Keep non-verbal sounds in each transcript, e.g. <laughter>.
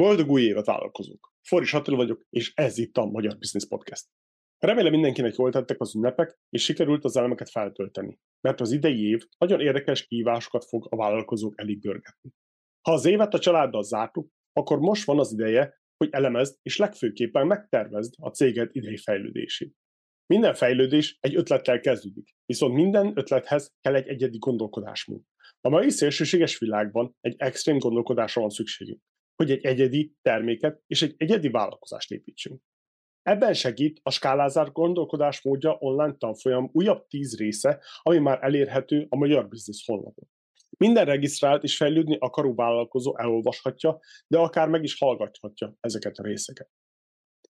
Boldog új évet vállalkozók! Foris Attila vagyok, és ez itt a Magyar Business Podcast. Remélem mindenkinek jól tettek az ünnepek, és sikerült az elemeket feltölteni, mert az idei év nagyon érdekes kihívásokat fog a vállalkozók elég görgetni. Ha az évet a családdal zártuk, akkor most van az ideje, hogy elemezd és legfőképpen megtervezd a céged idei fejlődését. Minden fejlődés egy ötlettel kezdődik, viszont minden ötlethez kell egy egyedi gondolkodásmód. A mai szélsőséges világban egy extrém gondolkodásra van szükségünk hogy egy egyedi terméket és egy egyedi vállalkozást építsünk. Ebben segít a skálázár gondolkodásmódja online tanfolyam újabb tíz része, ami már elérhető a Magyar Business honlapon. Minden regisztrált és fejlődni akaró vállalkozó elolvashatja, de akár meg is hallgathatja ezeket a részeket.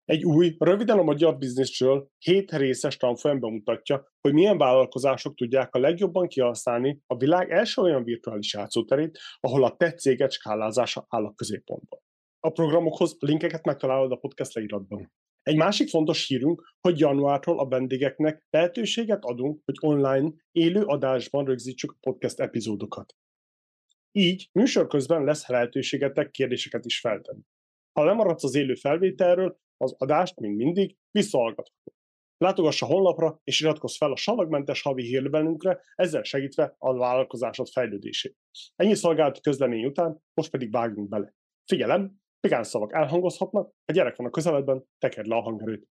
Egy új, röviden a magyar bizniszről 7 részes tanfolyam bemutatja, hogy milyen vállalkozások tudják a legjobban kihasználni a világ első olyan virtuális játszóterét, ahol a te céged skálázása áll a középpontban. A programokhoz linkeket megtalálod a podcast leíratban. Egy másik fontos hírünk, hogy januártól a vendégeknek lehetőséget adunk, hogy online, élő adásban rögzítsük a podcast epizódokat. Így műsor közben lesz lehetőségetek kérdéseket is feltenni. Ha lemaradsz az élő felvételről, az adást, mint mindig, visszahallgatható. Látogass a honlapra, és iratkozz fel a salagmentes havi hírlevelünkre, ezzel segítve a vállalkozásod fejlődését. Ennyi szolgálati közlemény után, most pedig vágjunk bele. Figyelem, pigán szavak elhangozhatnak, a gyerek van a közeledben, tekerd le a hangerőt.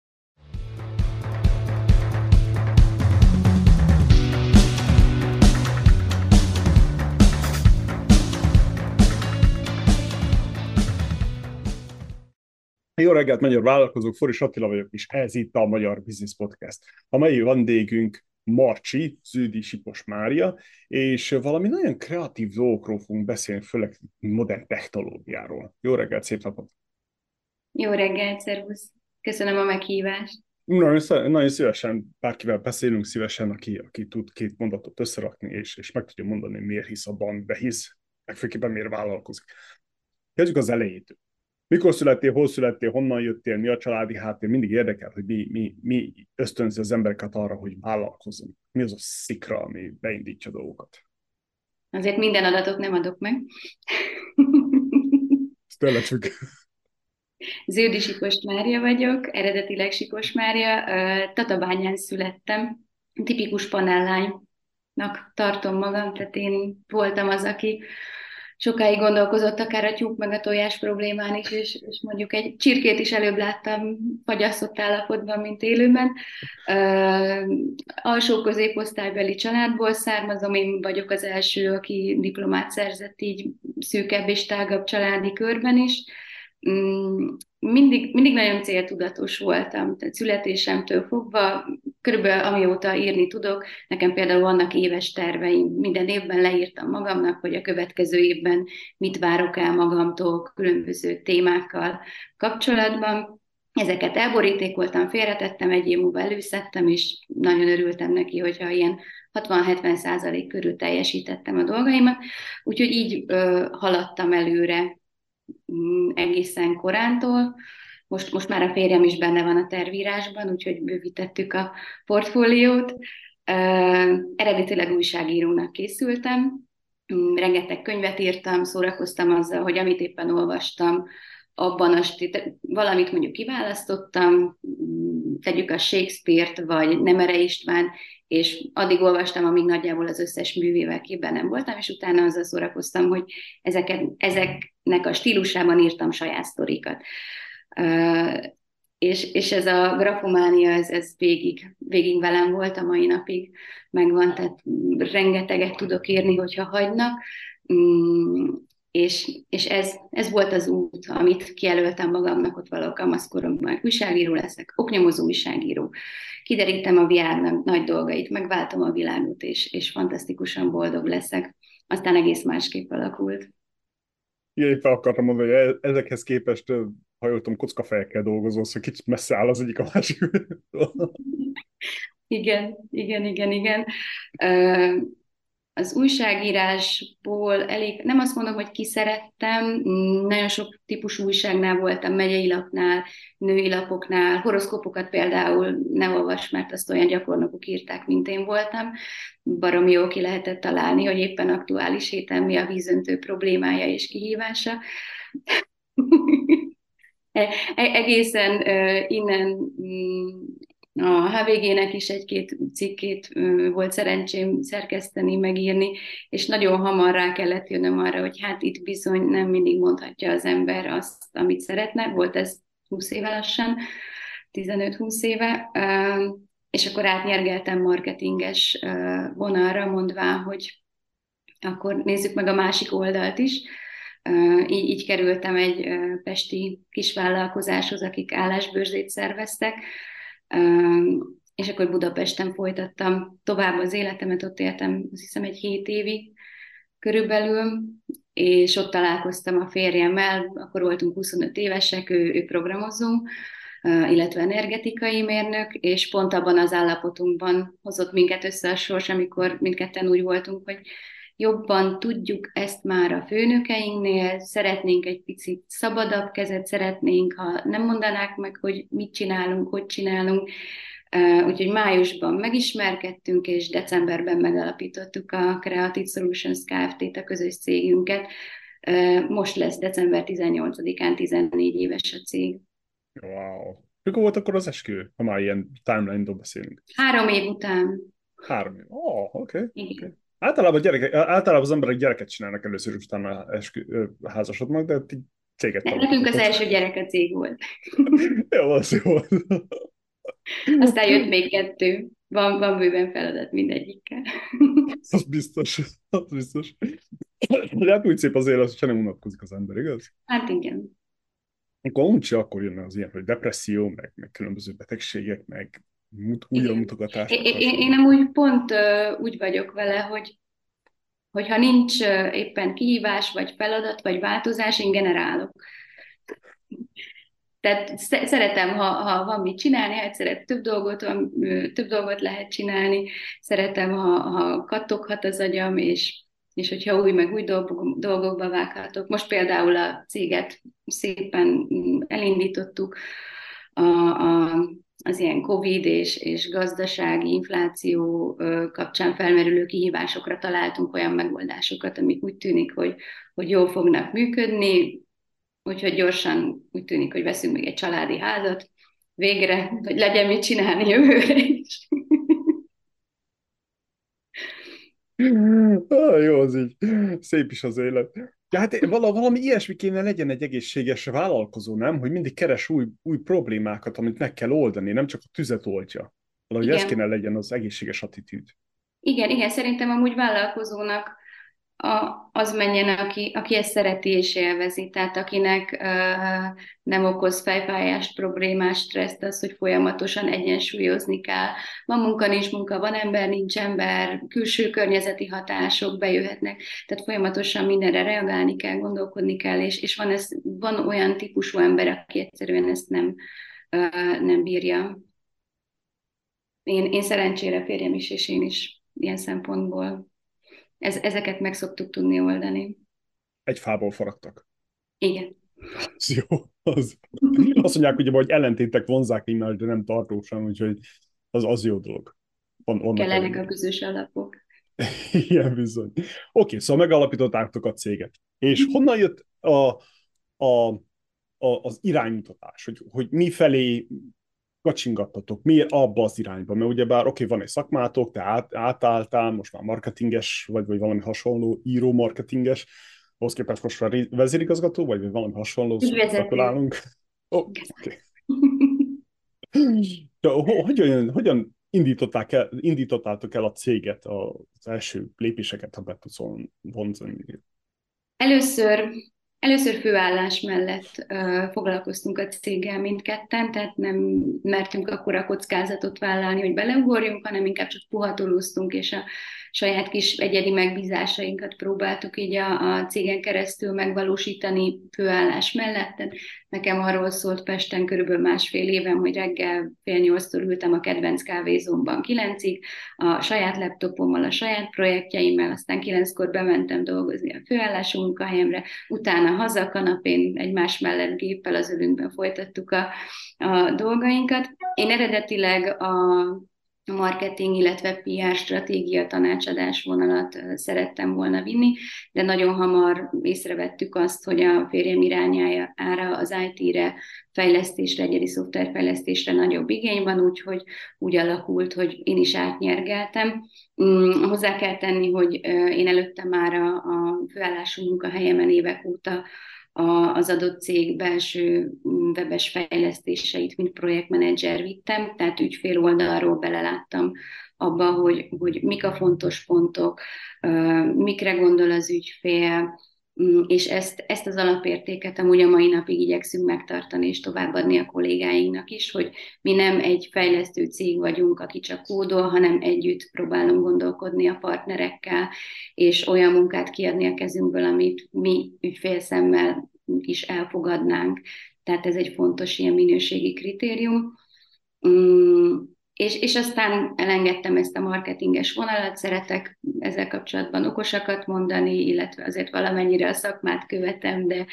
Jó reggelt, magyar vállalkozók, Foris Attila vagyok, és ez itt a Magyar Business Podcast. A mai vendégünk Marcsi, Zűdi Sipos Mária, és valami nagyon kreatív dolgokról fogunk beszélni, főleg modern technológiáról. Jó reggelt, szép napot! Jó reggelt, szervusz! Köszönöm a meghívást! Nagyon, nagyon szívesen, bárkivel beszélünk szívesen, aki, aki tud két mondatot összerakni, és, és meg tudja mondani, miért hisz abban, de hisz, megfőképpen miért vállalkozik. Kezdjük az elejétől mikor születtél, hol születtél, honnan jöttél, mi a családi háttér, mindig érdekel, hogy mi, mi, mi ösztönzi az embereket arra, hogy vállalkozzon. Mi az a szikra, ami beindítja dolgokat. Azért minden adatot nem adok meg. Ez tőle függ. Ződi Sikos Mária vagyok, eredetileg Sikos Mária, Tatabányán születtem, tipikus panellánynak tartom magam, tehát én voltam az, aki sokáig gondolkozott akár a tyúk meg a tojás problémán is, és, és mondjuk egy csirkét is előbb láttam fagyasztott állapotban, mint élőben. Uh, alsó középosztálybeli családból származom, én vagyok az első, aki diplomát szerzett így szűkebb és tágabb családi körben is. Mm, mindig, mindig nagyon céltudatos voltam, tehát születésemtől fogva, körülbelül amióta írni tudok, nekem például vannak éves terveim, minden évben leírtam magamnak, hogy a következő évben mit várok el magamtól különböző témákkal kapcsolatban. Ezeket elborítékoltam, félretettem, egy év múlva előszedtem, és nagyon örültem neki, hogyha ilyen 60-70 százalék körül teljesítettem a dolgaimat, úgyhogy így ö, haladtam előre. Mm, egészen korántól. Most, most már a férjem is benne van a tervírásban, úgyhogy bővítettük a portfóliót. Eredetileg újságírónak készültem, mm, rengeteg könyvet írtam, szórakoztam azzal, hogy amit éppen olvastam, abban a stit- valamit mondjuk kiválasztottam, mm, tegyük a Shakespeare-t, vagy Nemere István, és addig olvastam, amíg nagyjából az összes művével képben nem voltam, és utána azzal szórakoztam, hogy ezeket, ezeknek a stílusában írtam saját sztorikat. Uh, és, és ez a grafománia, ez, ez végig, végig velem volt a mai napig, megvan, tehát rengeteget tudok írni, hogyha hagynak, mm, és, és ez, ez volt az út, amit kijelöltem magamnak ott való kamaszkoromban. Újságíró leszek, oknyomozó újságíró. Kiderítem a világ nagy dolgait, megváltom a világot, és, és fantasztikusan boldog leszek. Aztán egész másképp alakult. Igen, éppen akartam mondani, hogy e- ezekhez képest, ha jól tudom, kockafejekkel dolgozol, szóval kicsit messze áll az egyik a másik. <laughs> igen, igen, igen, igen az újságírásból elég, nem azt mondom, hogy kiszerettem, nagyon sok típusú újságnál voltam, megyei lapnál, női lapoknál, horoszkópokat például ne olvas, mert azt olyan gyakornokok írták, mint én voltam. Baromi jó ki lehetett találni, hogy éppen aktuális héten mi a vízöntő problémája és kihívása. <laughs> E, egészen innen mm, a HVG-nek is egy-két cikkét volt szerencsém szerkeszteni, megírni, és nagyon hamar rá kellett jönnöm arra, hogy hát itt bizony nem mindig mondhatja az ember azt, amit szeretne. Volt ez 20 éve lassan, 15-20 éve, és akkor átnyergeltem marketinges vonalra, mondvá, hogy akkor nézzük meg a másik oldalt is. Így, kerültem egy pesti kisvállalkozáshoz, akik állásbőrzét szerveztek, és akkor Budapesten folytattam tovább az életemet, ott éltem azt hiszem egy hét évig körülbelül, és ott találkoztam a férjemmel, akkor voltunk 25 évesek, ő, ő programozó, illetve energetikai mérnök, és pont abban az állapotunkban hozott minket össze a sors, amikor mindketten úgy voltunk, hogy jobban tudjuk ezt már a főnökeinknél, szeretnénk egy picit szabadabb kezet, szeretnénk, ha nem mondanák meg, hogy mit csinálunk, hogy csinálunk, Úgyhogy májusban megismerkedtünk, és decemberben megalapítottuk a Creative Solutions Kft-t, a közös cégünket. Most lesz december 18-án 14 éves a cég. Wow. Mikor volt akkor az eskü, ha már ilyen timeline-ról beszélünk? Három év után. Három év. Oh, oké. Okay. okay. Általában, gyereke, általában az emberek gyereket csinálnak először, és utána eskü, házasodnak, de céget Nekünk az első gyerek a cég volt. <laughs> jó, az jó. Aztán jött még kettő. Van, van bőven feladat mindegyikkel. <laughs> az biztos, az biztos. De hát úgy szép az élet, hogy nem unatkozik az ember, igaz? Hát igen. Akkor uncsi akkor jönne az ilyen, hogy depresszió, meg, meg különböző betegségek, meg újra mutogatás. Én, én, én nem úgy pont úgy vagyok vele, hogy hogyha nincs éppen kihívás, vagy feladat, vagy változás, én generálok. Tehát szeretem, ha, ha van mit csinálni, hát szeret több dolgot, van, több dolgot lehet csinálni, szeretem, ha, ha kattoghat az agyam, és, és hogyha új meg új dolgok, dolgokba vághatok. Most például a céget szépen elindítottuk, a, a, az ilyen Covid és, és gazdasági infláció kapcsán felmerülő kihívásokra találtunk olyan megoldásokat, amik úgy tűnik, hogy, hogy jól fognak működni, úgyhogy gyorsan úgy tűnik, hogy veszünk még egy családi házat, végre, hogy legyen mit csinálni jövőre is. ah, jó, az így. Szép is az élet. Ja, hát valami ilyesmi kéne legyen egy egészséges vállalkozó, nem? Hogy mindig keres új, új problémákat, amit meg kell oldani, nem csak a tüzet oldja. Valahogy igen. ez kéne legyen az egészséges attitűd. Igen, igen, szerintem amúgy vállalkozónak a, az menjen, aki, aki ezt szereti és élvezi, tehát akinek uh, nem okoz fejfájást, problémás, stresszt, az, hogy folyamatosan egyensúlyozni kell. Van munka, nincs munka, van ember, nincs ember, külső környezeti hatások bejöhetnek, tehát folyamatosan mindenre reagálni kell, gondolkodni kell, és, és van, ez, van olyan típusú ember, aki egyszerűen ezt nem, uh, nem bírja. Én, én szerencsére férjem is, és én is ilyen szempontból ez, ezeket meg szoktuk tudni oldani. Egy fából faragtak. Igen. Az jó. Az. Azt mondják, hogy, hogy ellentétek vonzák egymást, de nem tartósan, úgyhogy az, az jó dolog. Van, Kellenek a közös alapok. <laughs> Igen, bizony. Oké, okay, szóval megalapítottátok a céget. És honnan jött a, a, a, az iránymutatás, hogy, hogy mi felé kacsingattatok? Miért abba az irányba? Mert ugyebár oké, okay, van egy szakmátok, te át, átálltál, most már marketinges vagy, vagy valami hasonló, író marketinges, ahhoz képest most már vezérigazgató, vagy valami hasonló, kalkulálunk. Oh, okay. De, hogyan, hogyan indították el, indítottátok el a céget, az első lépéseket, ha be tudsz vonzani? Először Először főállás mellett uh, foglalkoztunk a céggel mindketten, tehát nem mertünk akkora kockázatot vállalni, hogy beleugorjunk, hanem inkább csak puhatolóztunk, és a saját kis egyedi megbízásainkat próbáltuk így a, a cégen keresztül megvalósítani főállás mellett. Nekem arról szólt Pesten körülbelül másfél éven, hogy reggel fél nyolctól ültem a kedvenc kávézómban kilencig, a saját laptopommal, a saját projektjeimmel, aztán kilenckor bementem dolgozni a főállású munkahelyemre, utána haza a kanapén egymás mellett géppel az ölünkben folytattuk a, a dolgainkat. Én eredetileg a marketing, illetve PR stratégia tanácsadás vonalat szerettem volna vinni, de nagyon hamar észrevettük azt, hogy a férjem irányára az IT-re, fejlesztésre, egyedi szoftverfejlesztésre nagyobb igény van, úgyhogy úgy alakult, hogy én is átnyergeltem. Mm, hozzá kell tenni, hogy én előtte már a, a főállású munkahelyemen évek óta az adott cég belső mm, webes fejlesztéseit, mint projektmenedzser vittem, tehát ügyfél oldalról beleláttam abba, hogy, hogy mik a fontos pontok, mikre gondol az ügyfél, és ezt, ezt az alapértéket amúgy a mai napig igyekszünk megtartani és továbbadni a kollégáinknak is, hogy mi nem egy fejlesztő cég vagyunk, aki csak kódol, hanem együtt próbálunk gondolkodni a partnerekkel, és olyan munkát kiadni a kezünkből, amit mi ügyfélszemmel is elfogadnánk. Tehát ez egy fontos ilyen minőségi kritérium. És, és aztán elengedtem ezt a marketinges vonalat, szeretek ezzel kapcsolatban okosakat mondani, illetve azért valamennyire a szakmát követem, de,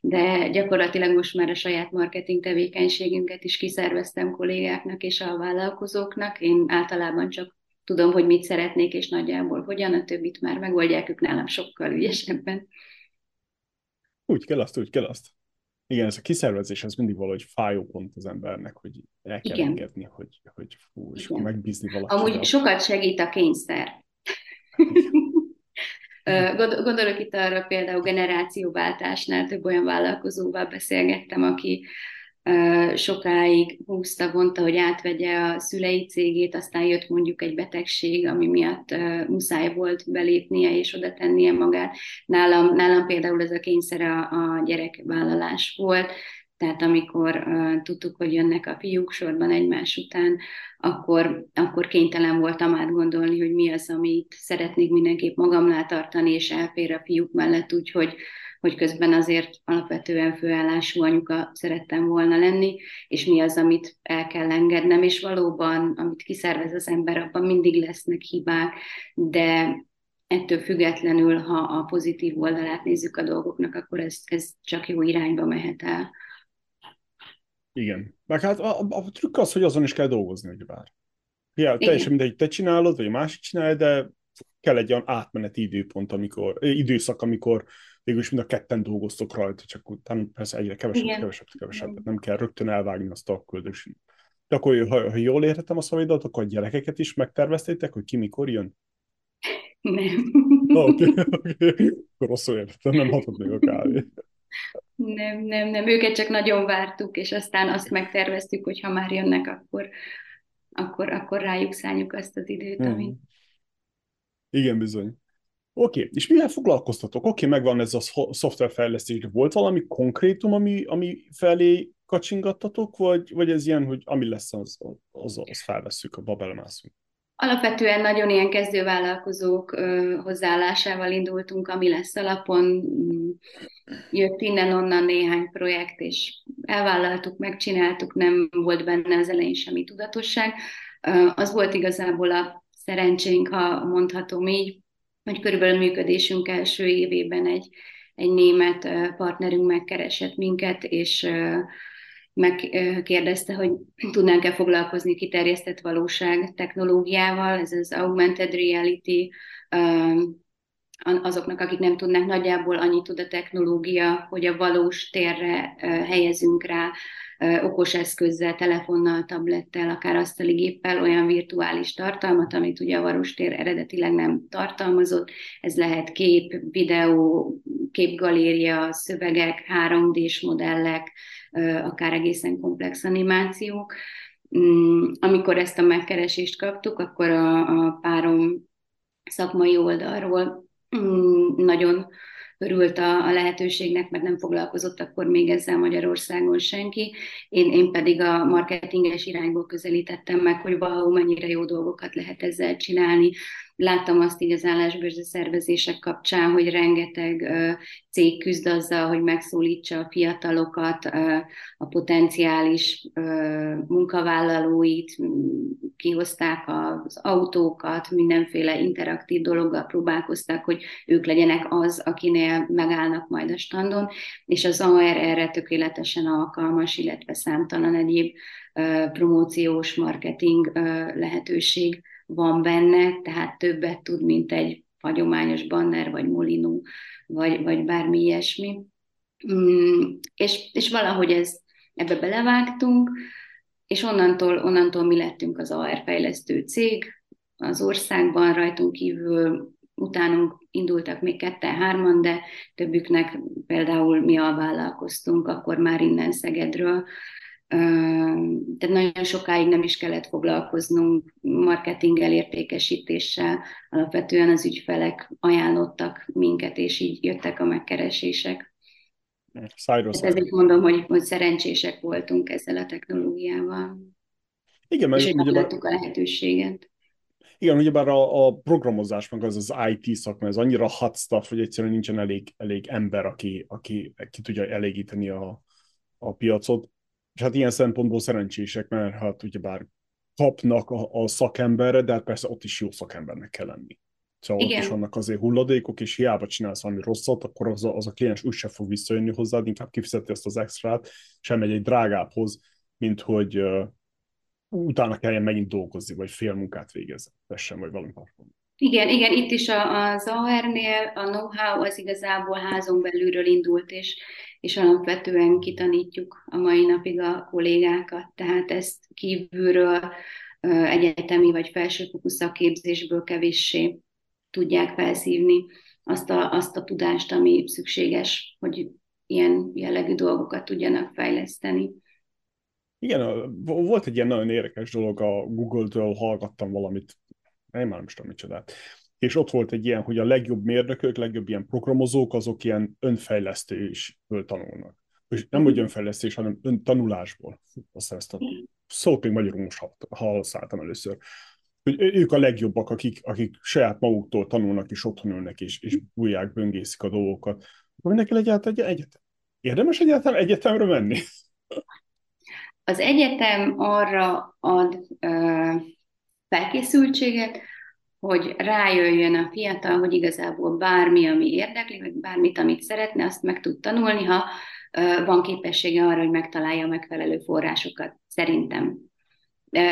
de gyakorlatilag most már a saját marketing tevékenységünket is kiszerveztem kollégáknak és a vállalkozóknak. Én általában csak tudom, hogy mit szeretnék, és nagyjából hogyan, a többit már megoldják ők nálam sokkal ügyesebben. Úgy kell azt, úgy kell azt. Igen, ez a kiszervezés, ez mindig valahogy fájó pont az embernek, hogy el kell Igen. engedni, hogy, hogy fú, és Igen. megbízni valakivel. Amúgy sokat segít a kényszer. <laughs> Gondolok itt arra például generációváltásnál több olyan vállalkozóval beszélgettem, aki sokáig húzta, vonta, hogy átvegye a szülei cégét, aztán jött mondjuk egy betegség, ami miatt muszáj volt belépnie és oda tennie magát. Nálam, nálam például ez a kényszer a, a gyerekvállalás volt, tehát amikor uh, tudtuk, hogy jönnek a fiúk sorban egymás után, akkor, akkor kénytelen voltam átgondolni, hogy mi az, amit szeretnék mindenképp magamnál tartani, és elfér a fiúk mellett, úgyhogy hogy közben azért alapvetően főállású anyuka szerettem volna lenni, és mi az, amit el kell engednem, és valóban, amit kiszervez az ember, abban mindig lesznek hibák, de ettől függetlenül, ha a pozitív oldalát nézzük a dolgoknak, akkor ez, ez csak jó irányba mehet el. Igen. Meg hát a, a, a trükk az, hogy azon is kell dolgozni, hogy bár. Ja, teljesen mindegy, te csinálod, vagy a másik csinálja, de kell egy olyan átmeneti időpont, amikor, időszak, amikor végül mind a ketten dolgoztok rajta, csak utána persze egyre kevesebb, Igen. kevesebb, kevesebb, Igen. nem kell rögtön elvágni azt a küldős. De akkor, ha, ha jól értettem a szavaidat, akkor a gyerekeket is megterveztétek, hogy ki mikor jön? Nem. Oké, okay, okay. rosszul értettem, nem hatott még a kávé. Nem, nem, nem. Őket csak nagyon vártuk, és aztán azt megterveztük, hogy ha már jönnek, akkor, akkor, akkor rájuk szálljuk azt az időt, hmm. amit... Igen, bizony. Oké, okay. és mivel foglalkoztatok? Oké, okay, megvan ez a szoftverfejlesztés, de volt valami konkrétum, ami, ami felé kacsingattatok, vagy, vagy ez ilyen, hogy ami lesz, az, az, az felvesszük, a belemászunk? Alapvetően nagyon ilyen kezdővállalkozók ö, hozzáállásával indultunk, ami lesz alapon. Jött innen-onnan néhány projekt, és elvállaltuk, megcsináltuk, nem volt benne az elején semmi tudatosság. Az volt igazából a szerencsénk, ha mondhatom így, hogy körülbelül működésünk első évében egy, egy német partnerünk megkeresett minket, és megkérdezte, hogy tudnánk-e foglalkozni kiterjesztett valóság technológiával, ez az augmented reality, azoknak, akik nem tudnak, nagyjából annyit tud a technológia, hogy a valós térre helyezünk rá okos eszközzel, telefonnal, tablettel, akár asztali géppel olyan virtuális tartalmat, amit ugye a varostér eredetileg nem tartalmazott. Ez lehet kép, videó, képgaléria, szövegek, 3D-s modellek, akár egészen komplex animációk. Mm, amikor ezt a megkeresést kaptuk, akkor a, a párom szakmai oldalról mm, nagyon örült a, a lehetőségnek, mert nem foglalkozott akkor még ezzel Magyarországon senki. Én, én pedig a marketinges irányból közelítettem meg, hogy valahol mennyire jó dolgokat lehet ezzel csinálni. Láttam azt így az állásbőrző szervezések kapcsán, hogy rengeteg cég küzd azzal, hogy megszólítsa a fiatalokat, a potenciális munkavállalóit, kihozták az autókat, mindenféle interaktív dologgal próbálkoztak, hogy ők legyenek az, akinél megállnak majd a standon, és az AR erre tökéletesen alkalmas, illetve számtalan egyéb promóciós marketing lehetőség van benne, tehát többet tud, mint egy hagyományos banner, vagy molinó, vagy, vagy bármi ilyesmi. Mm, és, és valahogy ez, ebbe belevágtunk, és onnantól, onnantól mi lettünk az AR fejlesztő cég az országban, rajtunk kívül utánunk indultak még ketten-hárman, de többüknek például mi alvállalkoztunk, akkor már innen Szegedről, tehát nagyon sokáig nem is kellett foglalkoznunk marketinggel, értékesítéssel, alapvetően az ügyfelek ajánlottak minket, és így jöttek a megkeresések. Szájról ezért mondom, hogy, hogy szerencsések voltunk ezzel a technológiával. Igen, mert és megadtuk a lehetőséget. Igen, ugyebár a, a programozás, meg az az IT szakma, ez annyira hot stuff, hogy egyszerűen nincsen elég, elég ember, aki, aki ki tudja elégíteni a, a piacot. És hát ilyen szempontból szerencsések, mert hát ugyebár kapnak a, a szakemberre, de hát persze ott is jó szakembernek kell lenni. Szóval Igen. ott is vannak azért hulladékok, és hiába csinálsz valami rosszat, akkor az a, az a kliens úgyse fog visszajönni hozzád, inkább kifizeti ezt az extrát, sem egy, egy drágábbhoz, mint hogy uh, utána kelljen megint dolgozni, vagy fél munkát végezni, vagy valami hasonló. Igen, igen, itt is a, az AR-nél a know-how az igazából házon belülről indult, és, és alapvetően kitanítjuk a mai napig a kollégákat, tehát ezt kívülről egyetemi vagy felsőfokú szakképzésből kevéssé tudják felszívni azt a, azt a tudást, ami szükséges, hogy ilyen jellegű dolgokat tudjanak fejleszteni. Igen, volt egy ilyen nagyon érdekes dolog, a Google-től hallgattam valamit, én már nem is tudom micsodát, és ott volt egy ilyen, hogy a legjobb mérnökök, legjobb ilyen programozók, azok ilyen önfejlesztésből tanulnak. És nem, hogy mhm. önfejlesztés, hanem öntanulásból. Aztán ezt a szót még magyarul most használtam először. Hogy ők a legjobbak, akik, akik saját maguktól tanulnak, és otthon ülnek, és, és bújják, böngészik a dolgokat. Akkor mindenki legyen egy egyetem. Érdemes egyetem egyetemre menni? Az egyetem arra ad ö, felkészültséget, hogy rájöjjön a fiatal, hogy igazából bármi, ami érdekli, vagy bármit, amit szeretne, azt meg tud tanulni, ha van képessége arra, hogy megtalálja a megfelelő forrásokat, szerintem.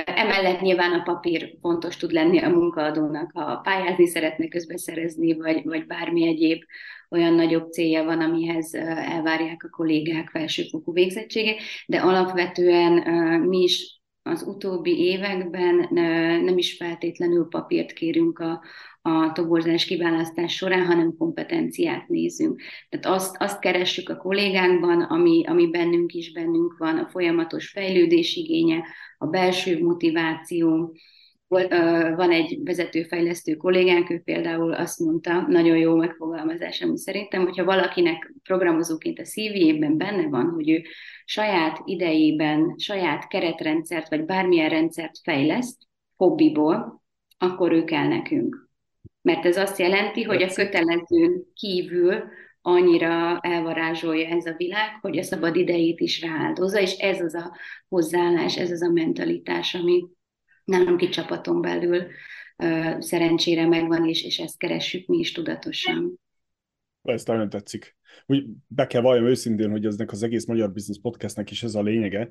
Emellett nyilván a papír fontos tud lenni a munkaadónak, ha pályázni szeretne közbeszerezni, vagy, vagy bármi egyéb olyan nagyobb célja van, amihez elvárják a kollégák felsőfokú végzettsége, de alapvetően mi is az utóbbi években nem is feltétlenül papírt kérünk a, a toborzás kiválasztás során, hanem kompetenciát nézünk. Tehát azt, azt keressük a kollégánkban, ami, ami bennünk is bennünk van, a folyamatos fejlődés igénye, a belső motiváció, van egy vezetőfejlesztő kollégánk, ő például azt mondta, nagyon jó megfogalmazás, ami szerintem, hogyha valakinek programozóként a CV-ben benne van, hogy ő saját idejében, saját keretrendszert, vagy bármilyen rendszert fejleszt, hobbiból, akkor ő kell nekünk. Mert ez azt jelenti, hogy a kötelezőn kívül annyira elvarázsolja ez a világ, hogy a szabad idejét is rááldozza, és ez az a hozzáállás, ez az a mentalitás, ami nálunk itt csapaton belül szerencsére megvan, és, és ezt keressük mi is tudatosan. Ez nagyon tetszik. Úgy be kell valljam őszintén, hogy eznek az egész Magyar Business Podcastnek is ez a lényege,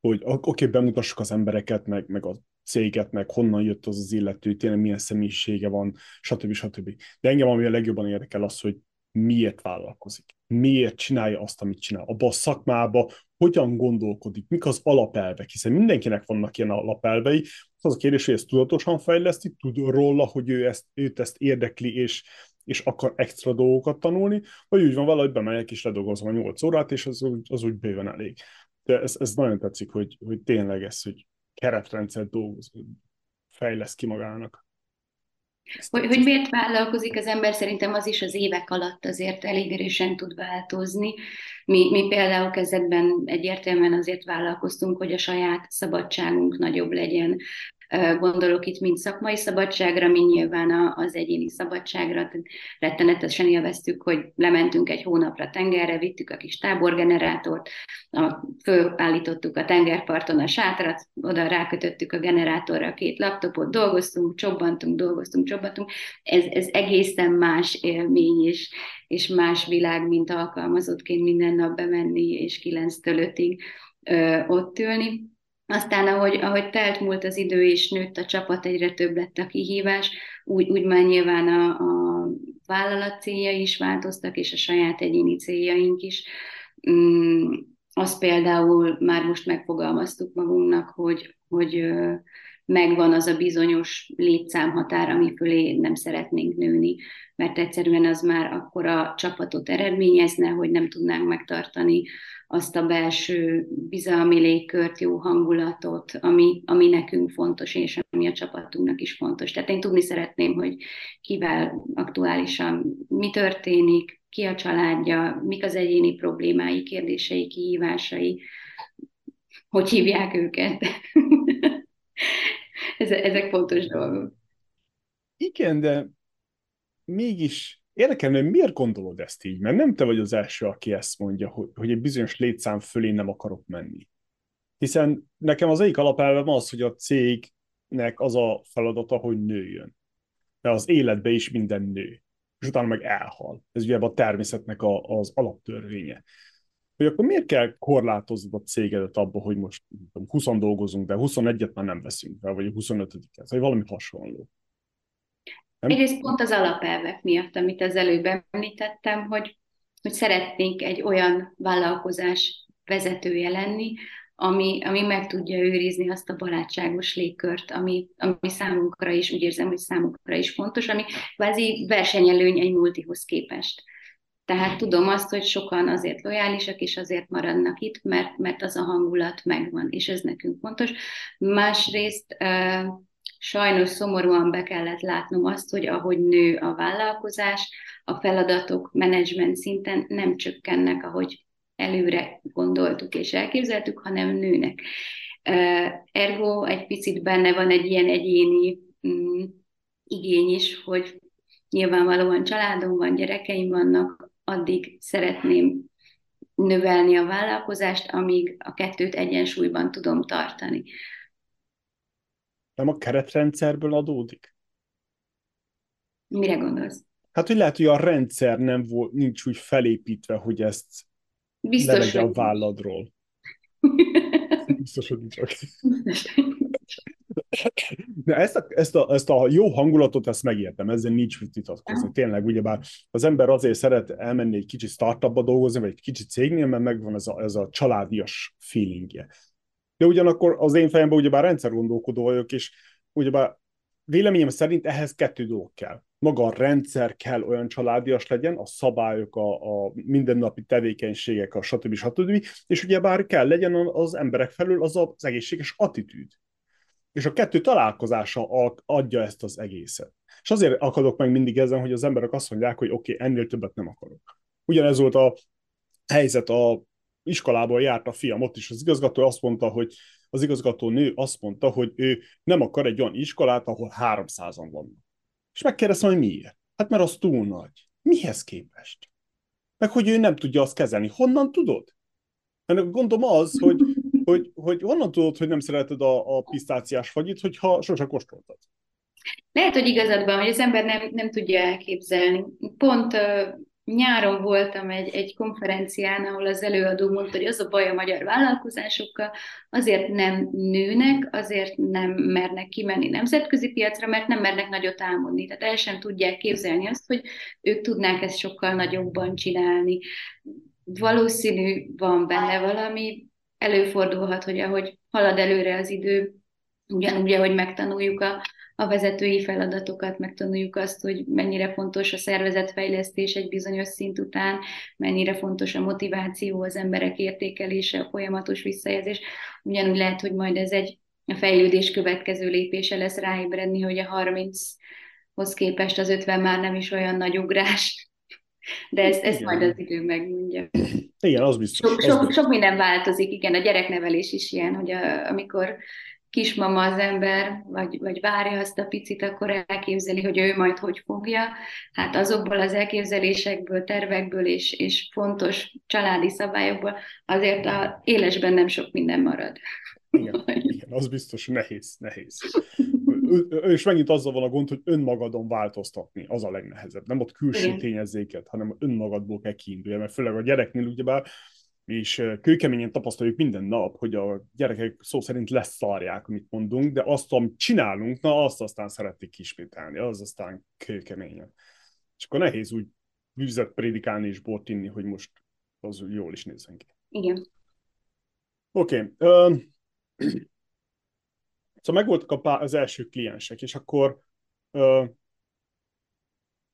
hogy oké, okay, bemutassuk az embereket, meg, meg a céget, meg honnan jött az az illető, tényleg milyen személyisége van, stb. stb. De engem ami a legjobban érdekel az, hogy miért vállalkozik, miért csinálja azt, amit csinál, abban a szakmába, hogyan gondolkodik, mik az alapelvek, hiszen mindenkinek vannak ilyen alapelvei. Az a kérdés, hogy ezt tudatosan fejleszti, tud róla, hogy ő ezt, őt ezt érdekli, és, és akar extra dolgokat tanulni, vagy úgy van valahogy bemegyek és ledolgozom a 8 órát, és az, az úgy bőven elég. De ez, ez nagyon tetszik, hogy, hogy tényleg ez, hogy keretrendszer dolgoz, fejlesz ki magának. Hogy, hogy miért vállalkozik az ember, szerintem az is az évek alatt azért elég erősen tud változni. Mi, mi például kezdetben egyértelműen azért vállalkoztunk, hogy a saját szabadságunk nagyobb legyen, Gondolok itt mind szakmai szabadságra, mind nyilván az egyéni szabadságra. Rettenetesen élveztük, hogy lementünk egy hónapra tengerre, vittük a kis táborgenerátort, fölállítottuk a tengerparton a sátrat, oda rákötöttük a generátorra a két laptopot, dolgoztunk, csobbantunk, dolgoztunk, csobbantunk. Ez, ez egészen más élmény is, és más világ, mint alkalmazottként minden nap bemenni, és 9-től 5-ig ott ülni aztán, ahogy, ahogy telt múlt az idő, és nőtt a csapat, egyre több lett a kihívás, úgy, úgy már nyilván a, a vállalat céljai is változtak, és a saját egyéni céljaink is. Mm, azt például már most megfogalmaztuk magunknak, hogy, hogy megvan az a bizonyos létszámhatár, ami fölé nem szeretnénk nőni, mert egyszerűen az már akkor a csapatot eredményezne, hogy nem tudnánk megtartani azt a belső bizalmi légkört, jó hangulatot, ami, ami nekünk fontos, és ami a csapatunknak is fontos. Tehát én tudni szeretném, hogy kivel aktuálisan mi történik, ki a családja, mik az egyéni problémái, kérdései, kihívásai, hogy hívják őket. <laughs> Ezek fontos dolgok. Igen, de mégis Érdekelne, hogy miért gondolod ezt így? Mert nem te vagy az első, aki ezt mondja, hogy, hogy egy bizonyos létszám fölé nem akarok menni. Hiszen nekem az egyik alapelvem az, hogy a cégnek az a feladata, hogy nőjön. De az életbe is minden nő. És utána meg elhal. Ez ugye a természetnek a, az alaptörvénye. Hogy akkor miért kell korlátoznod a cégedet abba, hogy most 20 dolgozunk, de 21-et már nem veszünk fel, vagy 25-et, vagy valami hasonló. Nem? Egyrészt pont az alapelvek miatt, amit az előbb említettem, hogy, hogy szeretnénk egy olyan vállalkozás vezetője lenni, ami, ami meg tudja őrizni azt a barátságos légkört, ami, ami számunkra is, úgy érzem, hogy számunkra is fontos, ami kvázi versenyelőny egy multihoz képest. Tehát tudom azt, hogy sokan azért lojálisak, és azért maradnak itt, mert, mert az a hangulat megvan, és ez nekünk fontos. Másrészt sajnos szomorúan be kellett látnom azt, hogy ahogy nő a vállalkozás, a feladatok menedzsment szinten nem csökkennek, ahogy előre gondoltuk és elképzeltük, hanem nőnek. Ergo egy picit benne van egy ilyen egyéni mm, igény is, hogy nyilvánvalóan családom van, gyerekeim vannak, addig szeretném növelni a vállalkozást, amíg a kettőt egyensúlyban tudom tartani nem a keretrendszerből adódik? Mire gondolsz? Hát, hogy lehet, hogy a rendszer nem volt, nincs úgy felépítve, hogy ezt Biztos, hogy a válladról. <laughs> Biztos, hogy nincs. De ezt a, ezt, a, ezt a jó hangulatot, ezt megértem, ezzel nincs mit vitatkozni. Tényleg, ugyebár az ember azért szeret elmenni egy kicsit startupba dolgozni, vagy egy kicsit cégnél, mert megvan ez a, ez a családias feelingje. De ugyanakkor az én fejemben ugyebár rendszergondolkodó vagyok, és ugyebár véleményem szerint ehhez kettő dolog kell. Maga a rendszer kell olyan családias legyen, a szabályok, a, a mindennapi tevékenységek, a stb. stb. És ugyebár kell legyen az emberek felül az az egészséges attitűd. És a kettő találkozása adja ezt az egészet. És azért akadok meg mindig ezen, hogy az emberek azt mondják, hogy oké, okay, ennél többet nem akarok. Ugyanez volt a helyzet a iskolából járt a fiam, ott is az igazgató azt mondta, hogy az igazgató nő azt mondta, hogy ő nem akar egy olyan iskolát, ahol 300-an vannak. És megkérdeztem, hogy miért? Hát mert az túl nagy. Mihez képest? Meg hogy ő nem tudja azt kezelni. Honnan tudod? Mert gondolom az, hogy, hogy, hogy honnan tudod, hogy nem szereted a, a pisztáciás fagyit, hogyha sose kóstoltad. Lehet, hogy igazad van, hogy az ember nem, nem tudja elképzelni. Pont uh, nyáron voltam egy, egy konferencián, ahol az előadó mondta, hogy az a baj a magyar vállalkozásokkal, azért nem nőnek, azért nem mernek kimenni nemzetközi piacra, mert nem mernek nagyot álmodni. Tehát el sem tudják képzelni azt, hogy ők tudnák ezt sokkal nagyobban csinálni. Valószínű van benne valami, előfordulhat, hogy ahogy halad előre az idő, ugyanúgy, ahogy megtanuljuk a a vezetői feladatokat, megtanuljuk azt, hogy mennyire fontos a szervezetfejlesztés egy bizonyos szint után, mennyire fontos a motiváció, az emberek értékelése, a folyamatos visszajelzés. Ugyanúgy lehet, hogy majd ez egy a fejlődés következő lépése lesz ráébredni, hogy a 30-hoz képest az 50 már nem is olyan nagy ugrás. De ezt, ezt majd az idő megmondja. Igen, az biztos. Sok, sok, sok minden változik, igen, a gyereknevelés is ilyen, hogy a, amikor kismama az ember, vagy, vagy várja azt a picit, akkor elképzeli, hogy ő majd hogy fogja. Hát azokból az elképzelésekből, tervekből és, és fontos családi szabályokból azért a élesben nem sok minden marad. Igen, <laughs> igen az biztos nehéz, nehéz. És megint azzal van a gond, hogy önmagadon változtatni, az a legnehezebb. Nem ott külső igen. tényezéket, hanem önmagadból kell kiindulni, mert főleg a gyereknél ugyebár és kőkeményen tapasztaljuk minden nap, hogy a gyerekek szó szerint leszarják, amit mondunk, de azt, amit csinálunk, na azt aztán szeretik kismételni, az aztán kőkeményen. És akkor nehéz úgy vizet prédikálni és bort inni, hogy most az jól is nézzen ki. Igen. Oké. Okay. Uh, szóval megvoltak az első kliensek, és akkor uh,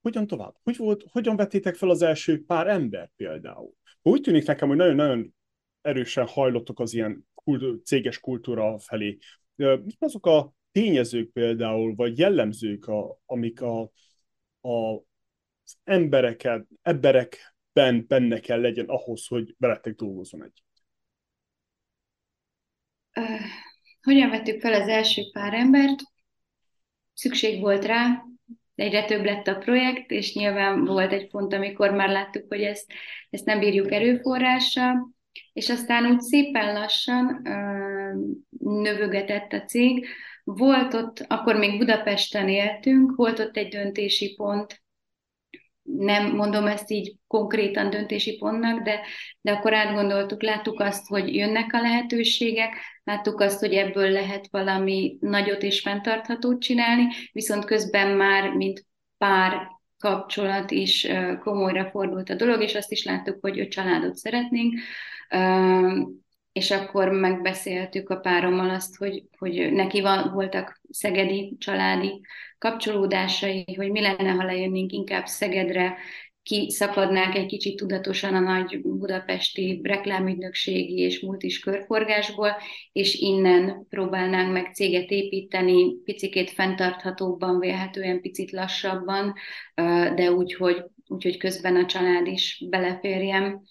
hogyan tovább? Hogy volt, hogyan vettétek fel az első pár ember például? Úgy tűnik nekem, hogy nagyon-nagyon erősen hajlottok az ilyen kult, céges kultúra felé. Mik azok a tényezők például, vagy jellemzők, a, amik a, a, az embereket, emberekben benne kell legyen ahhoz, hogy veletek dolgozzon egy? Uh, hogyan vettük fel az első pár embert? Szükség volt rá, egyre több lett a projekt, és nyilván volt egy pont, amikor már láttuk, hogy ezt, ezt nem bírjuk erőforrással, és aztán úgy szépen lassan uh, növögetett a cég. Volt ott, akkor még Budapesten éltünk, volt ott egy döntési pont, nem mondom ezt így konkrétan döntési pontnak, de, de akkor átgondoltuk, láttuk azt, hogy jönnek a lehetőségek, láttuk azt, hogy ebből lehet valami nagyot és fenntarthatót csinálni, viszont közben már, mint pár kapcsolat is komolyra fordult a dolog, és azt is láttuk, hogy öt családot szeretnénk, és akkor megbeszéltük a párommal azt, hogy, hogy neki van, voltak szegedi családi kapcsolódásai, hogy mi lenne, ha lejönnénk inkább Szegedre, kiszakadnánk egy kicsit tudatosan a nagy budapesti reklámügynökségi és multis körforgásból, és innen próbálnánk meg céget építeni, picikét fenntarthatóbban, vélhetően picit lassabban, de úgy, hogy, úgy, hogy közben a család is beleférjem.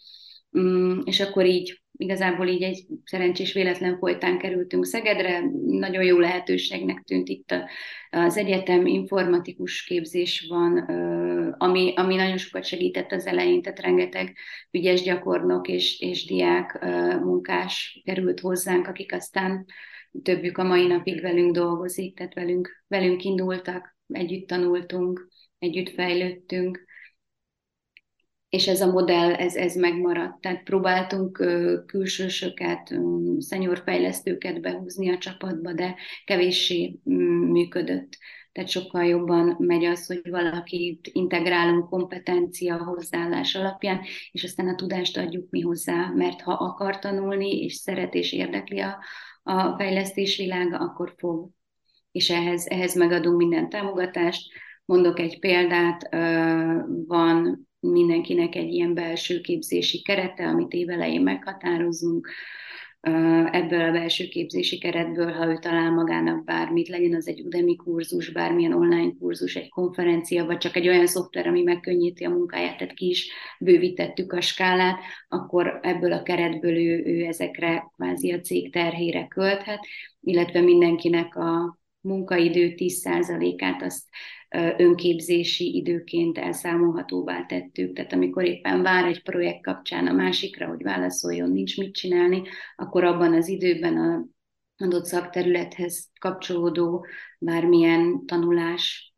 Mm, és akkor így igazából így egy szerencsés véletlen folytán kerültünk Szegedre, nagyon jó lehetőségnek tűnt itt az egyetem, informatikus képzés van, ami, ami nagyon sokat segített az elején, tehát rengeteg ügyes gyakornok és, és diák munkás került hozzánk, akik aztán többjük a mai napig velünk dolgozik, tehát velünk, velünk indultak, együtt tanultunk, együtt fejlődtünk, és ez a modell, ez, ez megmaradt. Tehát próbáltunk külsősöket, szenyorfejlesztőket behúzni a csapatba, de kevéssé működött. Tehát sokkal jobban megy az, hogy valakit integrálunk kompetencia, hozzáállás alapján, és aztán a tudást adjuk mi hozzá, mert ha akar tanulni, és szeret, és érdekli a, a fejlesztés világa, akkor fog. És ehhez, ehhez megadunk minden támogatást. Mondok egy példát, van mindenkinek egy ilyen belső képzési kerete, amit évelején meghatározunk. Ebből a belső képzési keretből, ha ő talál magának bármit, legyen az egy Udemy kurzus, bármilyen online kurzus, egy konferencia, vagy csak egy olyan szoftver, ami megkönnyíti a munkáját, tehát ki is bővítettük a skálát, akkor ebből a keretből ő, ő ezekre kvázi a cég terhére költhet, illetve mindenkinek a munkaidő 10%-át azt önképzési időként elszámolhatóvá tettük. Tehát amikor éppen vár egy projekt kapcsán a másikra, hogy válaszoljon, nincs mit csinálni, akkor abban az időben a adott szakterülethez kapcsolódó bármilyen tanulás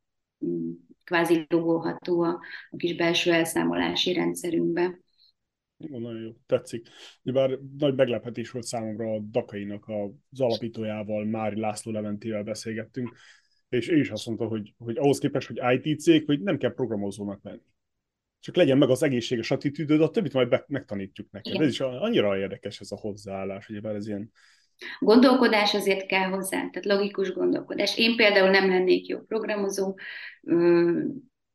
mm, kvázi logolható a, a kis belső elszámolási rendszerünkbe. Jó, nagyon jó, tetszik. Bár nagy meglepetés volt számomra a Dakainak az alapítójával, Mári László Leventével beszélgettünk, és ő is azt mondta, hogy, hogy ahhoz képest, hogy IT cég, hogy nem kell programozónak lenni. Csak legyen meg az egészséges attitűdöd, a többit majd be, megtanítjuk neked. Igen. Ez is annyira érdekes ez a hozzáállás, hogy ez ilyen Gondolkodás azért kell hozzá, tehát logikus gondolkodás. Én például nem lennék jó programozó,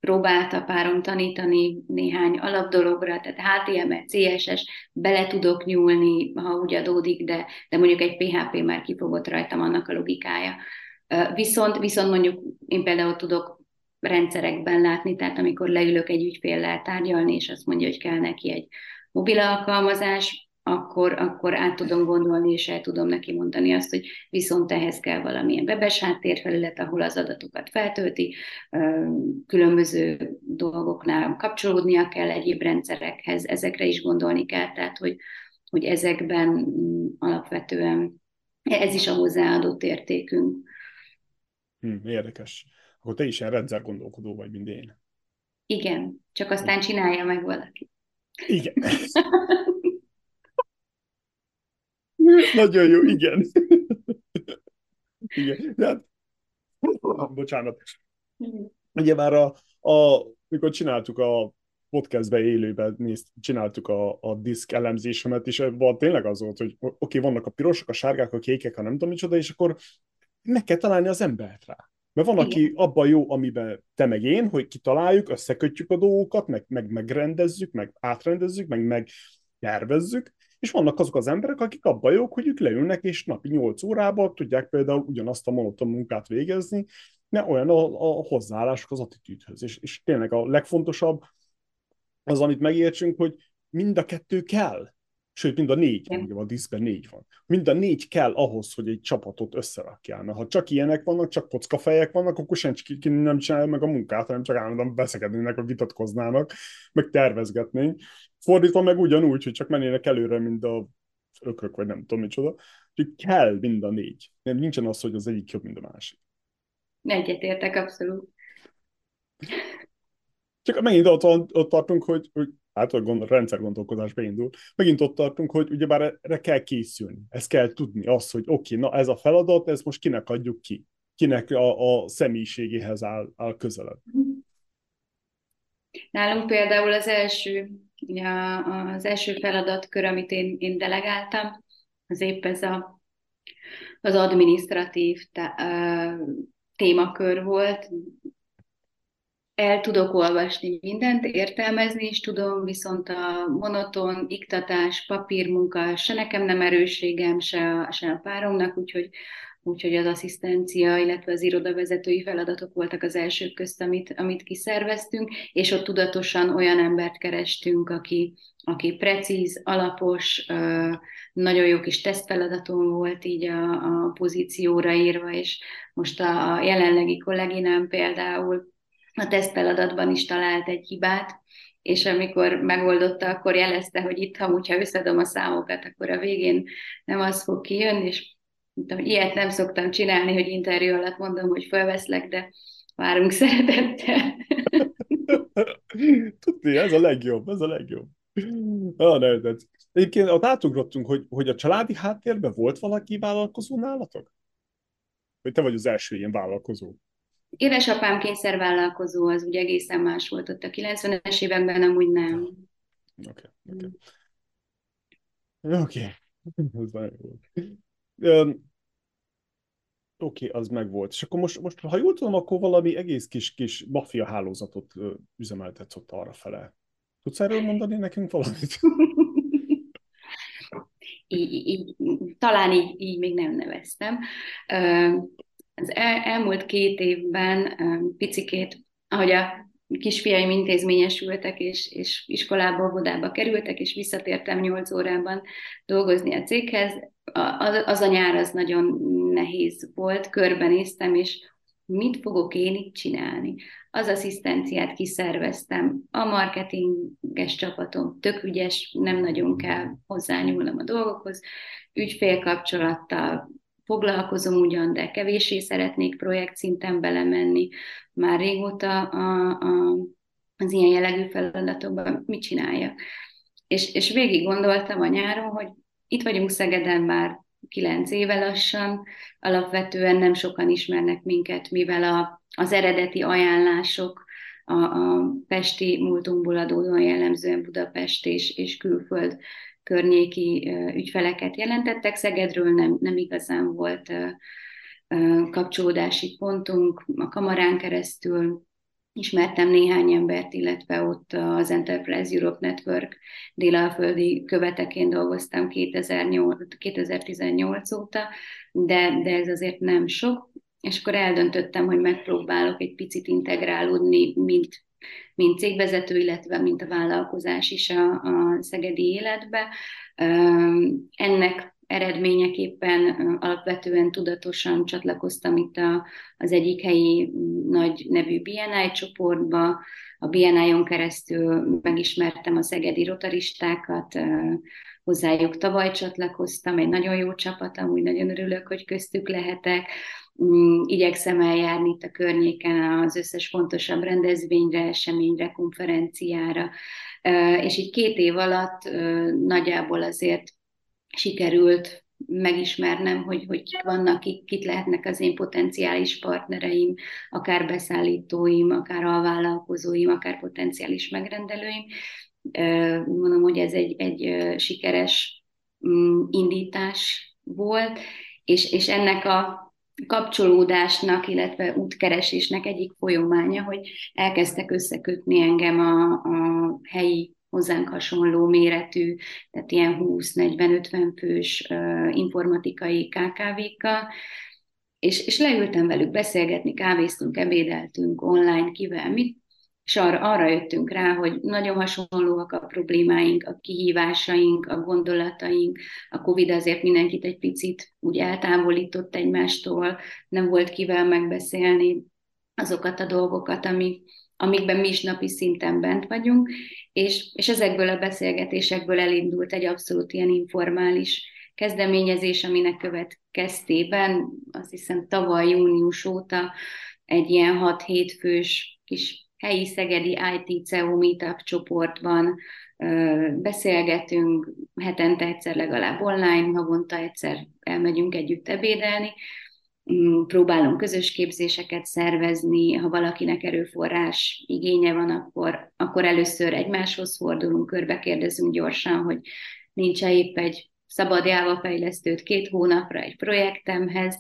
próbálta párom tanítani néhány alapdologra, tehát HTML, CSS, bele tudok nyúlni, ha úgy adódik, de, de mondjuk egy PHP már kifogott rajtam annak a logikája. Viszont, viszont mondjuk én például tudok rendszerekben látni, tehát amikor leülök egy ügyféllel tárgyalni, és azt mondja, hogy kell neki egy mobil alkalmazás, akkor, akkor át tudom gondolni, és el tudom neki mondani azt, hogy viszont ehhez kell valamilyen webes háttérfelület, ahol az adatokat feltölti, különböző dolgoknál kapcsolódnia kell egyéb rendszerekhez, ezekre is gondolni kell, tehát hogy, hogy ezekben mm, alapvetően ez is a hozzáadott értékünk. Hmm, érdekes. Akkor te is ilyen rendszer gondolkodó vagy, mint én. Igen, csak aztán csinálja meg valaki. Igen. <laughs> Nagyon jó, igen. igen. De hát, bocsánat. Ugye már a, a, mikor csináltuk a podcastbe élőben nézt, csináltuk a, a diszk elemzésemet, és van tényleg az volt, hogy oké, okay, vannak a pirosok, a sárgák, a kékek, a nem tudom micsoda, és akkor meg kell találni az embert rá. Mert van, aki abban jó, amiben te meg én, hogy kitaláljuk, összekötjük a dolgokat, meg, meg megrendezzük, meg átrendezzük, meg, meg tervezzük, és vannak azok az emberek, akik abban jók, hogy ők leülnek, és napi 8 órában tudják például ugyanazt a monoton munkát végezni, mert olyan a, a hozzáállások az attitűdhöz. És, és tényleg a legfontosabb az, amit megértsünk, hogy mind a kettő kell. Sőt, mind a négy, ugye a diszben négy van. Mind a négy kell ahhoz, hogy egy csapatot összerakjál. Mert ha csak ilyenek vannak, csak kockafejek vannak, akkor senki nem csinálja meg a munkát, hanem csak állandóan beszegednének, vagy vitatkoznának, meg tervezgetnénk. Fordítva meg ugyanúgy, hogy csak mennének előre, mint a ökrök, vagy nem tudom micsoda. Úgyhogy kell mind a négy. Nem, nincsen az, hogy az egyik jobb, mint a másik. Egyetértek, abszolút. Csak megint ott, ott tartunk, hogy, hogy hát a gond, rendszergondolkodás beindul. Megint ott tartunk, hogy ugyebár erre kell készülni. Ezt kell tudni, az, hogy oké, okay, na ez a feladat, ezt most kinek adjuk ki. Kinek a, a személyiségéhez áll, áll közelebb. Nálunk például az első, az első feladatkör, amit én, én delegáltam, az épp ez a, az administratív témakör volt, el tudok olvasni mindent, értelmezni is tudom, viszont a monoton, iktatás, papírmunka se nekem nem erősségem, se a, se a páromnak, úgyhogy, úgyhogy az asszisztencia, illetve az irodavezetői feladatok voltak az elsők közt, amit, amit kiszerveztünk, és ott tudatosan olyan embert kerestünk, aki, aki precíz, alapos, nagyon jó kis tesztfeladatom volt így a, a pozícióra írva, és most a, a jelenlegi kolléginám például a tesztfeladatban is talált egy hibát, és amikor megoldotta, akkor jelezte, hogy itt, ha hogyha összedom a számokat, akkor a végén nem az fog kijönni, és mondtam, ilyet nem szoktam csinálni, hogy interjú alatt mondom, hogy felveszlek, de várunk <laughs> szeretettel. Tudni, ez a legjobb, ez a legjobb. Ah, ne, de egyébként ott átugrottunk, hogy, hogy a családi háttérben volt valaki vállalkozó nálatok? Vagy te vagy az első ilyen vállalkozó? Édesapám kényszervállalkozó, az ugye egészen más volt ott a 90-es években, amúgy nem. Oké, oké. Oké, <laughs> ez nagyon jó. Oké, az meg volt. És akkor most, most, ha jól tudom, akkor valami egész kis, kis maffia hálózatot üzemeltetsz ott arra fele. Tudsz erről mondani nekünk valamit? <laughs> így, így, talán így, így még nem neveztem az el, elmúlt két évben picikét, ahogy a kisfiaim intézményesültek, és, és iskolába, óvodába kerültek, és visszatértem nyolc órában dolgozni a céghez, az, az a nyár az nagyon nehéz volt, körbenéztem, és mit fogok én itt csinálni? Az asszisztenciát kiszerveztem, a marketinges csapatom tök ügyes, nem nagyon kell hozzányúlnom a dolgokhoz, ügyfélkapcsolattal, foglalkozom ugyan, de kevéssé szeretnék projekt szinten belemenni. Már régóta a, a, az ilyen jellegű feladatokban mit csináljak. És, és végig gondoltam a nyáron, hogy itt vagyunk Szegeden már kilenc éve lassan, alapvetően nem sokan ismernek minket, mivel a, az eredeti ajánlások a, a pesti múltunkból adódóan jellemzően Budapest és, és külföld környéki ügyfeleket jelentettek. Szegedről nem, nem igazán volt kapcsolódási pontunk. A kamarán keresztül ismertem néhány embert, illetve ott az Enterprise Europe Network délalföldi követeként dolgoztam 2008, 2018 óta, de, de ez azért nem sok, és akkor eldöntöttem, hogy megpróbálok egy picit integrálódni, mint mint cégvezető, illetve mint a vállalkozás is a, a szegedi életbe. Ennek eredményeképpen alapvetően tudatosan csatlakoztam itt a, az egyik helyi nagy nevű BNI csoportba. A BNI-on keresztül megismertem a szegedi rotaristákat, hozzájuk tavaly csatlakoztam, egy nagyon jó csapat, amúgy nagyon örülök, hogy köztük lehetek. Mm, igyekszem eljárni itt a környéken az összes fontosabb rendezvényre, eseményre, konferenciára, és így két év alatt nagyjából azért sikerült megismernem, hogy, hogy kik vannak, kik, kik lehetnek az én potenciális partnereim, akár beszállítóim, akár alvállalkozóim, akár potenciális megrendelőim. Mondom, hogy ez egy, egy sikeres mm, indítás volt, és, és ennek a kapcsolódásnak, illetve útkeresésnek egyik folyamánya, hogy elkezdtek összekötni engem a, a helyi hozzánk hasonló méretű, tehát ilyen 20-40-50 fős uh, informatikai KKV-kkal, és, és leültem velük beszélgetni, kávéztunk, ebédeltünk online, kivel mit, és arra, arra jöttünk rá, hogy nagyon hasonlóak a problémáink, a kihívásaink, a gondolataink. A Covid azért mindenkit egy picit úgy eltávolított egymástól, nem volt kivel megbeszélni azokat a dolgokat, amik, amikben mi is napi szinten bent vagyunk, és, és ezekből a beszélgetésekből elindult egy abszolút ilyen informális kezdeményezés, aminek következtében azt hiszem tavaly június óta egy ilyen 6-7 fős kis helyi szegedi IT CEO meetup csoportban beszélgetünk, hetente egyszer legalább online, havonta egyszer elmegyünk együtt ebédelni, mm, próbálunk közös képzéseket szervezni, ha valakinek erőforrás igénye van, akkor, akkor először egymáshoz fordulunk, körbe kérdezünk gyorsan, hogy nincs-e épp egy szabad fejlesztőt két hónapra egy projektemhez,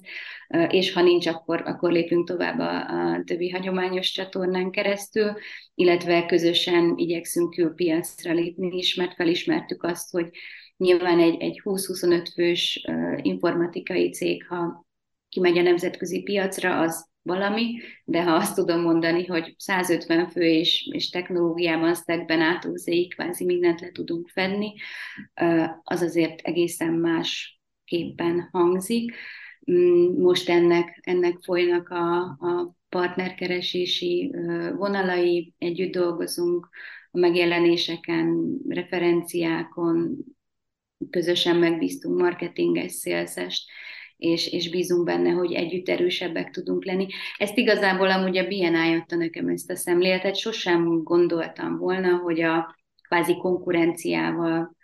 és ha nincs, akkor, akkor lépünk tovább a, a többi hagyományos csatornán keresztül, illetve közösen igyekszünk külpiacra lépni is, mert felismertük azt, hogy nyilván egy, egy 20-25 fős informatikai cég, ha kimegy a nemzetközi piacra, az valami, de ha azt tudom mondani, hogy 150 fő és, és technológiában, stackben átúzéig kvázi mindent le tudunk fenni, az azért egészen más képpen hangzik. Mm, most ennek, ennek folynak a, a partnerkeresési vonalai, együtt dolgozunk a megjelenéseken, referenciákon, közösen megbíztunk marketinges, szélszest, és, és bízunk benne, hogy együtt erősebbek tudunk lenni. Ezt igazából amúgy a BNI adta nekem ezt a szemléletet, sosem gondoltam volna, hogy a kvázi konkurenciával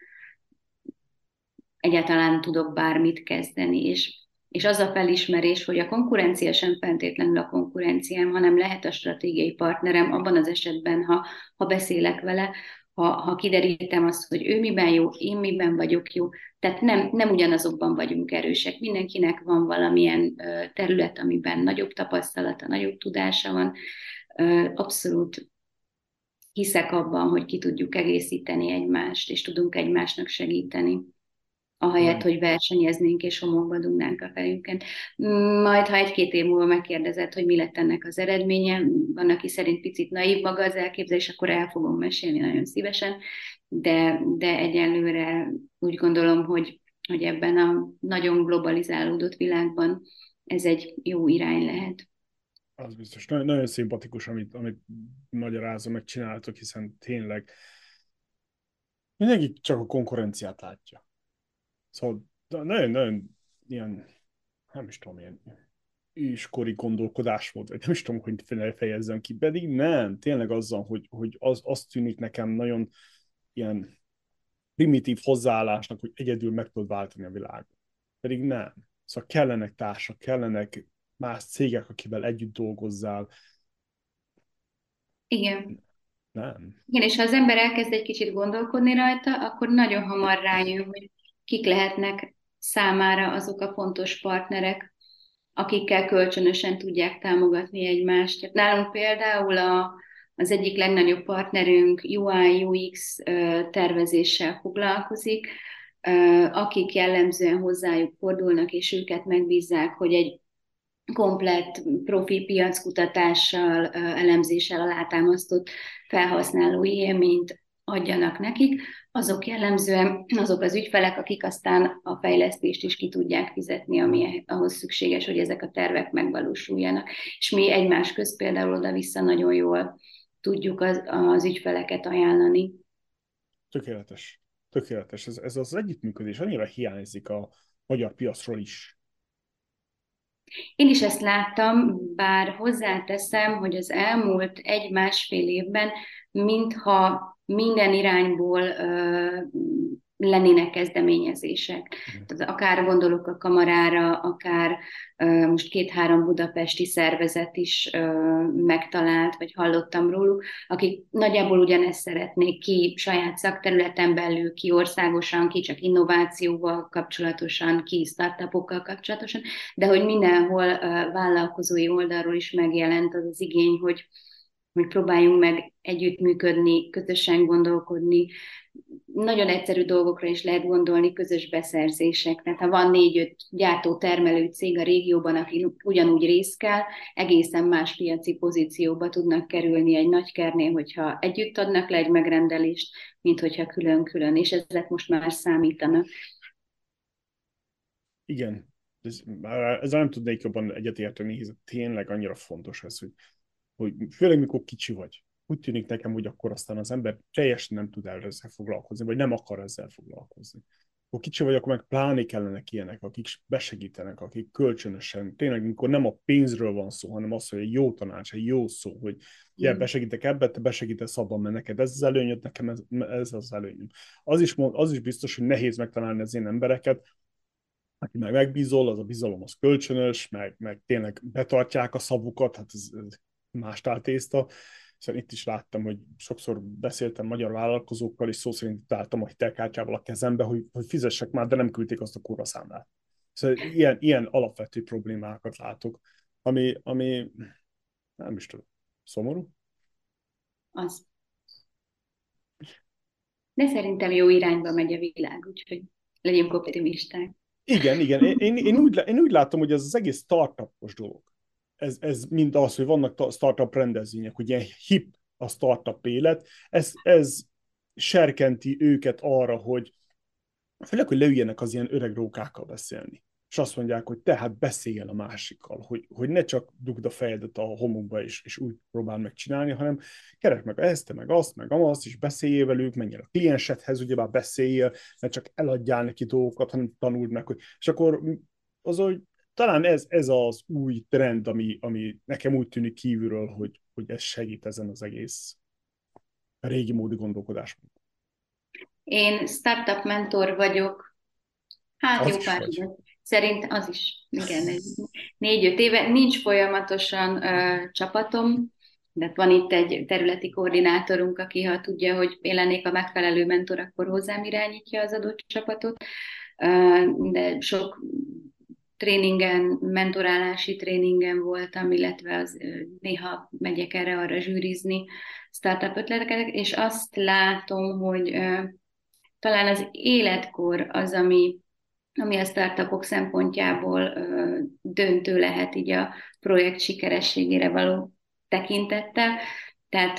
egyáltalán tudok bármit kezdeni, és, és az a felismerés, hogy a konkurencia sem feltétlenül a konkurenciám, hanem lehet a stratégiai partnerem abban az esetben, ha, ha beszélek vele, ha, ha kiderítem azt, hogy ő miben jó, én miben vagyok jó, tehát nem, nem ugyanazokban vagyunk erősek. Mindenkinek van valamilyen terület, amiben nagyobb tapasztalata, nagyobb tudása van. Abszolút hiszek abban, hogy ki tudjuk egészíteni egymást, és tudunk egymásnak segíteni ahelyett, hogy versenyeznénk és homokba dugnánk a fejünket. Majd, ha egy-két év múlva megkérdezett, hogy mi lett ennek az eredménye, van, aki szerint picit naív maga az elképzelés, akkor el fogom mesélni nagyon szívesen, de, de egyelőre úgy gondolom, hogy, hogy ebben a nagyon globalizálódott világban ez egy jó irány lehet. Az biztos. Nagyon, nagyon szimpatikus, amit, amit magyarázom, meg csináltok, hiszen tényleg mindenki csak a konkurenciát látja Szóval nagyon-nagyon ilyen, nem is tudom, ilyen iskori gondolkodásmód, vagy nem is tudom, hogy fejezzem ki, pedig nem, tényleg azzal, hogy, hogy az, az tűnik nekem nagyon ilyen primitív hozzáállásnak, hogy egyedül meg tudod váltani a világot. Pedig nem. Szóval kellenek társak, kellenek más cégek, akivel együtt dolgozzál. Igen. Nem. Igen, és ha az ember elkezd egy kicsit gondolkodni rajta, akkor nagyon hamar rájön, hogy kik lehetnek számára azok a fontos partnerek, akikkel kölcsönösen tudják támogatni egymást. Nálunk például a, az egyik legnagyobb partnerünk UI, UX tervezéssel foglalkozik, akik jellemzően hozzájuk fordulnak, és őket megbízzák, hogy egy komplett profi piackutatással, elemzéssel alátámasztott felhasználói élményt adjanak nekik, azok jellemzően azok az ügyfelek, akik aztán a fejlesztést is ki tudják fizetni, ami ahhoz szükséges, hogy ezek a tervek megvalósuljanak. És mi egymás közt például oda-vissza nagyon jól tudjuk az, az ügyfeleket ajánlani. Tökéletes. Tökéletes. Ez, ez az együttműködés annyira hiányzik a magyar piacról is. Én is ezt láttam, bár hozzáteszem, hogy az elmúlt egy-másfél évben, mintha minden irányból lennének kezdeményezések. Tehát akár gondolok a kamarára, akár most két-három budapesti szervezet is megtalált, vagy hallottam róluk, akik nagyjából ugyanezt szeretnék ki saját szakterületen belül, ki országosan, ki csak innovációval kapcsolatosan, ki startupokkal kapcsolatosan, de hogy mindenhol vállalkozói oldalról is megjelent az az igény, hogy hogy próbáljunk meg együttműködni, közösen gondolkodni. Nagyon egyszerű dolgokra is lehet gondolni, közös beszerzések. Tehát ha van négy-öt gyártó-termelő cég a régióban, aki ugyanúgy részt kell, egészen más piaci pozícióba tudnak kerülni egy nagy kernél, hogyha együtt adnak le egy megrendelést, mint hogyha külön-külön, és ezek most már számítanak. Igen, ez, ezzel nem tudnék jobban egyetérteni, hiszen tényleg annyira fontos ez, hogy hogy főleg mikor kicsi vagy, úgy tűnik nekem, hogy akkor aztán az ember teljesen nem tud ezzel foglalkozni, vagy nem akar ezzel foglalkozni. Akkor kicsi vagy, akkor meg pláne kellenek ilyenek, akik besegítenek, akik kölcsönösen, tényleg, amikor nem a pénzről van szó, hanem az, hogy egy jó tanács, egy jó szó, hogy ja, besegítek ebbe, te besegítesz abban, mert neked ez az előnyöd, nekem ez, ez az előnyöm. Az is, az is biztos, hogy nehéz megtalálni az én embereket, aki meg megbízol, az a bizalom az kölcsönös, meg, meg tényleg betartják a szavukat, hát ez, ez más tészta, hiszen itt is láttam, hogy sokszor beszéltem magyar vállalkozókkal, és szó szerint álltam a hitelkártyával a kezembe, hogy, hogy fizessek már, de nem küldték azt a kurva számlát. Szóval ilyen, ilyen alapvető problémákat látok, ami, ami nem is tudom, szomorú? Az. De szerintem jó irányba megy a világ, úgyhogy legyünk optimisták. Igen, igen. Én, én, én, úgy, én úgy látom, hogy ez az egész startupos dolog ez, ez mind az, hogy vannak startup rendezvények, hogy ilyen hip a startup élet, ez, ez serkenti őket arra, hogy főleg, hogy leüljenek az ilyen öreg rókákkal beszélni. És azt mondják, hogy tehát beszéljen a másikkal, hogy, hogy ne csak dugd a fejedet a homokba, és, és úgy próbál megcsinálni, hanem keresd meg ezt, meg azt, meg azt, és beszéljél velük, menjél a kliensedhez, ugyebár beszéljél, ne csak eladjál neki dolgokat, hanem tanuld meg, hogy, és akkor az, hogy talán ez, ez az új trend, ami, ami nekem úgy tűnik kívülről, hogy, hogy ez segít ezen az egész régi módi gondolkodás. Én startup mentor vagyok, hát az jó pár Szerint az is, igen, négy-öt éve. Nincs folyamatosan uh, csapatom, de van itt egy területi koordinátorunk, aki ha tudja, hogy én lennék a megfelelő mentor, akkor hozzám irányítja az adott csapatot. De sok tréningen, mentorálási tréningen voltam, illetve az, néha megyek erre arra zsűrizni startup ötleteket, és azt látom, hogy talán az életkor az, ami, ami a startupok szempontjából döntő lehet így a projekt sikerességére való tekintettel. Tehát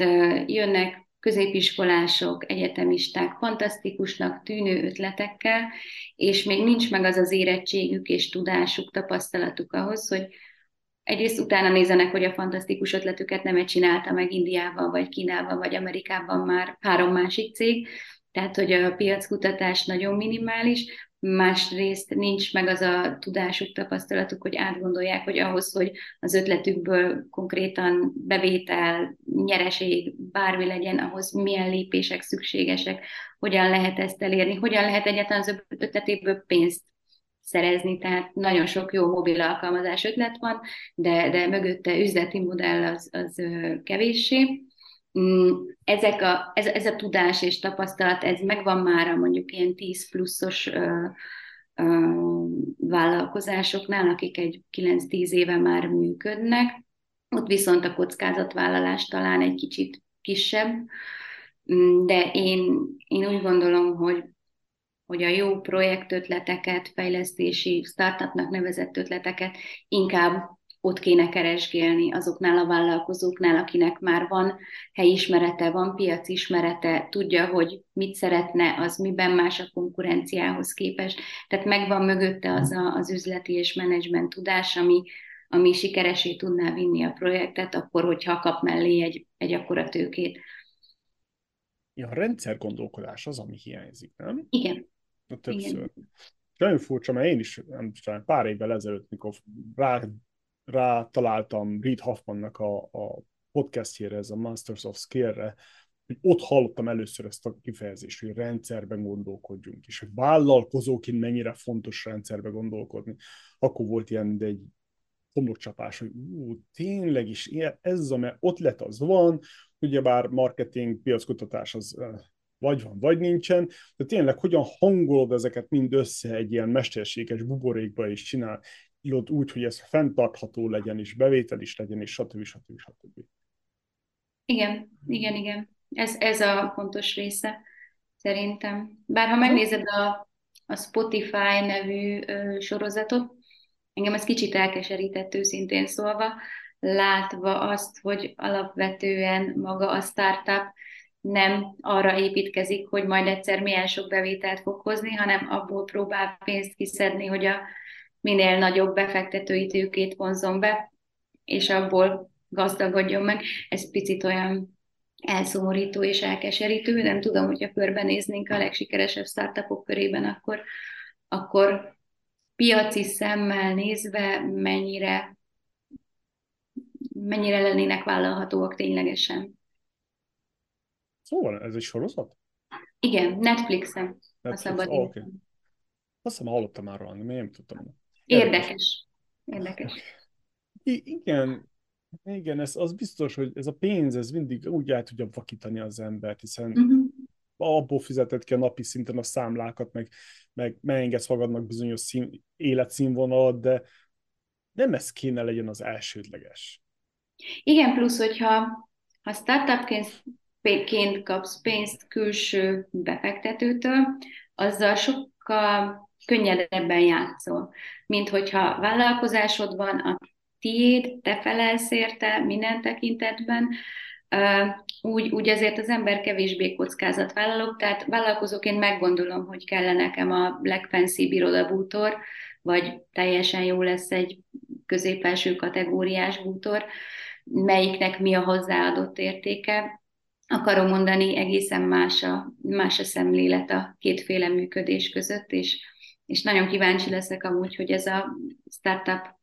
jönnek középiskolások, egyetemisták fantasztikusnak tűnő ötletekkel, és még nincs meg az az érettségük és tudásuk, tapasztalatuk ahhoz, hogy egyrészt utána nézenek, hogy a fantasztikus ötletüket nem csinálta meg Indiában, vagy Kínában, vagy Amerikában már három másik cég, tehát hogy a piackutatás nagyon minimális, másrészt nincs meg az a tudásuk, tapasztalatuk, hogy átgondolják, hogy ahhoz, hogy az ötletükből konkrétan bevétel, nyereség, bármi legyen, ahhoz milyen lépések szükségesek, hogyan lehet ezt elérni, hogyan lehet egyáltalán az ötletéből pénzt szerezni, tehát nagyon sok jó mobil alkalmazás ötlet van, de, de mögötte üzleti modell az, az kevéssé. Mm, ezek a, ez, ez a tudás és tapasztalat, ez megvan már a mondjuk ilyen 10 pluszos ö, ö, vállalkozásoknál, akik egy 9-10 éve már működnek. Ott viszont a kockázatvállalás talán egy kicsit kisebb, mm, de én, én úgy gondolom, hogy hogy a jó projektötleteket, fejlesztési, startupnak nevezett ötleteket inkább ott kéne keresgélni azoknál a vállalkozóknál, akinek már van helyismerete, van piacismerete, tudja, hogy mit szeretne, az miben más a konkurenciához képest. Tehát megvan mögötte az a, az üzleti és menedzsment tudás, ami, ami sikeresé tudná vinni a projektet, akkor, hogyha kap mellé egy, egy akkora tőkét. Ja, a rendszer gondolkodás az, ami hiányzik, nem? Igen. A többször. Igen. nagyon furcsa, mert én is nem tudom, pár évvel ezelőtt, mikor rá rá találtam Reed Hoffmannak a, a podcastjére, ez a Masters of Skill-re, hogy ott hallottam először ezt a kifejezést, hogy rendszerben gondolkodjunk, és hogy vállalkozóként mennyire fontos rendszerbe gondolkodni. Akkor volt ilyen, de egy homlokcsapás, hogy ú, tényleg is, ez a, mert ott lett az van, ugyebár marketing, piackutatás az vagy van, vagy nincsen, de tényleg hogyan hangolod ezeket mind össze egy ilyen mesterséges buborékba, és csinál írod úgy, hogy ez fenntartható legyen, és bevétel is legyen, és stb. stb. stb. Igen, igen, igen. Ez, ez a fontos része, szerintem. Bár ha megnézed a, a Spotify nevű ö, sorozatot, engem ez kicsit elkeserített őszintén szólva, látva azt, hogy alapvetően maga a startup nem arra építkezik, hogy majd egyszer milyen sok bevételt fog hozni, hanem abból próbál pénzt kiszedni, hogy a minél nagyobb befektetői tőkét vonzon be, és abból gazdagodjon meg. Ez picit olyan elszomorító és elkeserítő. Nem tudom, hogyha körbenéznénk a legsikeresebb startupok körében, akkor, akkor piaci szemmel nézve mennyire, mennyire lennének vállalhatóak ténylegesen. Szóval ez egy sorozat? Igen, Netflixen. Netflix, a szabad oh, okay. Azt hiszem, hallottam már róla, nem tudtam. Érdekes. Érdekes. I- igen, igen, ez, az biztos, hogy ez a pénz, ez mindig úgy el tudja vakítani az embert, hiszen uh-huh. abból fizetett ki a napi szinten a számlákat, meg, meg megengedsz magadnak bizonyos szín, életszínvonalat, de nem ez kéne legyen az elsődleges. Igen, plusz, hogyha ha startupként kapsz pénzt külső befektetőtől, azzal sokkal könnyedebben játszol, mint hogyha vállalkozásod van, a tiéd, te felelsz érte minden tekintetben, úgy, úgy azért az ember kevésbé kockázatvállalók, tehát vállalkozóként meggondolom, hogy kellene nekem a legfenszibb irodabútor, vagy teljesen jó lesz egy középelső kategóriás bútor, melyiknek mi a hozzáadott értéke. Akarom mondani, egészen más a, más a szemlélet a kétféle működés között, és és nagyon kíváncsi leszek amúgy, hogy ez a startup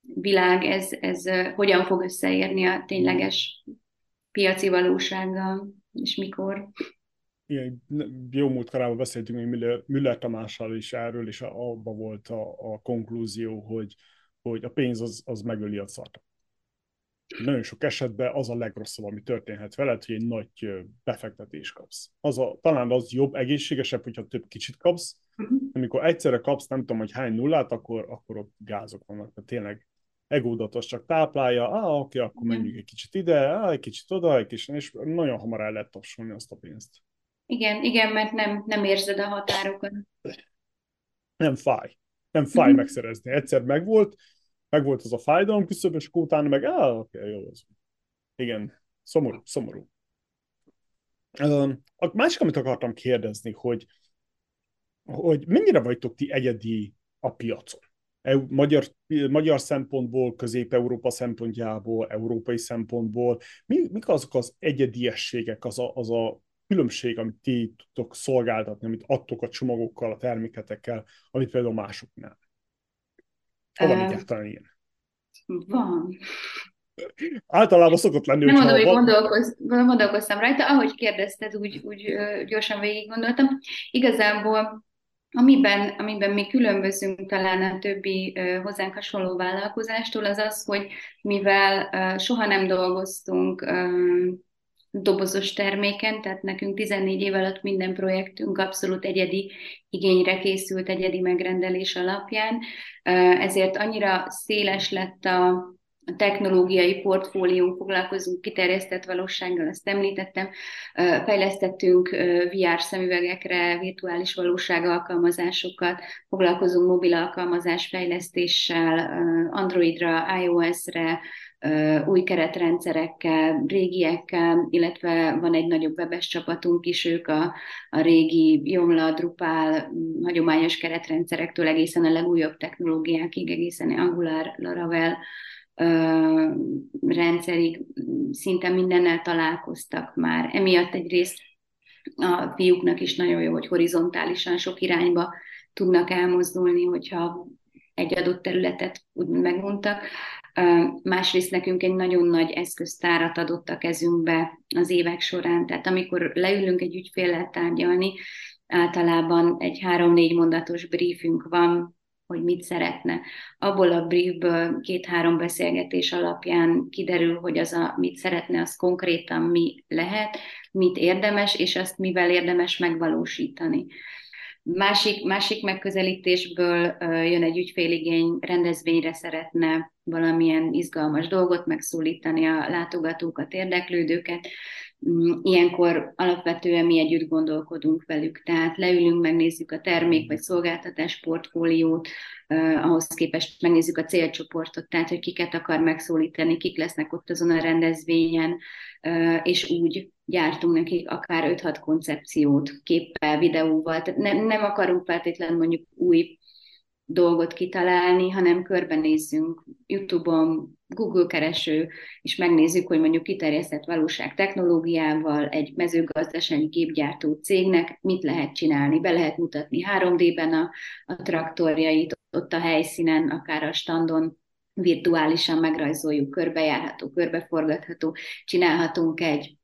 világ, ez, ez hogyan fog összeérni a tényleges piaci valósággal, és mikor. Igen, jó múltkorában beszéltünk még Müller, Müller Tamással is erről, és abban volt a, a konklúzió, hogy, hogy a pénz az, az megöli a startup. Nagyon sok esetben az a legrosszabb, ami történhet veled, hogy egy nagy befektetés kapsz. Az a, talán az jobb, egészségesebb, hogyha több kicsit kapsz, uh-huh. amikor egyszerre kapsz nem tudom, hogy hány nullát, akkor, akkor ott gázok vannak. Tehát tényleg egódatos csak táplálja, ah, oké, akkor menjünk egy kicsit ide, ah, egy kicsit oda, egy kicsit, és nagyon hamar el lehet tapsolni azt a pénzt. Igen, igen, mert nem, nem érzed a határokat. Nem fáj. Nem fáj uh-huh. megszerezni. Egyszer megvolt, megvolt az a fájdalom küszöb, és utána meg, ah, oké, okay, jó az. Igen, szomorú, szomorú. A másik, amit akartam kérdezni, hogy hogy mennyire vagytok ti egyedi a piacon? Magyar, magyar szempontból, Közép-Európa szempontjából, európai szempontból, mi, mik azok az egyediességek, az a, az a különbség, amit ti tudtok szolgáltatni, amit adtok a csomagokkal, a terméketekkel, amit például másoknál? Ha van egyáltalán ilyen? Van. Általában szokott lenni, Nem mondom, hogy gondolkoz, gondolkoztam rajta, ahogy kérdezted, úgy, úgy gyorsan végig gondoltam. Igazából Amiben, amiben mi különbözünk talán a többi uh, hozzánk hasonló vállalkozástól, az az, hogy mivel uh, soha nem dolgoztunk uh, dobozos terméken, tehát nekünk 14 év alatt minden projektünk abszolút egyedi igényre készült, egyedi megrendelés alapján, ezért annyira széles lett a, technológiai portfóliónk, foglalkozunk kiterjesztett valósággal, azt említettem, fejlesztettünk VR szemüvegekre, virtuális valóság alkalmazásokat, foglalkozunk mobil alkalmazás fejlesztéssel, Androidra, iOS-re, új keretrendszerekkel, régiekkel, illetve van egy nagyobb webes csapatunk is, ők a, a régi Joomla, Drupal, hagyományos keretrendszerektől egészen a legújabb technológiákig, egészen Angular, Laravel, rendszerig szinte mindennel találkoztak már. Emiatt egyrészt a fiúknak is nagyon jó, hogy horizontálisan sok irányba tudnak elmozdulni, hogyha egy adott területet úgy megmondtak. Másrészt nekünk egy nagyon nagy eszköztárat adott a kezünkbe az évek során, tehát amikor leülünk egy ügyféllel tárgyalni, általában egy három-négy mondatos briefünk van, hogy mit szeretne. Abból a briefből két-három beszélgetés alapján kiderül, hogy az, a, mit szeretne, az konkrétan mi lehet, mit érdemes, és azt mivel érdemes megvalósítani. Másik, másik megközelítésből jön egy ügyféligény, rendezvényre szeretne valamilyen izgalmas dolgot megszólítani a látogatókat, érdeklődőket, Mm, ilyenkor alapvetően mi együtt gondolkodunk velük, tehát leülünk, megnézzük a termék vagy szolgáltatás portfóliót, ahhoz képest megnézzük a célcsoportot, tehát hogy kiket akar megszólítani, kik lesznek ott azon a rendezvényen, és úgy gyártunk nekik akár 5-6 koncepciót, képpel, videóval, tehát nem, nem akarunk feltétlenül mondjuk új dolgot kitalálni, hanem körbenézzünk YouTube-on, Google kereső, és megnézzük, hogy mondjuk kiterjesztett valóság technológiával egy mezőgazdasági gépgyártó cégnek mit lehet csinálni. Be lehet mutatni 3D-ben a, a traktorjait, ott a helyszínen, akár a standon, virtuálisan megrajzoljuk, körbejárható, körbeforgatható, csinálhatunk egy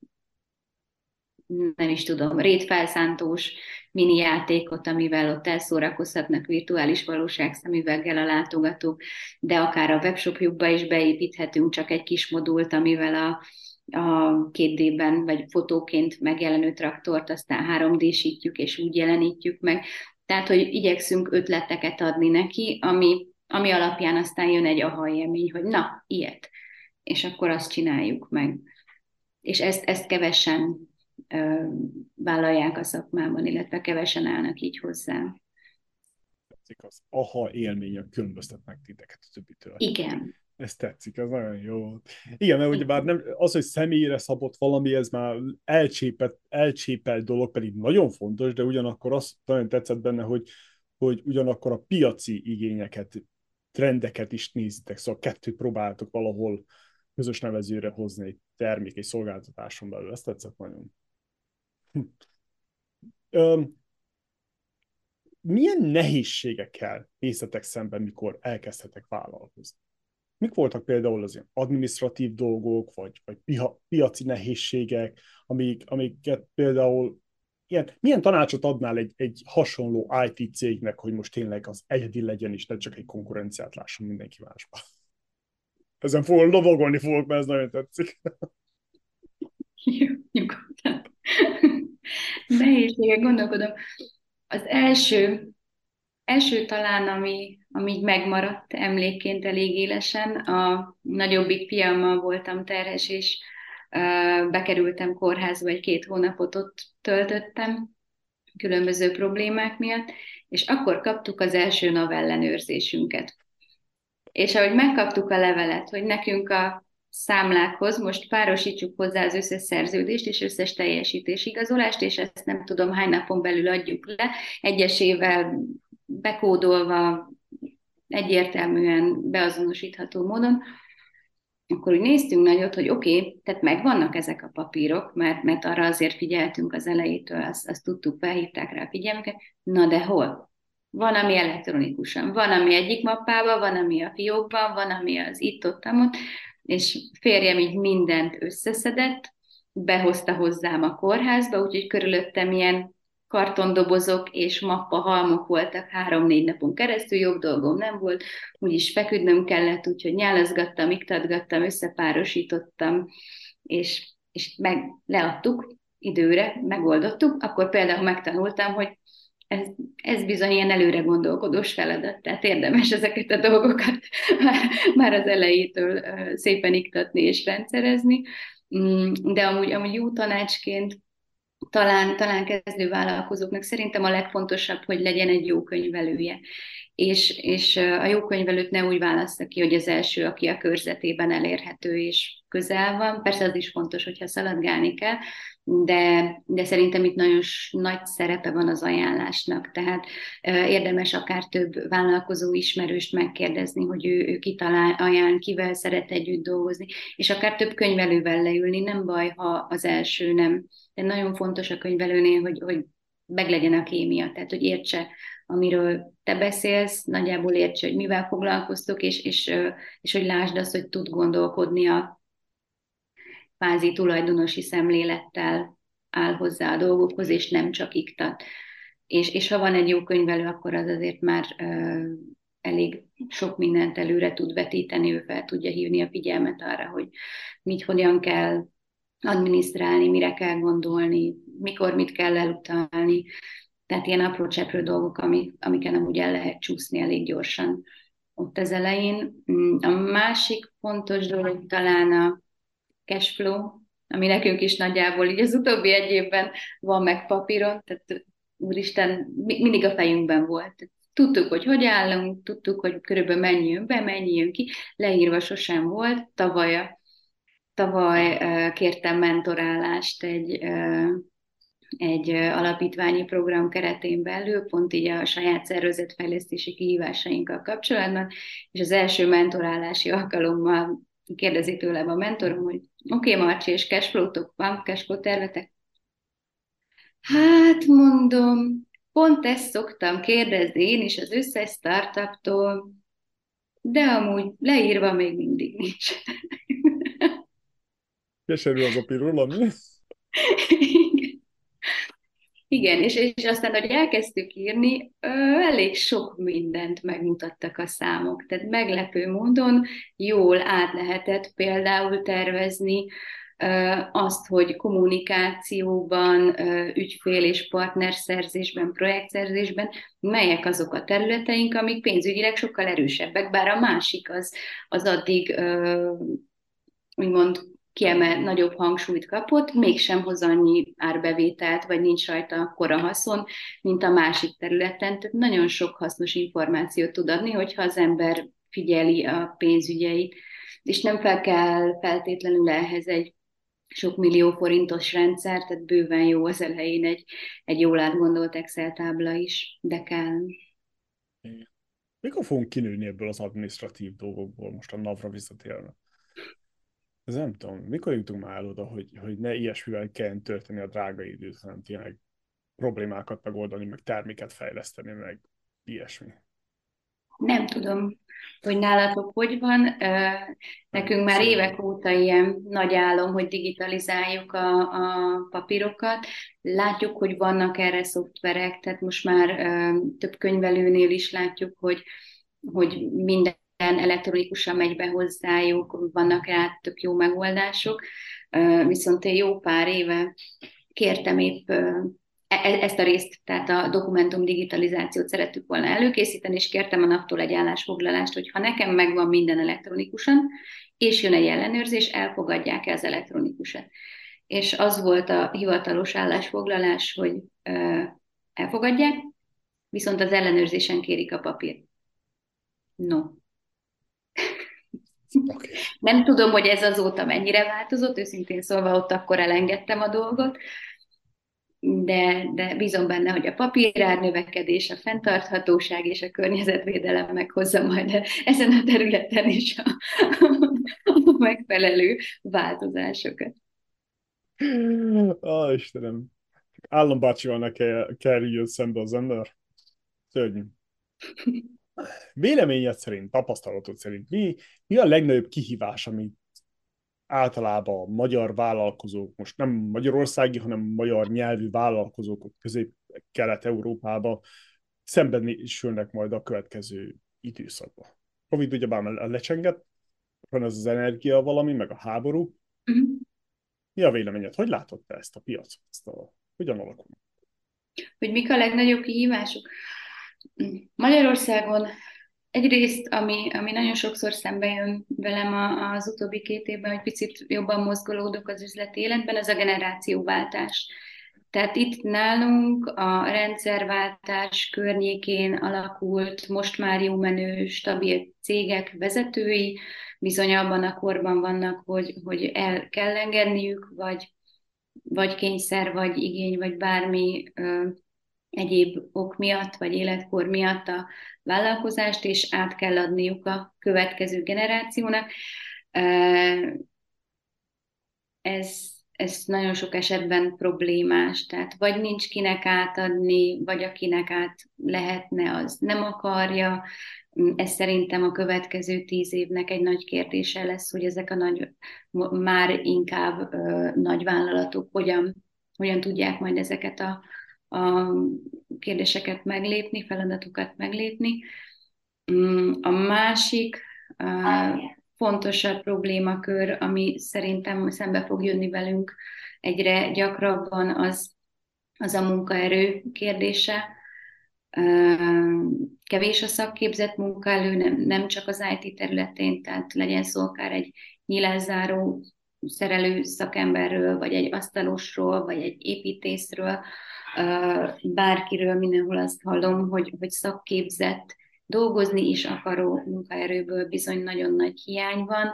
nem is tudom, rétfelszántós mini játékot, amivel ott elszórakozhatnak virtuális valóság szemüveggel a látogatók, de akár a webshopjukba is beépíthetünk csak egy kis modult, amivel a, a 2 ben vagy fotóként megjelenő traktort aztán 3D-sítjük és úgy jelenítjük meg. Tehát, hogy igyekszünk ötleteket adni neki, ami, ami alapján aztán jön egy aha élmény, hogy na, ilyet. És akkor azt csináljuk meg. És ezt, ezt kevesen vállalják a szakmában, illetve kevesen állnak így hozzá. Tetszik az aha élmény, a különböztet meg titeket a többitől. Igen. Ez tetszik, ez nagyon jó. Igen, mert ugye bár nem, az, hogy személyre szabott valami, ez már elcsépelt, elcsépelt dolog, pedig nagyon fontos, de ugyanakkor azt nagyon tetszett benne, hogy, hogy ugyanakkor a piaci igényeket, trendeket is nézitek, szóval kettőt próbáltok valahol közös nevezőre hozni egy termék, egy szolgáltatáson belül. Ez tetszett nagyon. Öm, milyen nehézségekkel néztetek szemben, mikor elkezdhetek vállalkozni? Mik voltak például az ilyen administratív dolgok, vagy, vagy piaci nehézségek, amik, amiket például ilyen, milyen tanácsot adnál egy, egy hasonló IT cégnek, hogy most tényleg az egyedi legyen, és ne csak egy konkurenciát lásson mindenki másba? Ezen fogok lovagolni fogok, mert ez nagyon tetszik. Jó. Nehézségek, gondolkodom. Az első, első talán, ami, ami megmaradt emlékként elég élesen, a nagyobbik fiammal voltam terhes, és bekerültem kórházba, egy két hónapot ott töltöttem, különböző problémák miatt, és akkor kaptuk az első NAV ellenőrzésünket. És ahogy megkaptuk a levelet, hogy nekünk a számlákhoz. Most párosítsuk hozzá az összes szerződést és összes igazolást, és ezt nem tudom hány napon belül adjuk le, egyesével bekódolva, egyértelműen beazonosítható módon, akkor úgy néztünk nagyot, hogy oké, okay, tehát megvannak ezek a papírok, mert, mert arra azért figyeltünk az elejétől, azt, azt tudtuk, felhívták rá a figyelmüket, na de hol? Van, ami elektronikusan, van, ami egyik mappában, van, ami a fiókban, van, ami az itt-ott, ott, és férjem így mindent összeszedett, behozta hozzám a kórházba, úgyhogy körülöttem ilyen kartondobozok és mappa halmok voltak három-négy napon keresztül, jobb dolgom nem volt, úgyis feküdnöm kellett, úgyhogy nyálazgattam, iktatgattam, összepárosítottam, és, és meg leadtuk időre, megoldottuk, akkor például megtanultam, hogy ez, ez bizony ilyen előre gondolkodós feladat, tehát érdemes ezeket a dolgokat <laughs> már, már az elejétől szépen iktatni és rendszerezni, mm, de amúgy, amúgy jó tanácsként talán, talán kezdő vállalkozóknak szerintem a legfontosabb, hogy legyen egy jó könyvelője. És, és a jó könyvelőt ne úgy választa ki, hogy az első, aki a körzetében elérhető és közel van. Persze az is fontos, hogyha szaladgálni kell, de, de szerintem itt nagyon nagy szerepe van az ajánlásnak, tehát érdemes akár több vállalkozó ismerőst megkérdezni, hogy ő, ő kitalál, ajánl, kivel szeret együtt dolgozni, és akár több könyvelővel leülni, nem baj, ha az első nem. De nagyon fontos a könyvelőnél, hogy, hogy meglegyen a kémia, tehát hogy értse, amiről te beszélsz, nagyjából értse, hogy mivel foglalkoztok, és, és, és hogy lásd azt, hogy tud gondolkodni a kvázi tulajdonosi szemlélettel áll hozzá a dolgokhoz, és nem csak iktat. És, és ha van egy jó könyvelő, akkor az azért már ö, elég sok mindent előre tud vetíteni, ő fel tudja hívni a figyelmet arra, hogy mit, hogyan kell adminisztrálni, mire kell gondolni, mikor mit kell elutalni. Tehát ilyen apró cseprő dolgok, amik, amiken amúgy el lehet csúszni elég gyorsan ott az elején. Mm, a másik fontos dolog talán a cash flow, ami nekünk is nagyjából így az utóbbi egy évben van meg papíron, tehát úristen, mindig a fejünkben volt. Tudtuk, hogy hogy állunk, tudtuk, hogy körülbelül mennyi jön be, mennyi jön ki, leírva sosem volt. Tavaly, tavaly kértem mentorálást egy, egy alapítványi program keretén belül, pont így a saját szervezetfejlesztési kihívásainkkal kapcsolatban, és az első mentorálási alkalommal kérdezi tőlem a mentorom, hogy oké, okay, Marci, és cashflow-tok van, cashflow tervetek? Hát mondom, pont ezt szoktam kérdezni én is az összes startuptól, de amúgy leírva még mindig nincs. Keserű az a mi? <laughs> Igen, és, és aztán, hogy elkezdtük írni, elég sok mindent megmutattak a számok. Tehát meglepő módon jól át lehetett például tervezni azt, hogy kommunikációban, ö, ügyfél és partnerszerzésben, projektszerzésben melyek azok a területeink, amik pénzügyileg sokkal erősebbek, bár a másik az, az addig úgymond kiemel, nagyobb hangsúlyt kapott, mégsem hoz annyi árbevételt, vagy nincs rajta akkora haszon, mint a másik területen. Tehát nagyon sok hasznos információt tud adni, hogyha az ember figyeli a pénzügyeit, és nem fel kell feltétlenül ehhez egy sok millió forintos rendszer, tehát bőven jó az elején egy, egy jól átgondolt Excel tábla is, de kell. Mikor fogunk kinőni ebből az administratív dolgokból, most a NAV-ra visszatérve? Ez nem tudom, mikor jutunk már oda, hogy, hogy ne ilyesmivel kell tölteni a drága időt, hanem tényleg problémákat megoldani, meg terméket fejleszteni, meg ilyesmi. Nem tudom, hogy nálatok hogy van. Nekünk már évek óta ilyen nagy álom, hogy digitalizáljuk a, a papírokat. Látjuk, hogy vannak erre szoftverek, tehát most már több könyvelőnél is látjuk, hogy, hogy minden elektronikusan megy be hozzájuk, vannak rá tök jó megoldások, viszont jó pár éve kértem épp e, e, ezt a részt, tehát a dokumentum digitalizációt szerettük volna előkészíteni, és kértem a naptól egy állásfoglalást, hogy ha nekem megvan minden elektronikusan, és jön egy ellenőrzés, elfogadják-e az elektronikusat. És az volt a hivatalos állásfoglalás, hogy elfogadják, viszont az ellenőrzésen kérik a papírt. No, Okay. Nem tudom, hogy ez azóta mennyire változott, őszintén szólva ott akkor elengedtem a dolgot, de, de bízom benne, hogy a papírár növekedés, a fenntarthatóság és a környezetvédelem meghozza majd ezen a területen is a, a megfelelő változásokat. Á, Istenem. Állambácsival ne kell, kerüljön szembe az ember. Szörnyű. Véleményed szerint, tapasztalatod szerint mi, mi a legnagyobb kihívás, amit általában a magyar vállalkozók, most nem magyarországi, hanem magyar nyelvű vállalkozók közép-kelet-európába szembesülnek majd a következő időszakban. Covid ugyebár lecsengett, van ez az energia valami, meg a háború. Uh-huh. Mi a véleményed? Hogy látod te ezt a piacot? Ezt a, hogyan alakul? Hogy mik a legnagyobb kihívások? Magyarországon egyrészt, ami, ami nagyon sokszor szembe jön velem az utóbbi két évben, hogy picit jobban mozgolódok az üzleti életben, ez a generációváltás. Tehát itt nálunk a rendszerváltás környékén alakult most már jó menő, stabil cégek vezetői, bizony abban a korban vannak, hogy, hogy el kell engedniük, vagy, vagy kényszer, vagy igény, vagy bármi egyéb ok miatt, vagy életkor miatt a vállalkozást, és át kell adniuk a következő generációnak. Ez, ez nagyon sok esetben problémás, tehát vagy nincs kinek átadni, vagy akinek át lehetne, az nem akarja. Ez szerintem a következő tíz évnek egy nagy kérdése lesz, hogy ezek a nagy, már inkább ö, nagy vállalatok hogyan, hogyan tudják majd ezeket a, a kérdéseket meglépni, feladatokat meglépni. Mm, a másik fontosabb problémakör, ami szerintem szembe fog jönni velünk egyre gyakrabban, az, az a munkaerő kérdése. Kevés a szakképzett munkaerő, nem, nem csak az IT területén, tehát legyen szó akár egy nyilázáró szerelő szakemberről, vagy egy asztalosról, vagy egy építészről, bárkiről mindenhol azt hallom, hogy, hogy szakképzett, dolgozni is akaró munkaerőből bizony nagyon nagy hiány van.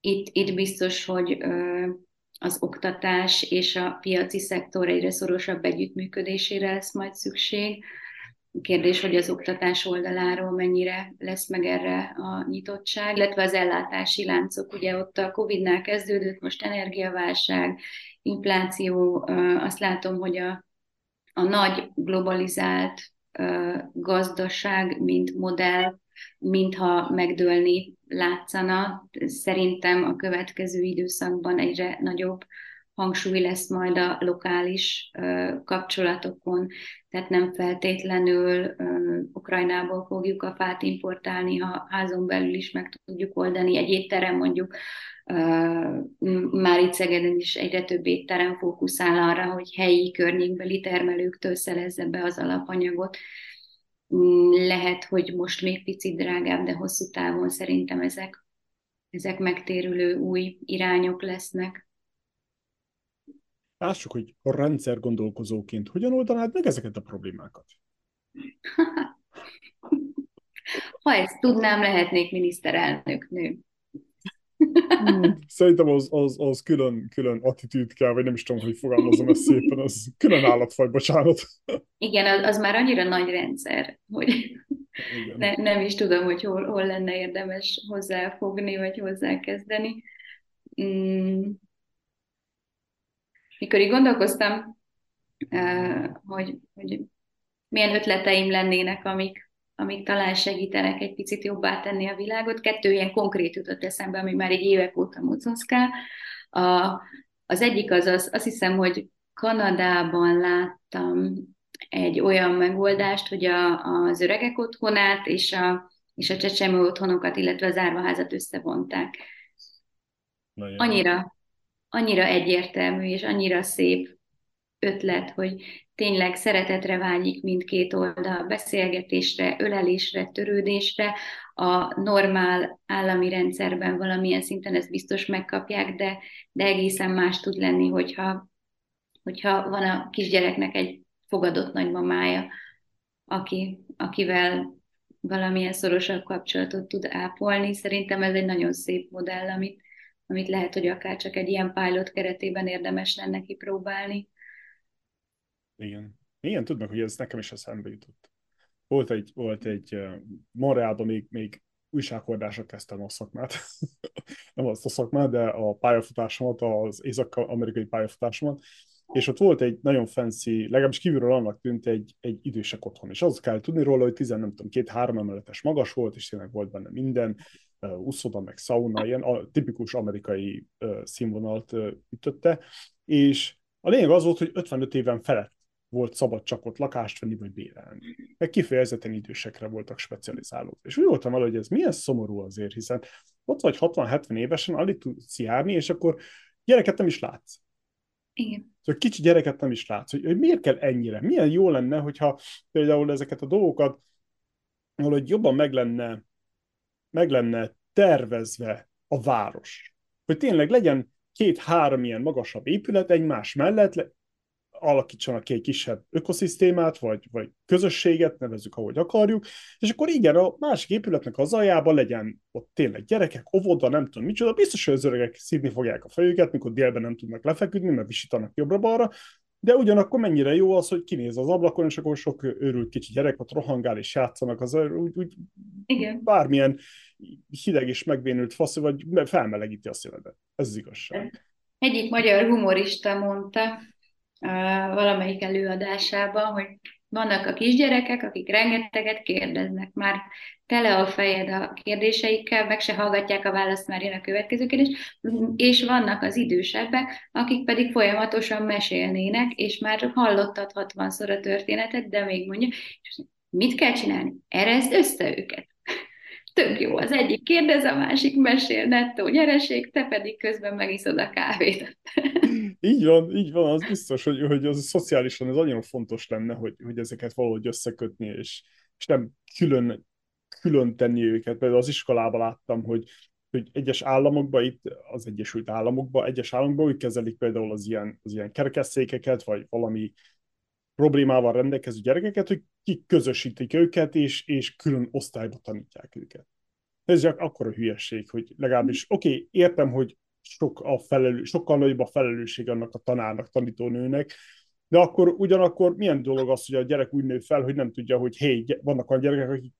Itt, itt biztos, hogy az oktatás és a piaci szektor egyre szorosabb együttműködésére lesz majd szükség. Kérdés, hogy az oktatás oldaláról mennyire lesz meg erre a nyitottság, illetve az ellátási láncok. Ugye ott a Covid-nál kezdődött, most energiaválság, infláció, azt látom, hogy a, a nagy globalizált gazdaság, mint modell, mintha megdőlni látszana. Szerintem a következő időszakban egyre nagyobb hangsúly lesz majd a lokális kapcsolatokon, tehát nem feltétlenül Ukrajnából fogjuk a fát importálni, ha házon belül is meg tudjuk oldani. Egy étterem mondjuk már itt Szegeden is egyre több étterem fókuszál arra, hogy helyi környékbeli termelőktől szerezze be az alapanyagot. Mm, lehet, hogy most még picit drágább, de hosszú távon szerintem ezek, ezek megtérülő új irányok lesznek. Lássuk, hogy a rendszer gondolkozóként hogyan oldanád meg ezeket a problémákat? <laughs> ha ezt tudnám, lehetnék miniszterelnök nő. Hmm, <laughs> szerintem az, az, az külön, külön attitűd kell, vagy nem is tudom, hogy fogalmazom ezt szépen, az külön állatfaj, bocsánat. Igen, az, az már annyira nagy rendszer, hogy Ne, nem is tudom, hogy hol, hol lenne érdemes hozzáfogni, vagy hozzákezdeni. Mm. Mikor így gondolkoztam, uh, hogy, hogy milyen ötleteim lennének, amik, amik talán segítenek egy picit jobbá tenni a világot. Kettő ilyen konkrét jutott eszembe, ami már egy évek óta mocoszkál. A, az egyik az, az, azt hiszem, hogy Kanadában láttam egy olyan megoldást, hogy a, az öregek otthonát és a, és a csecsemő otthonokat, illetve az árvaházat összevonták. Nagyon annyira, annyira egyértelmű és annyira szép ötlet, hogy tényleg szeretetre vágyik mindkét oldal, beszélgetésre, ölelésre, törődésre, a normál állami rendszerben valamilyen szinten ezt biztos megkapják, de, de egészen más tud lenni, hogyha, hogyha van a kisgyereknek egy fogadott nagymamája, aki, akivel valamilyen szorosabb kapcsolatot tud ápolni. Szerintem ez egy nagyon szép modell, amit, amit lehet, hogy akár csak egy ilyen pilot keretében érdemes lenne kipróbálni. Igen. Igen, tudnak, hogy ez nekem is eszembe jutott. Volt egy, volt egy uh, Montrealban még, még újsághordásra kezdtem a szakmát. <laughs> Nem azt a szakmát, de a pályafutásomat, az észak-amerikai pályafutásomat. És ott volt egy nagyon fancy, legalábbis kívülről annak tűnt egy, egy idősek otthon. És az kell tudni róla, hogy tizen, nem tudom, két-három emeletes magas volt, és tényleg volt benne minden, uh, uszoda, meg sauna, ilyen a tipikus amerikai uh, színvonalt uh, ütötte. És a lényeg az volt, hogy 55 éven felett volt szabad csak ott lakást venni vagy bérelni. Meg kifejezetten idősekre voltak specializálók. És úgy voltam vele, hogy ez milyen szomorú azért, hiszen ott vagy 60-70 évesen, alig tudsz járni, és akkor gyereket nem is látsz. Igen. Szóval kicsi gyereket nem is látsz, hogy, hogy miért kell ennyire. Milyen jó lenne, hogyha például ezeket a dolgokat valahogy jobban meg lenne, meg lenne tervezve a város. Hogy tényleg legyen két-három ilyen magasabb épület egymás mellett, alakítsanak ki egy kisebb ökoszisztémát, vagy, vagy közösséget, nevezzük, ahogy akarjuk, és akkor igen, a másik épületnek az aljában legyen ott tényleg gyerekek, óvoda, nem tudom micsoda, biztos, hogy az öregek szídni fogják a fejüket, mikor délben nem tudnak lefeküdni, mert visítanak jobbra-balra, de ugyanakkor mennyire jó az, hogy kinéz az ablakon, és akkor sok őrült kicsi gyerek ott rohangál és játszanak, az úgy, úgy Igen. bármilyen hideg és megvénült fasz, vagy felmelegíti a szívedet. Ez az igazság. Egyik magyar humorista mondta, valamelyik előadásában, hogy vannak a kisgyerekek, akik rengeteget kérdeznek, már tele a fejed a kérdéseikkel, meg se hallgatják a választ, már jön a következő kérdés, és vannak az idősebbek, akik pedig folyamatosan mesélnének, és már hallottad 60-szor a történetet, de még mondja, mit kell csinálni? Erezd össze őket. Tök jó, az egyik kérdez, a másik mesél, nettó nyereség, te pedig közben megiszod a kávét. Így van, így van, az biztos, hogy, hogy az szociálisan ez nagyon fontos lenne, hogy, hogy ezeket valahogy összekötni, és, és nem külön, külön tenni őket. Például az iskolában láttam, hogy, hogy egyes államokban, itt az Egyesült Államokban, egyes államokban úgy kezelik például az ilyen, az ilyen kerekesszékeket, vagy valami problémával rendelkező gyerekeket, hogy kiközösítik őket, és, és külön osztályba tanítják őket. Ez csak akkora hülyeség, hogy legalábbis, oké, okay, értem, hogy sok a felelő, sokkal nagyobb a felelősség annak a tanárnak, tanítónőnek, de akkor ugyanakkor milyen dolog az, hogy a gyerek úgy nő fel, hogy nem tudja, hogy hé, vannak olyan gyerekek, akik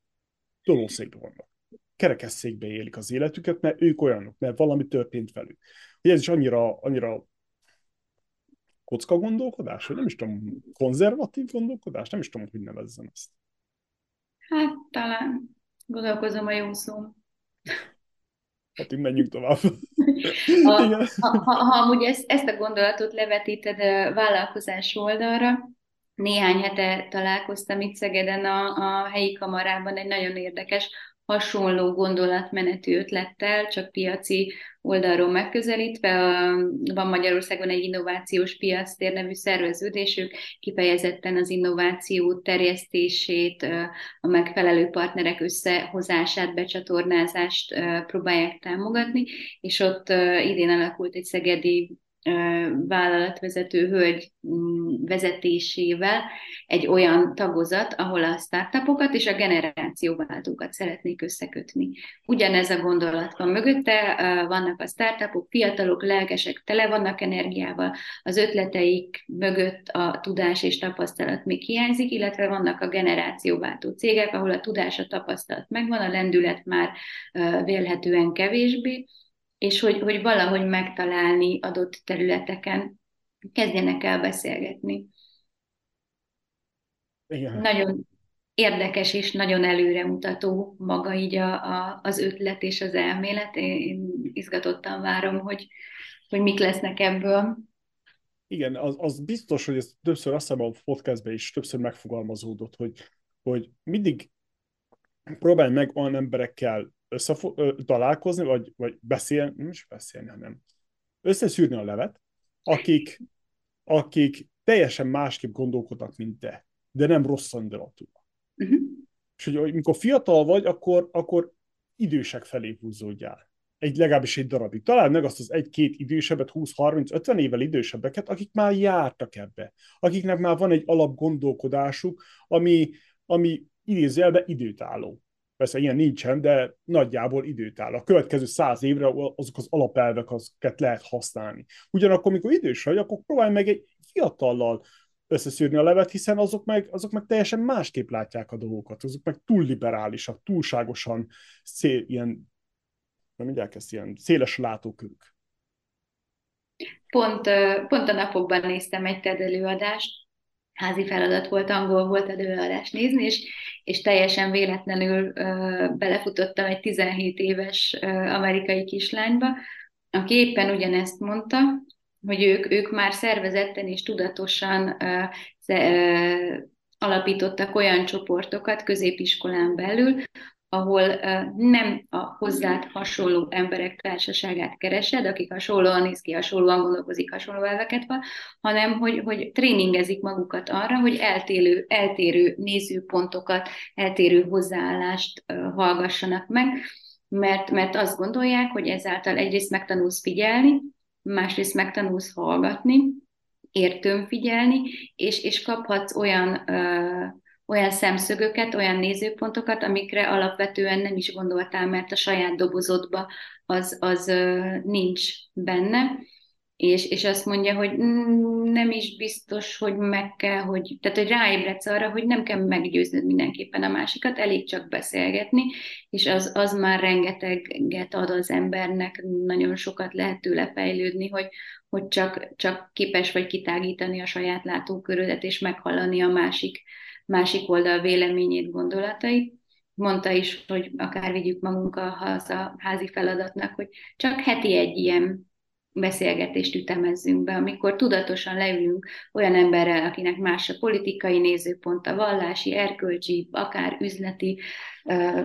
tolószékben vannak. Kerekesszékbe élik az életüket, mert ők olyanok, mert valami történt velük. Hogy ez is annyira, annyira kocka gondolkodás, vagy nem is tudom, konzervatív gondolkodás, nem is tudom, hogy nevezzem ezt. Hát talán gondolkozom a jó szó. Hát így menjünk tovább. <laughs> <laughs> Ha, ha, ha, ha amúgy ezt, ezt a gondolatot levetíted a vállalkozás oldalra, néhány hete találkoztam itt Szegeden a, a helyi kamarában egy nagyon érdekes hasonló gondolatmenetű ötlettel, csak piaci oldalról megközelítve. Van Magyarországon egy innovációs piactér nevű szerveződésük, kifejezetten az innováció terjesztését, a megfelelő partnerek összehozását, becsatornázást próbálják támogatni, és ott idén alakult egy szegedi vállalatvezető hölgy mm, vezetésével egy olyan tagozat, ahol a startupokat és a generációváltókat szeretnék összekötni. Ugyanez a gondolat van mögötte, vannak a startupok, fiatalok, lelkesek, tele vannak energiával, az ötleteik mögött a tudás és tapasztalat még hiányzik, illetve vannak a generációváltó cégek, ahol a tudás, a tapasztalat megvan, a lendület már vélhetően kevésbé, és hogy, hogy valahogy megtalálni adott területeken, kezdjenek el beszélgetni. Igen. Nagyon érdekes és nagyon előremutató maga így a, a, az ötlet és az elmélet. Én izgatottan várom, hogy, hogy mik lesznek ebből. Igen, az, az biztos, hogy ez többször azt hiszem a podcastben is többször megfogalmazódott, hogy, hogy mindig próbálj meg olyan emberekkel összefo- találkozni, vagy, vagy beszélni, nem is beszélni, hanem összeszűrni a levet, akik, akik teljesen másképp gondolkodnak, mint te, de nem rossz indulatúak. Uh-huh. És hogy amikor fiatal vagy, akkor, akkor idősek felé húzódjál. Egy, legalábbis egy darabig. Találd meg azt az egy-két idősebbet, 20-30-50 évvel idősebbeket, akik már jártak ebbe. Akiknek már van egy alapgondolkodásuk, ami, ami idézőjelben időtálló. Persze ilyen nincsen, de nagyjából időt áll. A következő száz évre azok az alapelvek, azokat lehet használni. Ugyanakkor, amikor idős vagy, akkor próbálj meg egy fiatallal összeszűrni a levet, hiszen azok meg, azok meg teljesen másképp látják a dolgokat, azok meg túl liberálisak, túlságosan szél, ilyen, nem mondják ezt, ilyen széles látókörük. Pont, pont a napokban néztem egy TED előadást, házi feladat volt, angol volt előadást nézni, és, és teljesen véletlenül uh, belefutottam egy 17 éves uh, amerikai kislányba, aki éppen ugyanezt mondta, hogy ők, ők már szervezetten és tudatosan uh, uh, alapítottak olyan csoportokat középiskolán belül, ahol nem a hozzád hasonló emberek társaságát keresed, akik hasonlóan néz ki, hasonlóan gondolkozik, hasonló elveket van, hanem hogy, hogy tréningezik magukat arra, hogy eltérő, eltérő nézőpontokat, eltérő hozzáállást hallgassanak meg, mert, mert azt gondolják, hogy ezáltal egyrészt megtanulsz figyelni, másrészt megtanulsz hallgatni, értőn figyelni, és, és kaphatsz olyan uh, olyan szemszögöket, olyan nézőpontokat, amikre alapvetően nem is gondoltál, mert a saját dobozodba az, az nincs benne, és, és azt mondja, hogy nem is biztos, hogy meg kell, hogy, tehát hogy ráébredsz arra, hogy nem kell meggyőznöd mindenképpen a másikat, elég csak beszélgetni, és az, az már rengeteget ad az embernek, nagyon sokat lehet tőle fejlődni, hogy, hogy csak, csak képes vagy kitágítani a saját látókörödet, és meghallani a másik másik oldal véleményét, gondolatait. Mondta is, hogy akár vigyük magunkkal haza házi feladatnak, hogy csak heti egy ilyen beszélgetést ütemezzünk be, amikor tudatosan leülünk olyan emberrel, akinek más a politikai nézőpont, a vallási, erkölcsi, akár üzleti,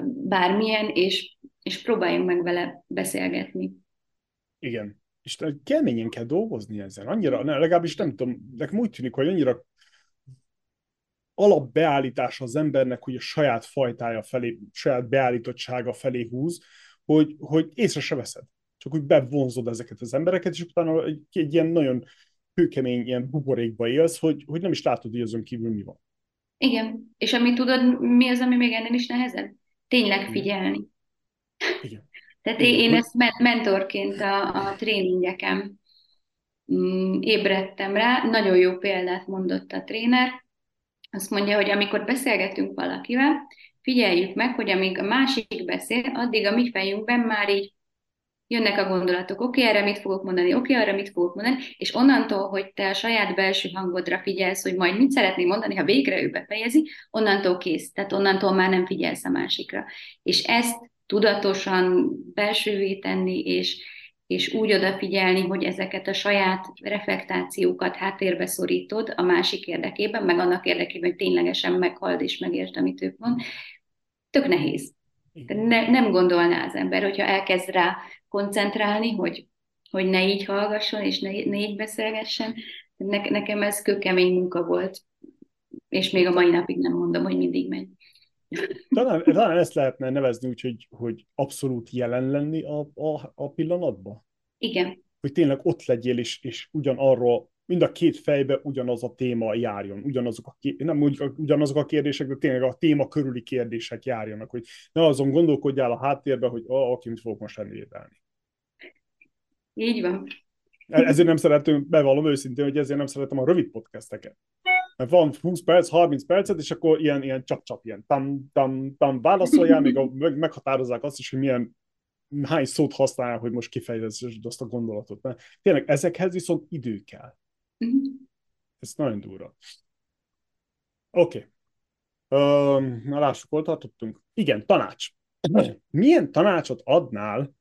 bármilyen, és, és próbáljunk meg vele beszélgetni. Igen. És keményen kell dolgozni ezzel. Annyira, legalábbis nem tudom, nekem úgy tűnik, hogy annyira alapbeállítása az embernek, hogy a saját fajtája felé, saját beállítottsága felé húz, hogy, hogy észre se veszed. Csak úgy bevonzod ezeket az embereket, és utána egy, egy ilyen nagyon hőkemény ilyen buborékba élsz, hogy, hogy nem is látod, hogy azon kívül mi van. Igen. És ami tudod, mi az, ami még ennél is nehezebb? Tényleg figyelni. Igen. <laughs> Tehát Igen. én ezt mentorként a, a tréningeken mm, ébredtem rá. Nagyon jó példát mondott a tréner, azt mondja, hogy amikor beszélgetünk valakivel, figyeljük meg, hogy amíg a másik beszél, addig a mi fejünkben már így jönnek a gondolatok, oké, erre mit fogok mondani, oké, okay, arra mit fogok mondani, és onnantól, hogy te a saját belső hangodra figyelsz, hogy majd mit szeretnél mondani, ha végre ő befejezi, onnantól kész, tehát onnantól már nem figyelsz a másikra. És ezt tudatosan belsővé tenni, és, és úgy odafigyelni, hogy ezeket a saját reflektációkat háttérbe szorítod a másik érdekében, meg annak érdekében, hogy ténylegesen meghald és megértsd, amit ők mond, tök nehéz. Ne, nem gondolná az ember, hogyha elkezd rá koncentrálni, hogy, hogy ne így hallgasson, és ne, ne így beszélgessen. Ne, nekem ez kökemény munka volt, és még a mai napig nem mondom, hogy mindig megy. Talán, talán ezt lehetne nevezni úgy, hogy, hogy abszolút jelen lenni a, a, a pillanatban. Igen. Hogy tényleg ott legyél, és, és ugyanarról, mind a két fejbe ugyanaz a téma járjon, ugyanazok a, nem úgy, ugyanazok a kérdések, de tényleg a téma körüli kérdések járjanak, hogy ne azon gondolkodjál a háttérben, hogy ah, aki mit fogok most elévelni. Így van. E-, ezért nem szeretem, bevallom őszintén, hogy ezért nem szeretem a rövid podcasteket mert van 20 perc, 30 percet, és akkor ilyen, ilyen csap-csap, ilyen tam, tam, tam válaszoljál, még a, meg, meghatározzák azt is, hogy milyen hány szót használ, hogy most kifejezed azt a gondolatot. Mert tényleg ezekhez viszont idő kell. Mm-hmm. Ez nagyon durva. Oké. Okay. na lássuk, hol tartottunk. Igen, tanács. Milyen tanácsot adnál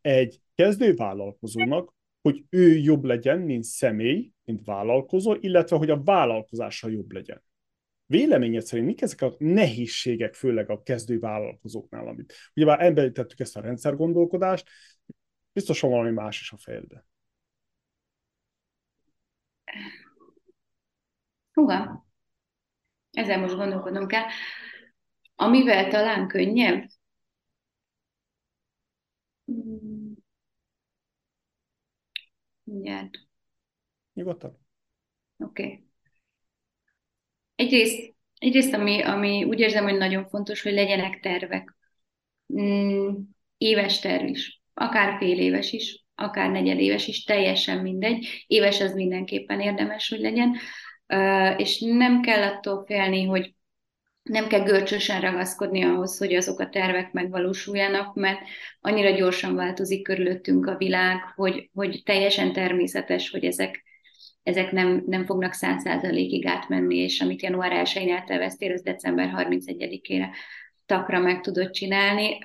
egy kezdővállalkozónak, hogy ő jobb legyen, mint személy, mint vállalkozó, illetve hogy a vállalkozása jobb legyen. Véleményed szerint mik ezek a nehézségek, főleg a kezdő vállalkozóknál, amit ugye már említettük ezt a rendszergondolkodást, biztosan valami más is a fejedbe. Húha, ezzel most gondolkodnom kell. Amivel talán könnyebb, Mindjárt. Nyugodtan. Oké. Okay. Egyrészt, egyrészt ami, ami úgy érzem, hogy nagyon fontos, hogy legyenek tervek. Mm, éves terv is, akár fél éves is, akár negyedéves is, teljesen mindegy. Éves az mindenképpen érdemes, hogy legyen. Uh, és nem kell attól félni, hogy nem kell görcsösen ragaszkodni ahhoz, hogy azok a tervek megvalósuljanak, mert annyira gyorsan változik körülöttünk a világ, hogy, hogy teljesen természetes, hogy ezek, ezek nem, nem fognak száz százalékig átmenni, és amit január 1-én elterveztél, az december 31-ére takra meg tudod csinálni.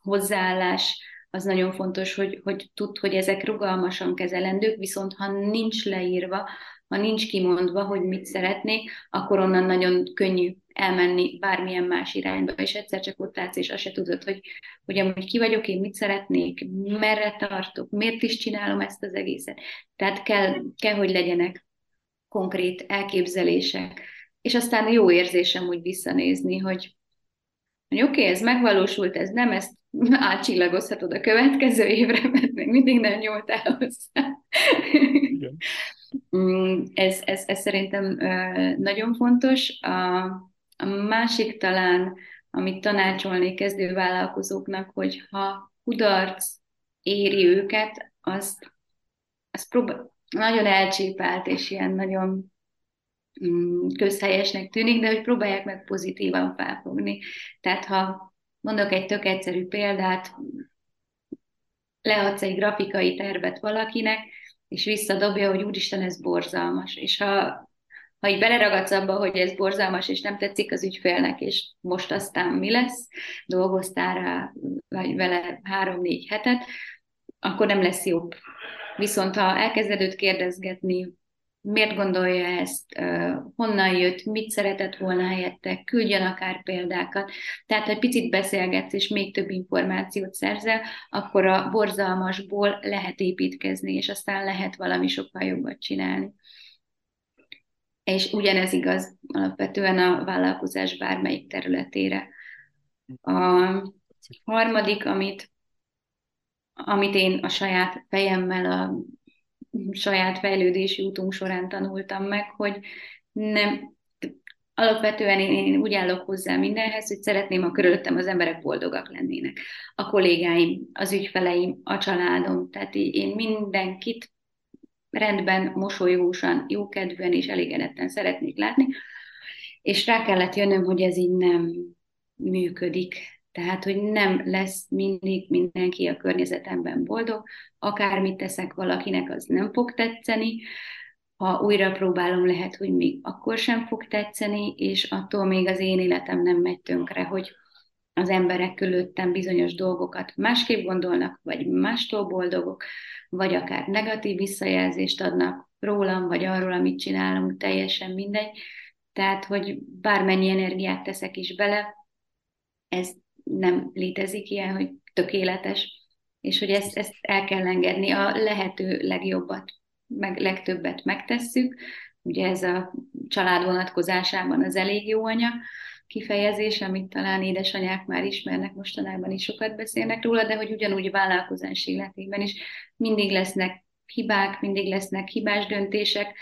Hozzáállás az nagyon fontos, hogy, hogy tud, hogy ezek rugalmasan kezelendők, viszont ha nincs leírva, ha nincs kimondva, hogy mit szeretnék, akkor onnan nagyon könnyű elmenni bármilyen más irányba, és egyszer csak ott látsz, és azt se tudod, hogy, hogy amúgy ki vagyok, én mit szeretnék, merre tartok, miért is csinálom ezt az egészet. Tehát kell, kell hogy legyenek konkrét elképzelések, és aztán jó érzésem úgy visszanézni, hogy, hogy oké, okay, ez megvalósult, ez nem, ezt <laughs> átcsillagozhatod a következő évre, <laughs> mert még mindig nem nyúltál hozzá. Igen. Mm, ez, ez, ez szerintem nagyon fontos. A, a másik talán, amit tanácsolnék kezdő vállalkozóknak, hogy ha kudarc éri őket, azt, azt próbál, nagyon elcsépált és ilyen nagyon mm, közhelyesnek tűnik, de hogy próbálják meg pozitívan felfogni. Tehát ha mondok egy tök egyszerű példát, leadsz egy grafikai tervet valakinek, és visszadobja, hogy úristen, ez borzalmas. És ha, ha így beleragadsz abba, hogy ez borzalmas, és nem tetszik az ügyfélnek, és most aztán mi lesz, dolgoztál rá vagy vele három-négy hetet, akkor nem lesz jobb. Viszont ha elkezded őt kérdezgetni, miért gondolja ezt, honnan jött, mit szeretett volna helyette, küldjön akár példákat. Tehát, ha egy picit beszélgetsz, és még több információt szerzel, akkor a borzalmasból lehet építkezni, és aztán lehet valami sokkal jobbat csinálni. És ugyanez igaz alapvetően a vállalkozás bármelyik területére. A harmadik, amit, amit én a saját fejemmel a saját fejlődési útunk során tanultam meg, hogy nem, alapvetően én, én úgy állok hozzá mindenhez, hogy szeretném, ha körülöttem az emberek boldogak lennének. A kollégáim, az ügyfeleim, a családom. Tehát én mindenkit rendben, mosolyósan, jókedvűen és elégedetten szeretnék látni, és rá kellett jönnöm, hogy ez így nem működik. Tehát, hogy nem lesz mindig mindenki a környezetemben boldog, akármit teszek valakinek, az nem fog tetszeni, ha újra próbálom, lehet, hogy még akkor sem fog tetszeni, és attól még az én életem nem megy tönkre, hogy az emberek körülöttem bizonyos dolgokat másképp gondolnak, vagy mástól boldogok, vagy akár negatív visszajelzést adnak rólam, vagy arról, amit csinálunk, teljesen mindegy. Tehát, hogy bármennyi energiát teszek is bele, ez nem létezik ilyen, hogy tökéletes, és hogy ezt, ezt el kell engedni, a lehető legjobbat, meg legtöbbet megtesszük. Ugye ez a család vonatkozásában az elég jó anya kifejezés, amit talán édesanyák már ismernek, mostanában is sokat beszélnek róla, de hogy ugyanúgy vállalkozás életében is mindig lesznek hibák, mindig lesznek hibás döntések,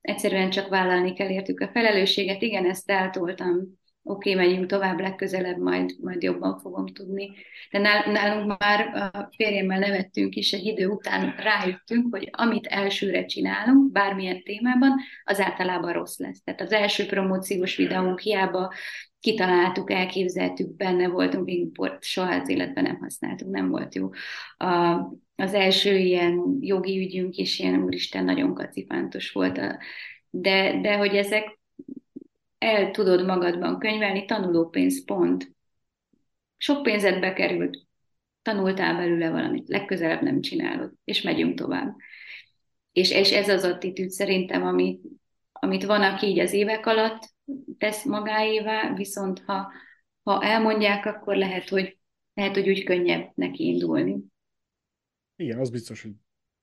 egyszerűen csak vállalni kell értük a felelősséget. Igen, ezt eltoltam oké, okay, megyünk tovább, legközelebb majd, majd jobban fogom tudni. De nálunk már a férjemmel nevettünk is, egy idő után rájöttünk, hogy amit elsőre csinálunk, bármilyen témában, az általában rossz lesz. Tehát az első promóciós videónk hiába kitaláltuk, elképzeltük, benne voltunk, import soha az életben nem használtuk, nem volt jó. A, az első ilyen jogi ügyünk is ilyen, úristen, nagyon kacifántos volt. A, de, de hogy ezek el tudod magadban könyvelni, tanulópénz pont. Sok pénzed bekerült, tanultál belőle valamit, legközelebb nem csinálod, és megyünk tovább. És, és ez az attitűd szerintem, ami, amit van, aki így az évek alatt tesz magáévá, viszont ha, ha elmondják, akkor lehet, hogy, lehet, hogy úgy könnyebb neki indulni. Igen, az biztos, hogy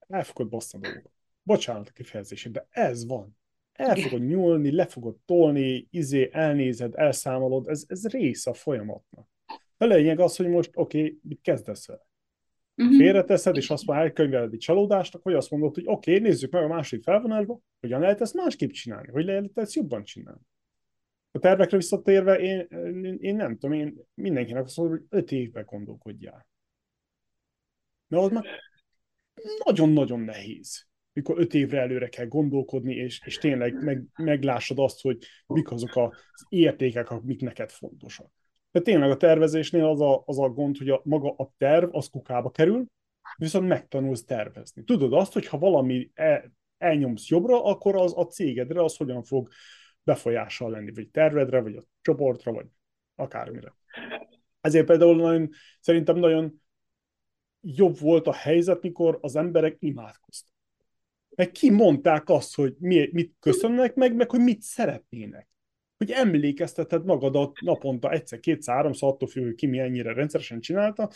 el fogod basszni a. Bocsánat a kifejezését, de ez van. El fogod nyúlni, le fogod tolni, izé, elnézed, elszámolod, ez, ez része a folyamatnak. A lényeg az, hogy most oké, okay, mit kezdesz el? Uh-huh. Félreteszed, és azt már elkönyveled egy csalódásnak, vagy azt mondod, hogy oké, okay, nézzük meg a másik felvonásba, hogyan lehet ezt másképp csinálni, hogy lehet ezt jobban csinálni. A tervekre visszatérve, én, én nem tudom, én mindenkinek azt mondom, hogy öt évben gondolkodjál. Mert az már nagyon-nagyon nehéz mikor öt évre előre kell gondolkodni, és, és tényleg meg, meglássad azt, hogy mik azok az értékek, amik neked fontosak. De tényleg a tervezésnél az a, az a gond, hogy a, maga a terv az kukába kerül, viszont megtanulsz tervezni. Tudod azt, hogy ha valami el, elnyomsz jobbra, akkor az a cégedre az hogyan fog befolyással lenni, vagy tervedre, vagy a csoportra, vagy akármire. Ezért például nagyon, szerintem nagyon jobb volt a helyzet, mikor az emberek imádkoztak meg kimondták azt, hogy mi, mit köszönnek meg, meg hogy mit szeretnének. hogy emlékezteted magadat naponta egyszer, kétszer, háromszor, attól függ, hogy ki mi ennyire rendszeresen csinálta,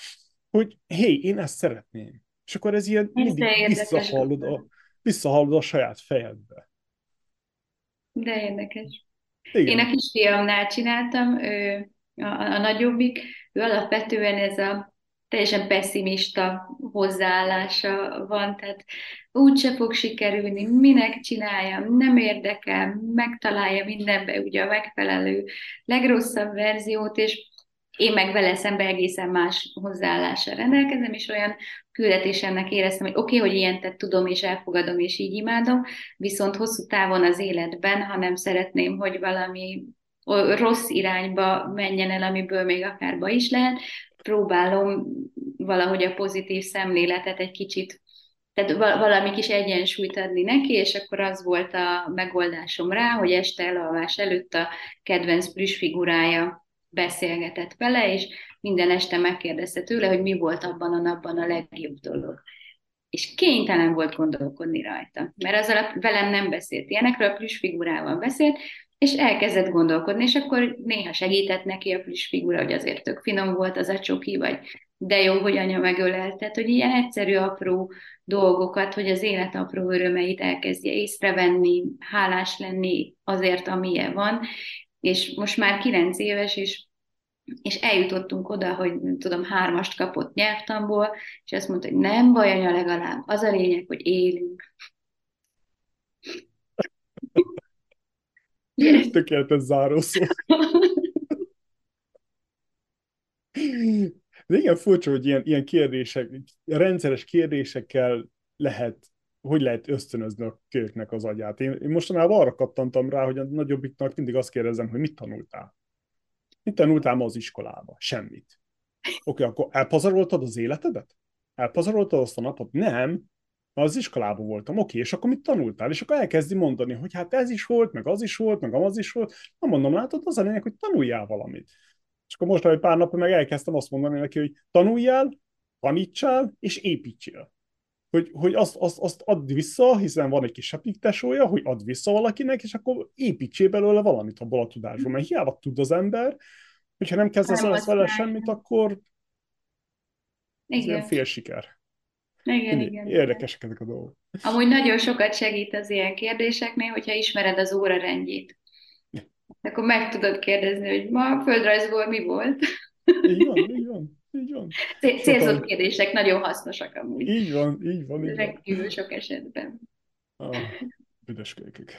hogy hé, én ezt szeretném. És akkor ez ilyen mindig visszahallod a, visszahallod a saját fejedbe. De érdekes. Igen. Én a kisfiamnál csináltam, ő, a, a nagyobbik, ő alapvetően ez a teljesen pessimista hozzáállása van, tehát úgyse fog sikerülni, minek csináljam, nem érdekel, megtalálja mindenbe ugye a megfelelő legrosszabb verziót, és én meg vele szembe egészen más hozzáállással rendelkezem, és olyan küldetésemnek éreztem, hogy oké, okay, hogy ilyen tett tudom, és elfogadom, és így imádom, viszont hosszú távon az életben, ha nem szeretném, hogy valami rossz irányba menjen el, amiből még akár ba is lehet, próbálom valahogy a pozitív szemléletet egy kicsit, tehát valami kis egyensúlyt adni neki, és akkor az volt a megoldásom rá, hogy este elalvás előtt a kedvenc plüss figurája beszélgetett vele, és minden este megkérdezte tőle, hogy mi volt abban a napban a legjobb dolog. És kénytelen volt gondolkodni rajta, mert az alatt velem nem beszélt ilyenekről, a plüss figurával beszélt, és elkezdett gondolkodni, és akkor néha segített neki a plusz figura, hogy azért tök finom volt az a csoki, vagy de jó, hogy anya megölelt. Tehát, hogy ilyen egyszerű, apró dolgokat, hogy az élet apró örömeit elkezdje észrevenni, hálás lenni azért, amilyen van. És most már kilenc éves, és és eljutottunk oda, hogy tudom, hármast kapott nyelvtamból, és azt mondta, hogy nem baj, anya, legalább az a lényeg, hogy élünk. <laughs> Tökéletes zárószó. De igen, furcsa, hogy ilyen, ilyen kérdések, rendszeres kérdésekkel lehet, hogy lehet ösztönözni a kölyöknek az agyát. Én, én mostanában arra kattantam rá, hogy a nagyobbiknak mindig azt kérdezem, hogy mit tanultál? Mit tanultál ma az iskolába? Semmit. Oké, okay, akkor elpazaroltad az életedet? Elpazaroltad azt a napot? Nem az iskolában voltam, oké, és akkor mit tanultál? És akkor elkezdi mondani, hogy hát ez is volt, meg az is volt, meg az is volt. Na mondom, látod, az a lényeg, hogy tanuljál valamit. És akkor most, egy pár napja meg elkezdtem azt mondani neki, hogy tanuljál, tanítsál, és építsél. Hogy, hogy azt, azt, azt add vissza, hiszen van egy kis tesója, hogy add vissza valakinek, és akkor építsél belőle valamit abból a tudásból. Mert hiába tud az ember, hogyha nem kezdesz vele semmit, akkor ez ilyen fél siker. Igen, igen. Érdekesek ezek a dolgok. Amúgy nagyon sokat segít az ilyen kérdéseknél, hogyha ismered az óra rendjét. Akkor meg tudod kérdezni, hogy ma a földrajzból mi volt. Így van, így van. Így van. Célzott Sokan... kérdések nagyon hasznosak amúgy. Így van, így van. Így Rendkívül sok esetben. Ah, büdös kölykök.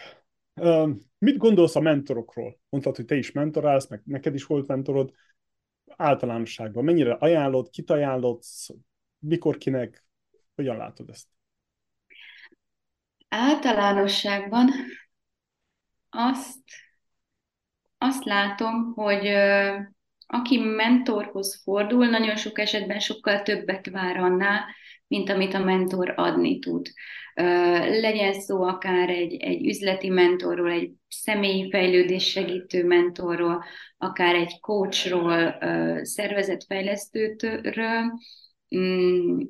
Uh, mit gondolsz a mentorokról? Mondtad, hogy te is mentorálsz, meg neked is volt mentorod. Általánosságban mennyire ajánlod, kit ajánlod, mikor kinek, hogyan látod ezt? Általánosságban azt, azt látom, hogy aki mentorhoz fordul, nagyon sok esetben sokkal többet vár annál, mint amit a mentor adni tud. Legyen szó akár egy, egy üzleti mentorról, egy személyi fejlődés segítő mentorról, akár egy coachról, szervezetfejlesztőről, mm,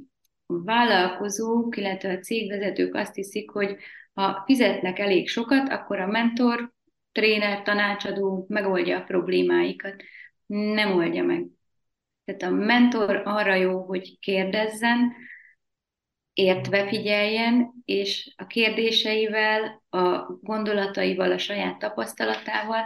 vállalkozók, illetve a cégvezetők azt hiszik, hogy ha fizetnek elég sokat, akkor a mentor, tréner, tanácsadó megoldja a problémáikat. Nem oldja meg. Tehát a mentor arra jó, hogy kérdezzen, értve figyeljen, és a kérdéseivel, a gondolataival, a saját tapasztalatával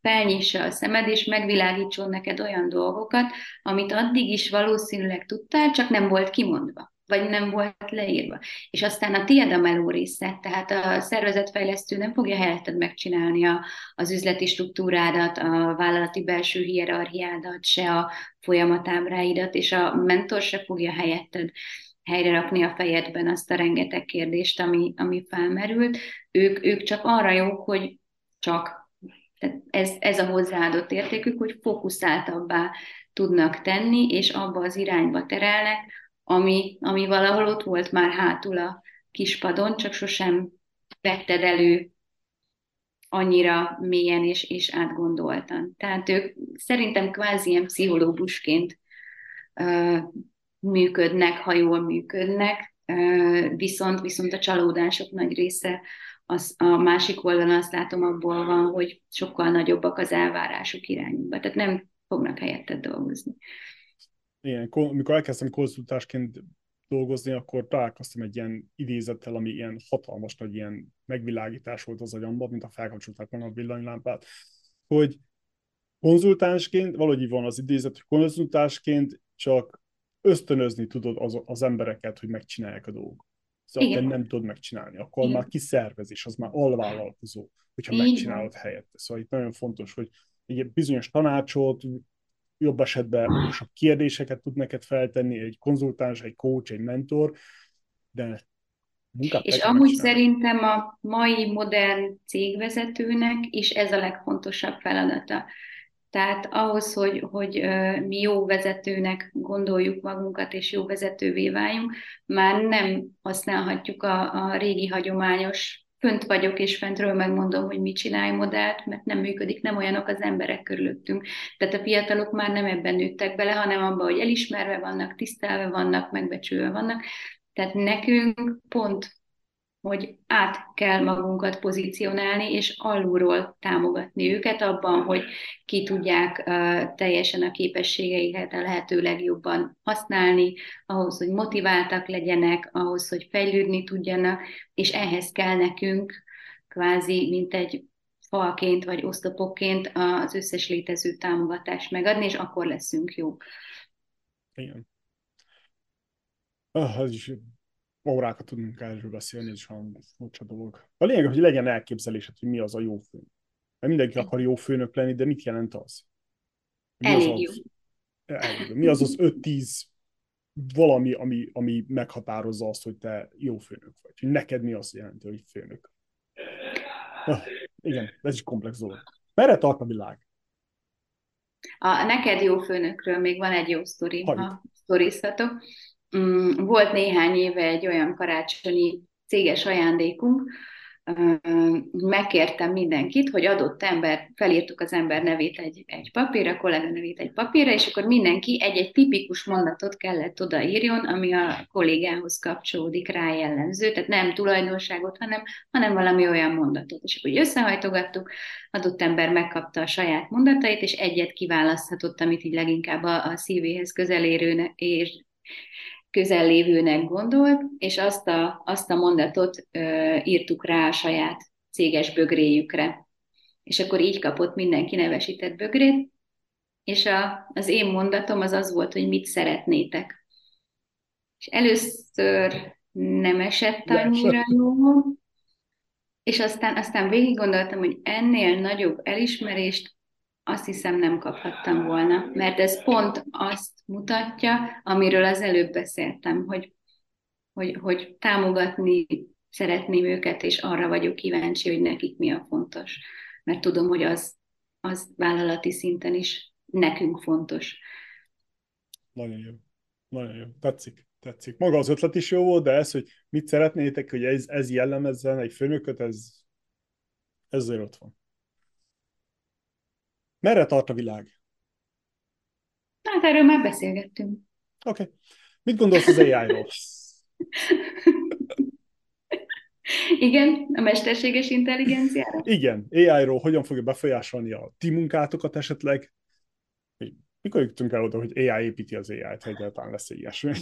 felnyissa a szemed, és megvilágítson neked olyan dolgokat, amit addig is valószínűleg tudtál, csak nem volt kimondva vagy nem volt leírva. És aztán a tiéd a meló része, tehát a szervezetfejlesztő nem fogja helyetted megcsinálni a, az üzleti struktúrádat, a vállalati belső hierarchiádat, se a folyamatábráidat, és a mentor se fogja helyetted helyre rakni a fejedben azt a rengeteg kérdést, ami, ami felmerült. Ők, ők csak arra jók, hogy csak tehát ez, ez a hozzáadott értékük, hogy fókuszáltabbá tudnak tenni, és abba az irányba terelnek, ami, ami valahol ott volt már hátul a kispadon, csak sosem vetted elő annyira mélyen és, és átgondoltan. Tehát ők szerintem kvázi ilyen pszichológusként ö, működnek, ha jól működnek, ö, viszont, viszont a csalódások nagy része az, a másik oldalon azt látom abból van, hogy sokkal nagyobbak az elvárások irányunkba. Tehát nem fognak helyetted dolgozni. Igen, amikor elkezdtem konzultásként dolgozni, akkor találkoztam egy ilyen idézettel, ami ilyen hatalmas nagy ilyen megvilágítás volt az agyamban, mint a felkapcsolták volna a villanylámpát, hogy konzultánsként, valahogy így van az idézet, hogy konzultánsként csak ösztönözni tudod az, az embereket, hogy megcsinálják a dolgokat. Szóval Igen. nem tudod megcsinálni, akkor Igen. már kiszervezés, az már alvállalkozó, hogyha Igen. megcsinálod helyette. Szóval itt nagyon fontos, hogy egy bizonyos tanácsot, jobb esetben okosabb kérdéseket tud neked feltenni, egy konzultáns, egy coach, egy mentor, de munkát És amúgy szerintem a mai modern cégvezetőnek is ez a legfontosabb feladata. Tehát ahhoz, hogy, hogy mi jó vezetőnek gondoljuk magunkat, és jó vezetővé váljunk, már nem használhatjuk a, a régi hagyományos fönt vagyok, és fentről megmondom, hogy mit csinálj modellt, mert nem működik, nem olyanok az emberek körülöttünk. Tehát a fiatalok már nem ebben nőttek bele, hanem abban, hogy elismerve vannak, tisztelve vannak, megbecsülve vannak. Tehát nekünk pont hogy át kell magunkat pozícionálni, és alulról támogatni őket abban, hogy ki tudják teljesen a képességeiket a lehető legjobban használni, ahhoz, hogy motiváltak legyenek, ahhoz, hogy fejlődni tudjanak, és ehhez kell nekünk kvázi, mint egy falként vagy oszlopokként az összes létező támogatást megadni, és akkor leszünk jók. Igen. Ah, ez is órákat tudunk erről beszélni, is olyan furcsa dolog. A lényeg, hogy legyen elképzelésed, hogy mi az a jó főnök. Mert mindenki akar jó főnök lenni, de mit jelent az? Mi Elég az jó. Az, elég Mi az az 5-10 valami, ami, ami meghatározza azt, hogy te jó főnök vagy. Hogy neked mi azt jelenti, hogy főnök. Ah, igen, ez is komplex dolog. Merre tart a világ? A neked jó főnökről még van egy jó sztori, ha sztorizhatok. Mm, volt néhány éve egy olyan karácsonyi céges ajándékunk, megkértem mindenkit, hogy adott ember, felírtuk az ember nevét egy, egy papírra, kollega nevét egy papírra, és akkor mindenki egy-egy tipikus mondatot kellett odaírjon, ami a kollégához kapcsolódik rá jellemző, tehát nem tulajdonságot, hanem, hanem valami olyan mondatot. És akkor összehajtogattuk, adott ember megkapta a saját mondatait, és egyet kiválaszthatott, amit így leginkább a, a szívéhez közelérőnek és közellévőnek gondolt, és azt a, azt a mondatot ö, írtuk rá a saját céges bögréjükre. És akkor így kapott mindenki nevesített bögrét, és a, az én mondatom az az volt, hogy mit szeretnétek. És először nem esett annyira jó, és aztán, aztán végig gondoltam, hogy ennél nagyobb elismerést azt hiszem nem kaphattam volna, mert ez pont azt mutatja, amiről az előbb beszéltem, hogy, hogy, hogy támogatni szeretném őket, és arra vagyok kíváncsi, hogy nekik mi a fontos. Mert tudom, hogy az, az vállalati szinten is nekünk fontos. Nagyon jó. Nagyon jó. Tetszik. Tetszik. Maga az ötlet is jó volt, de ez, hogy mit szeretnétek, hogy ez, ez jellemezzen egy főnököt, ez, ez azért ott van. Merre tart a világ? Hát erről már beszélgettünk. Oké. Okay. Mit gondolsz az AI-ról? <laughs> Igen, a mesterséges intelligenciára? Igen, AI-ról hogyan fogja befolyásolni a ti munkátokat esetleg? Mikor jutunk el oda, hogy AI építi az AI-t, ha egyáltalán lesz ilyesmi?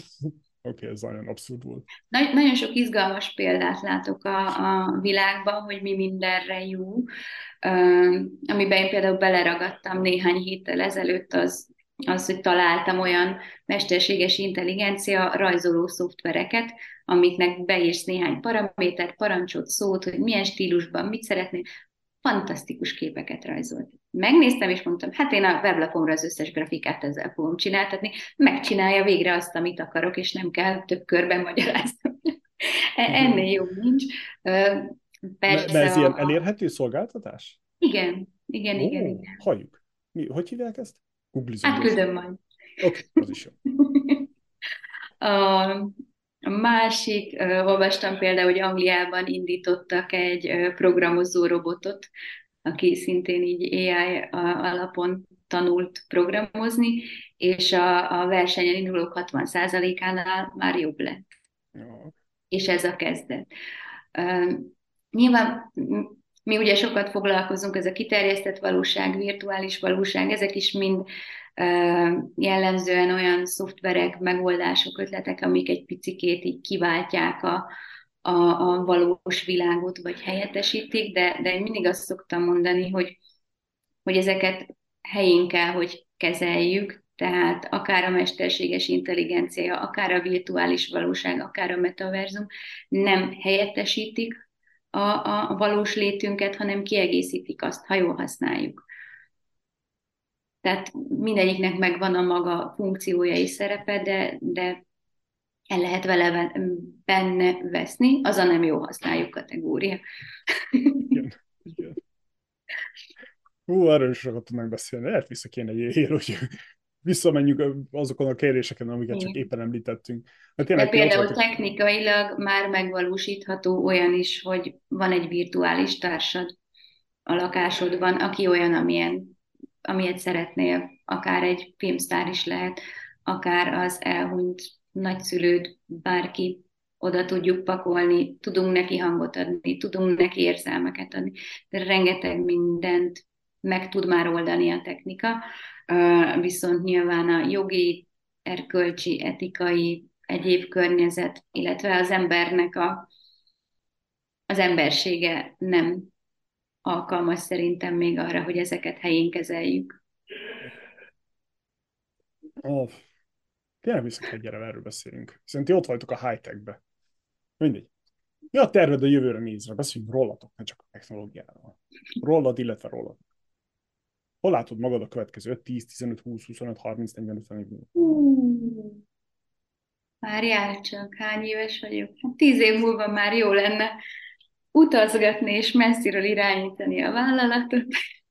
Oké, okay, ez nagyon abszurd volt. Nagy, nagyon sok izgalmas példát látok a, a világban, hogy mi mindenre jó. Uh, amiben én például beleragadtam néhány héttel ezelőtt, az az, hogy találtam olyan mesterséges intelligencia rajzoló szoftvereket, amiknek beírsz néhány paramétert, parancsot, szót, hogy milyen stílusban, mit szeretnél, fantasztikus képeket rajzolt. Megnéztem, és mondtam, hát én a weblapomra az összes grafikát ezzel fogom csináltatni, megcsinálja végre azt, amit akarok, és nem kell több körben magyaráznom. E, ennél jobb nincs. Persze De ez a... ilyen elérhető szolgáltatás? Igen, igen, Ó, igen, igen. Halljuk. Mi, hogy hívják ezt? Googlizom. Átküldöm majd. Oké, okay, az is jó. <laughs> a, a másik, olvastam például, hogy Angliában indítottak egy programozó robotot, aki szintén így AI alapon tanult programozni, és a, a versenyen indulók 60%-ánál már jobb lett. Jó. És ez a kezdet. Uh, nyilván mi ugye sokat foglalkozunk, ez a kiterjesztett valóság, virtuális valóság, ezek is mind jellemzően olyan szoftverek, megoldások, ötletek, amik egy picikét így kiváltják a, a, a valós világot, vagy helyettesítik, de, de én mindig azt szoktam mondani, hogy, hogy ezeket helyén kell, hogy kezeljük, tehát akár a mesterséges intelligencia, akár a virtuális valóság, akár a metaverzum nem helyettesítik a, a valós létünket, hanem kiegészítik azt, ha jól használjuk. Tehát mindegyiknek megvan a maga funkciója és szerepe, de, de el lehet vele benne veszni, az a nem jó használjuk kategória. Igen, igen. Hú, erről is sokat tudnánk beszélni. Lehet vissza kéne egy hogy visszamenjünk azokon a kérdéseken, amiket Igen. csak éppen említettünk. Hát De például voltak... technikailag már megvalósítható olyan is, hogy van egy virtuális társad a lakásodban, aki olyan, amilyen, amilyet szeretnél, akár egy filmsztár is lehet, akár az elhunyt nagyszülőd, bárki, oda tudjuk pakolni, tudunk neki hangot adni, tudunk neki érzelmeket adni. De rengeteg mindent meg tud már oldani a technika, viszont nyilván a jogi, erkölcsi, etikai, egyéb környezet, illetve az embernek a, az embersége nem alkalmas szerintem még arra, hogy ezeket helyén kezeljük. Oh, tényleg vissza kell gyere, erről beszélünk. Ti ott vagytok a high-techbe. Mindegy. Mi a terved a jövőre nézve? Beszéljünk rólatok, ne csak a technológiáról. Rólad, illetve rólad. Hol látod magad a következő 5, 10, 15, 20, 25, 30, 40, 50 év múlva? Várjál csak, hány éves vagyok? Hát tíz év múlva már jó lenne utazgatni és messziről irányítani a vállalatot.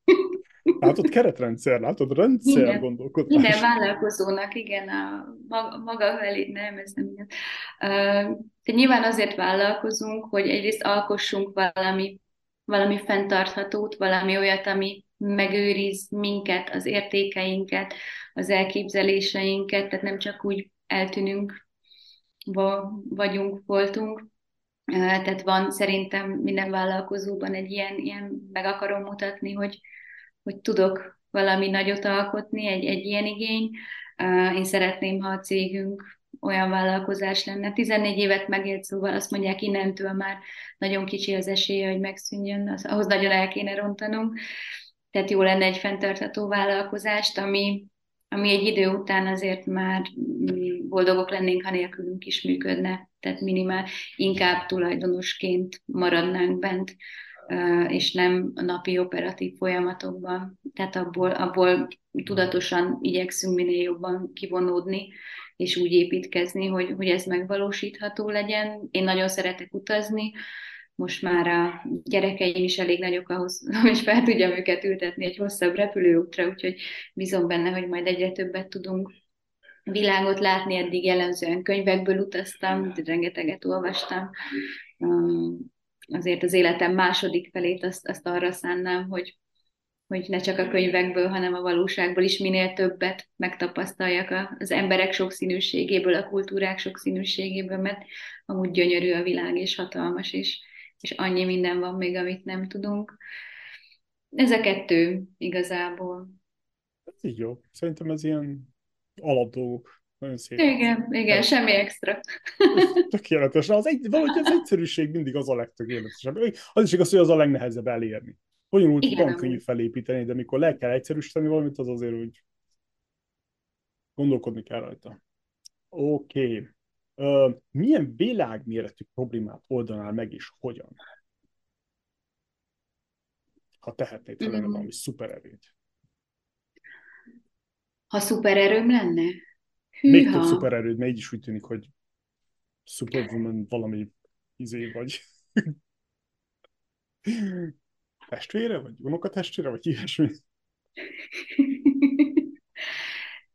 <laughs> Látod, keretrendszer, látod, rendszer minden, gondolkodás. Minden vállalkozónak, igen, a maga, maga felé, nem, ez nem. Uh, de nyilván azért vállalkozunk, hogy egyrészt alkossunk valami, valami fenntarthatót, valami olyat, ami megőriz minket, az értékeinket, az elképzeléseinket, tehát nem csak úgy eltűnünk, vagyunk, voltunk. Tehát van szerintem minden vállalkozóban egy ilyen, ilyen meg akarom mutatni, hogy, hogy tudok valami nagyot alkotni, egy, egy ilyen igény. Én szeretném, ha a cégünk olyan vállalkozás lenne. 14 évet megélt, szóval azt mondják, innentől már nagyon kicsi az esélye, hogy megszűnjön, az, ahhoz nagyon el kéne rontanunk. Tehát jó lenne egy fenntartható vállalkozást, ami, ami egy idő után azért már boldogok lennénk, ha nélkülünk is működne. Tehát minimál inkább tulajdonosként maradnánk bent, és nem a napi operatív folyamatokban. Tehát abból, abból tudatosan igyekszünk minél jobban kivonódni, és úgy építkezni, hogy, hogy ez megvalósítható legyen. Én nagyon szeretek utazni, most már a gyerekeim is elég nagyok ahhoz, <laughs> hogy fel tudjam őket ültetni egy hosszabb repülőútra, úgyhogy bízom benne, hogy majd egyre többet tudunk világot látni, eddig jellemzően könyvekből utaztam, rengeteget olvastam. Azért az életem második felét azt, azt arra szánnám, hogy, hogy ne csak a könyvekből, hanem a valóságból is minél többet megtapasztaljak az emberek sokszínűségéből, a kultúrák sokszínűségéből, mert amúgy gyönyörű a világ, és hatalmas, és, és annyi minden van még, amit nem tudunk. Ez a kettő igazából. Ez így jó. Szerintem ez ilyen alapdolgok. Nagyon szép. Igen, igen, ez semmi extra. Tökéletes. Az egy, valahogy az egyszerűség mindig az a legtökéletesebb. Az is igaz, hogy az a legnehezebb elérni. Bonyolult van könnyű felépíteni, de mikor le kell egyszerűsíteni valamit, az azért úgy gondolkodni kell rajta. Oké. Okay. Milyen világméretű problémát oldanál meg, és hogyan? Ha tehetnéd, lenne mm. valami szupererőd. Ha szupererőm lenne? Hűha. Még több szupererőd, mert így is úgy tűnik, hogy Superwoman valami izé vagy. <laughs> testvére, vagy unokatestvére, vagy ilyesmi?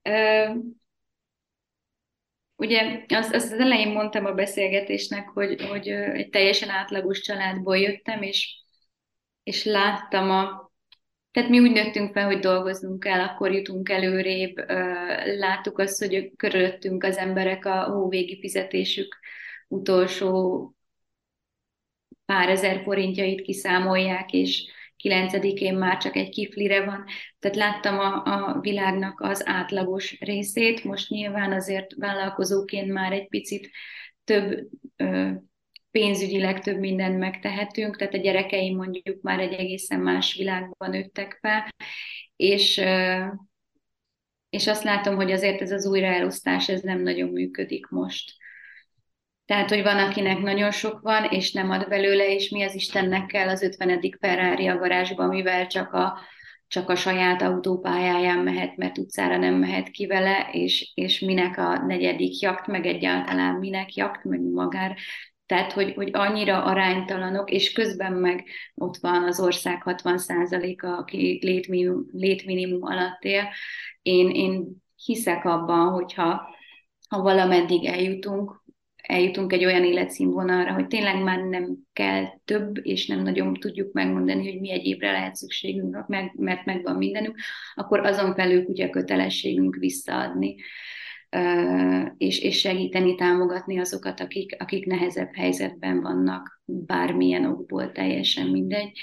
<laughs> Ugye azt, azt az elején mondtam a beszélgetésnek, hogy, hogy egy teljesen átlagos családból jöttem, és, és láttam a... Tehát mi úgy nőttünk fel, hogy dolgoznunk kell, akkor jutunk előrébb, láttuk azt, hogy körülöttünk az emberek a hóvégi fizetésük utolsó pár ezer forintjait kiszámolják, és kilencedikén már csak egy kiflire van. Tehát láttam a, a világnak az átlagos részét, most nyilván azért vállalkozóként már egy picit több ö, pénzügyileg több mindent megtehetünk, tehát a gyerekeim mondjuk már egy egészen más világban nőttek fel, és, és azt látom, hogy azért ez az újraelosztás ez nem nagyon működik most. Tehát, hogy van, akinek nagyon sok van, és nem ad belőle, és mi az Istennek kell az 50. Ferrari a garázsba, mivel csak a, csak a saját autópályáján mehet, mert utcára nem mehet ki vele, és, és minek a negyedik jakt, meg egyáltalán minek jakt, meg magár. Tehát, hogy, hogy annyira aránytalanok, és közben meg ott van az ország 60%-a, aki létminimum, létminimum alatt él. Én, én hiszek abban, hogyha ha valameddig eljutunk, eljutunk egy olyan életszínvonalra, hogy tényleg már nem kell több, és nem nagyon tudjuk megmondani, hogy mi egyébre lehet szükségünk, mert megvan mindenünk, akkor azon felül ugye kötelességünk visszaadni, és, és segíteni, támogatni azokat, akik, akik nehezebb helyzetben vannak, bármilyen okból, teljesen mindegy.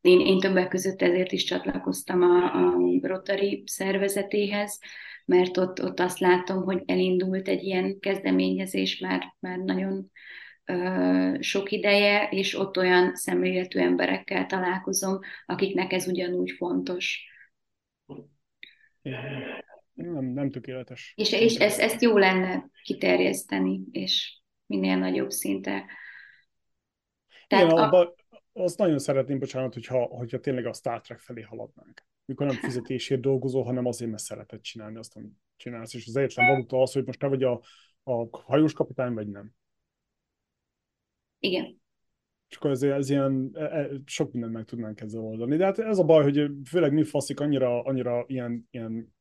Én, én többek között ezért is csatlakoztam a, a Rotary szervezetéhez, mert ott, ott azt látom, hogy elindult egy ilyen kezdeményezés már, már nagyon ö, sok ideje, és ott olyan szemléletű emberekkel találkozom, akiknek ez ugyanúgy fontos. Nem, nem tökéletes. És, és ezt, ezt jó lenne kiterjeszteni, és minél nagyobb szinte. Tehát Igen, a... abba, azt nagyon szeretném, bocsánat, hogyha, hogyha tényleg a Star Trek felé haladnánk mikor nem fizetésért dolgozol, hanem azért, mert szereted csinálni azt, amit csinálsz, és az egyetlen valuta az, hogy most te vagy a, a hajós kapitány, vagy nem. Igen. Csak ez, ez ilyen, e, e, sok mindent meg tudnánk ezzel oldani. De hát ez a baj, hogy főleg mi faszik annyira, annyira ilyen, ilyen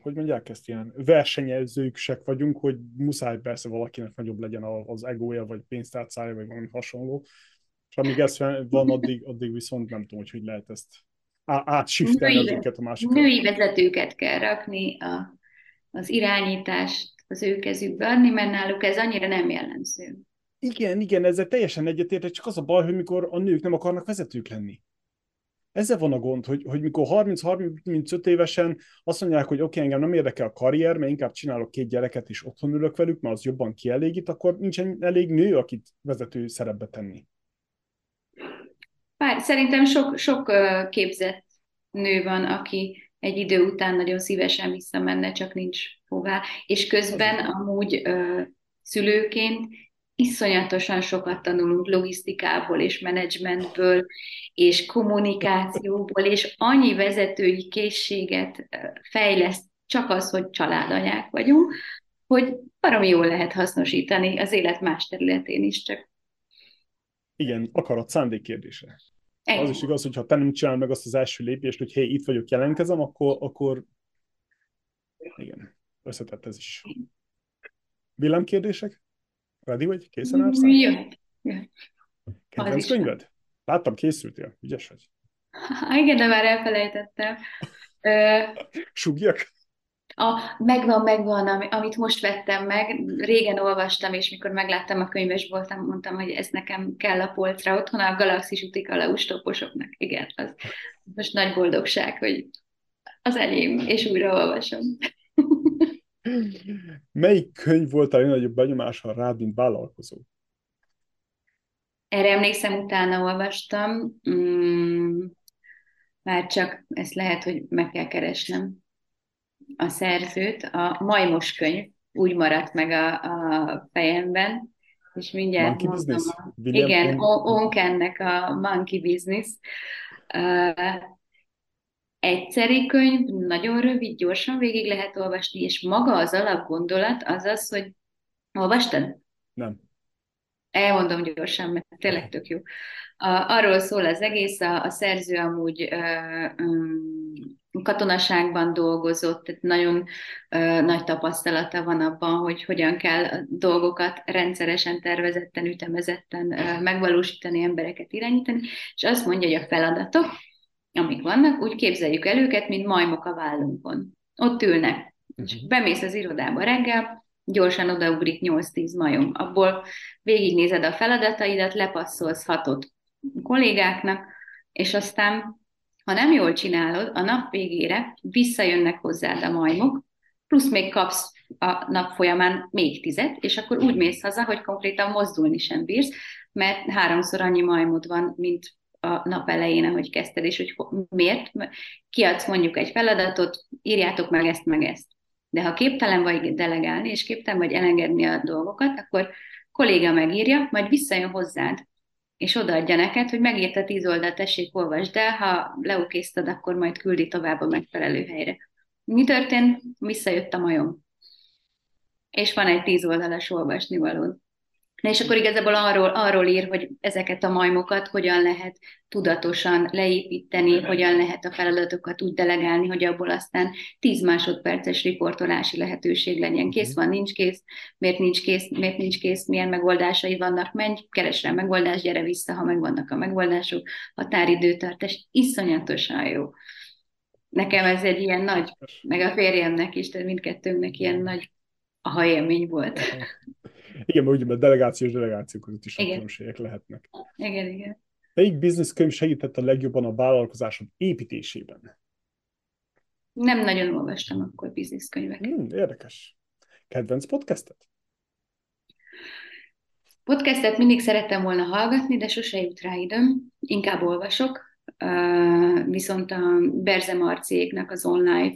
hogy mondják ezt, ilyen versenyezőksek vagyunk, hogy muszáj persze valakinek nagyobb legyen az egója, vagy pénztárcája, vagy valami hasonló. És amíg ez van, addig, addig viszont nem tudom, hogy hogy lehet ezt átsiftelni az őket a másik. Női vezetőket kell rakni, a, az irányítást az ő kezükbe adni, mert náluk ez annyira nem jellemző. Igen, igen, ezzel teljesen egyetértek, csak az a baj, hogy mikor a nők nem akarnak vezetők lenni. Ezzel van a gond, hogy, hogy mikor 30-35 évesen azt mondják, hogy oké, okay, engem nem érdekel a karrier, mert inkább csinálok két gyereket, és otthon ülök velük, mert az jobban kielégít, akkor nincsen elég nő, akit vezető szerepbe tenni. Pár, szerintem sok, sok képzett nő van, aki egy idő után nagyon szívesen visszamenne, csak nincs hová. És közben amúgy ö, szülőként iszonyatosan sokat tanulunk logisztikából és menedzsmentből, és kommunikációból, és annyi vezetői készséget fejleszt csak az, hogy családanyák vagyunk, hogy baromi jól lehet hasznosítani az élet más területén is, csak igen, akarat szándék kérdése. Ennyi. Az is igaz, hogy ha te nem csinálod meg azt az első lépést, hogy hé, itt vagyok, jelentkezem, akkor, akkor igen, összetett ez is. Villámkérdések? Ready vagy? Készen állsz? Jó. Kedvenc könyved? Láttam, készültél. Ügyes vagy. Igen, de már elfelejtettem. Sugjak? A, megvan, megvan, amit most vettem meg, régen olvastam, és mikor megláttam a könyvesboltam, mondtam, hogy ez nekem kell a polcra otthon, a Galaxis utik a leustoposoknak. Igen, az most nagy boldogság, hogy az enyém, és újra olvasom. <laughs> Melyik könyv volt a legnagyobb benyomása rád, mint vállalkozó? Erre emlékszem, utána olvastam, mm, már csak ezt lehet, hogy meg kell keresnem a szerzőt, a Majmos könyv úgy maradt meg a, a fejemben, és mindjárt Monkey mondom, Business? A, igen, Onkennek a Monkey Business. Uh, egyszeri könyv, nagyon rövid, gyorsan végig lehet olvasni, és maga az alapgondolat az az, hogy olvastad? Nem. Elmondom gyorsan, mert tényleg tök jó. A, arról szól az egész, a, a szerző amúgy uh, um, katonaságban dolgozott, tehát nagyon ö, nagy tapasztalata van abban, hogy hogyan kell a dolgokat rendszeresen, tervezetten, ütemezetten ö, megvalósítani, embereket irányítani, és azt mondja, hogy a feladatok, amik vannak, úgy képzeljük el őket, mint majmok a vállunkon. Ott ülnek. És mhm. bemész az irodába reggel, gyorsan odaugrik 8-10 majom. Abból végignézed a feladataidat, lepasszolsz hatot kollégáknak, és aztán, ha nem jól csinálod, a nap végére visszajönnek hozzád a majmok, plusz még kapsz a nap folyamán még tizet, és akkor úgy mész haza, hogy konkrétan mozdulni sem bírsz, mert háromszor annyi majmod van, mint a nap elején, ahogy kezdted, és hogy miért? Kiadsz mondjuk egy feladatot, írjátok meg ezt, meg ezt. De ha képtelen vagy delegálni, és képtelen vagy elengedni a dolgokat, akkor kolléga megírja, majd visszajön hozzád, és odaadja neked, hogy megírta tíz oldalt, tessék, olvasd el, ha leukészted, akkor majd küldi tovább a megfelelő helyre. Mi történt? Visszajött a majom. És van egy tíz oldalas olvasnivalód. Na és akkor igazából arról, arról ír, hogy ezeket a majmokat hogyan lehet tudatosan leépíteni, hogyan lehet a feladatokat úgy delegálni, hogy abból aztán 10 másodperces riportolási lehetőség legyen. Kész van, nincs kész, miért nincs kész, miért nincs kész, milyen megoldásai vannak, menj, keres rá megoldást, gyere vissza, ha megvannak a megoldások, határidőtartás, iszonyatosan jó. Nekem ez egy ilyen nagy, meg a férjemnek is, tehát mindkettőnknek ilyen nagy aha élmény volt. Igen, mert ugye a delegációs delegációk között is különbségek lehetnek. Igen, igen. Melyik bizniszkönyv segített a legjobban a vállalkozásod építésében? Nem nagyon olvastam akkor bizniszkönyveket. Hmm, érdekes. Kedvenc podcastet? Podcastet mindig szerettem volna hallgatni, de sose jut rá időm. Inkább olvasok. Uh, viszont a Berze Marciéknak az online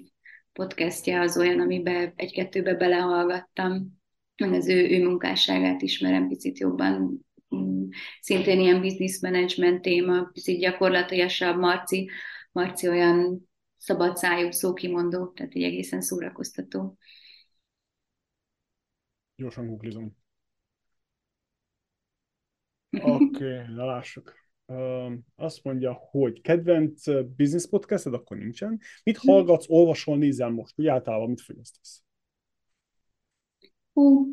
podcastja az olyan, amiben egy-kettőbe belehallgattam meg az ő, ő munkásságát ismerem picit jobban, mm, szintén ilyen business management téma, picit gyakorlatilasabb, Marci, Marci olyan szabad szájú szókimondó, tehát egy egészen szórakoztató. Gyorsan googlizom. <laughs> Oké, okay, lássuk. Uh, azt mondja, hogy kedvenc business podcasted, akkor nincsen. Mit hallgatsz, olvasol, nézel most? Úgy általában mit fogyasztasz? Hú,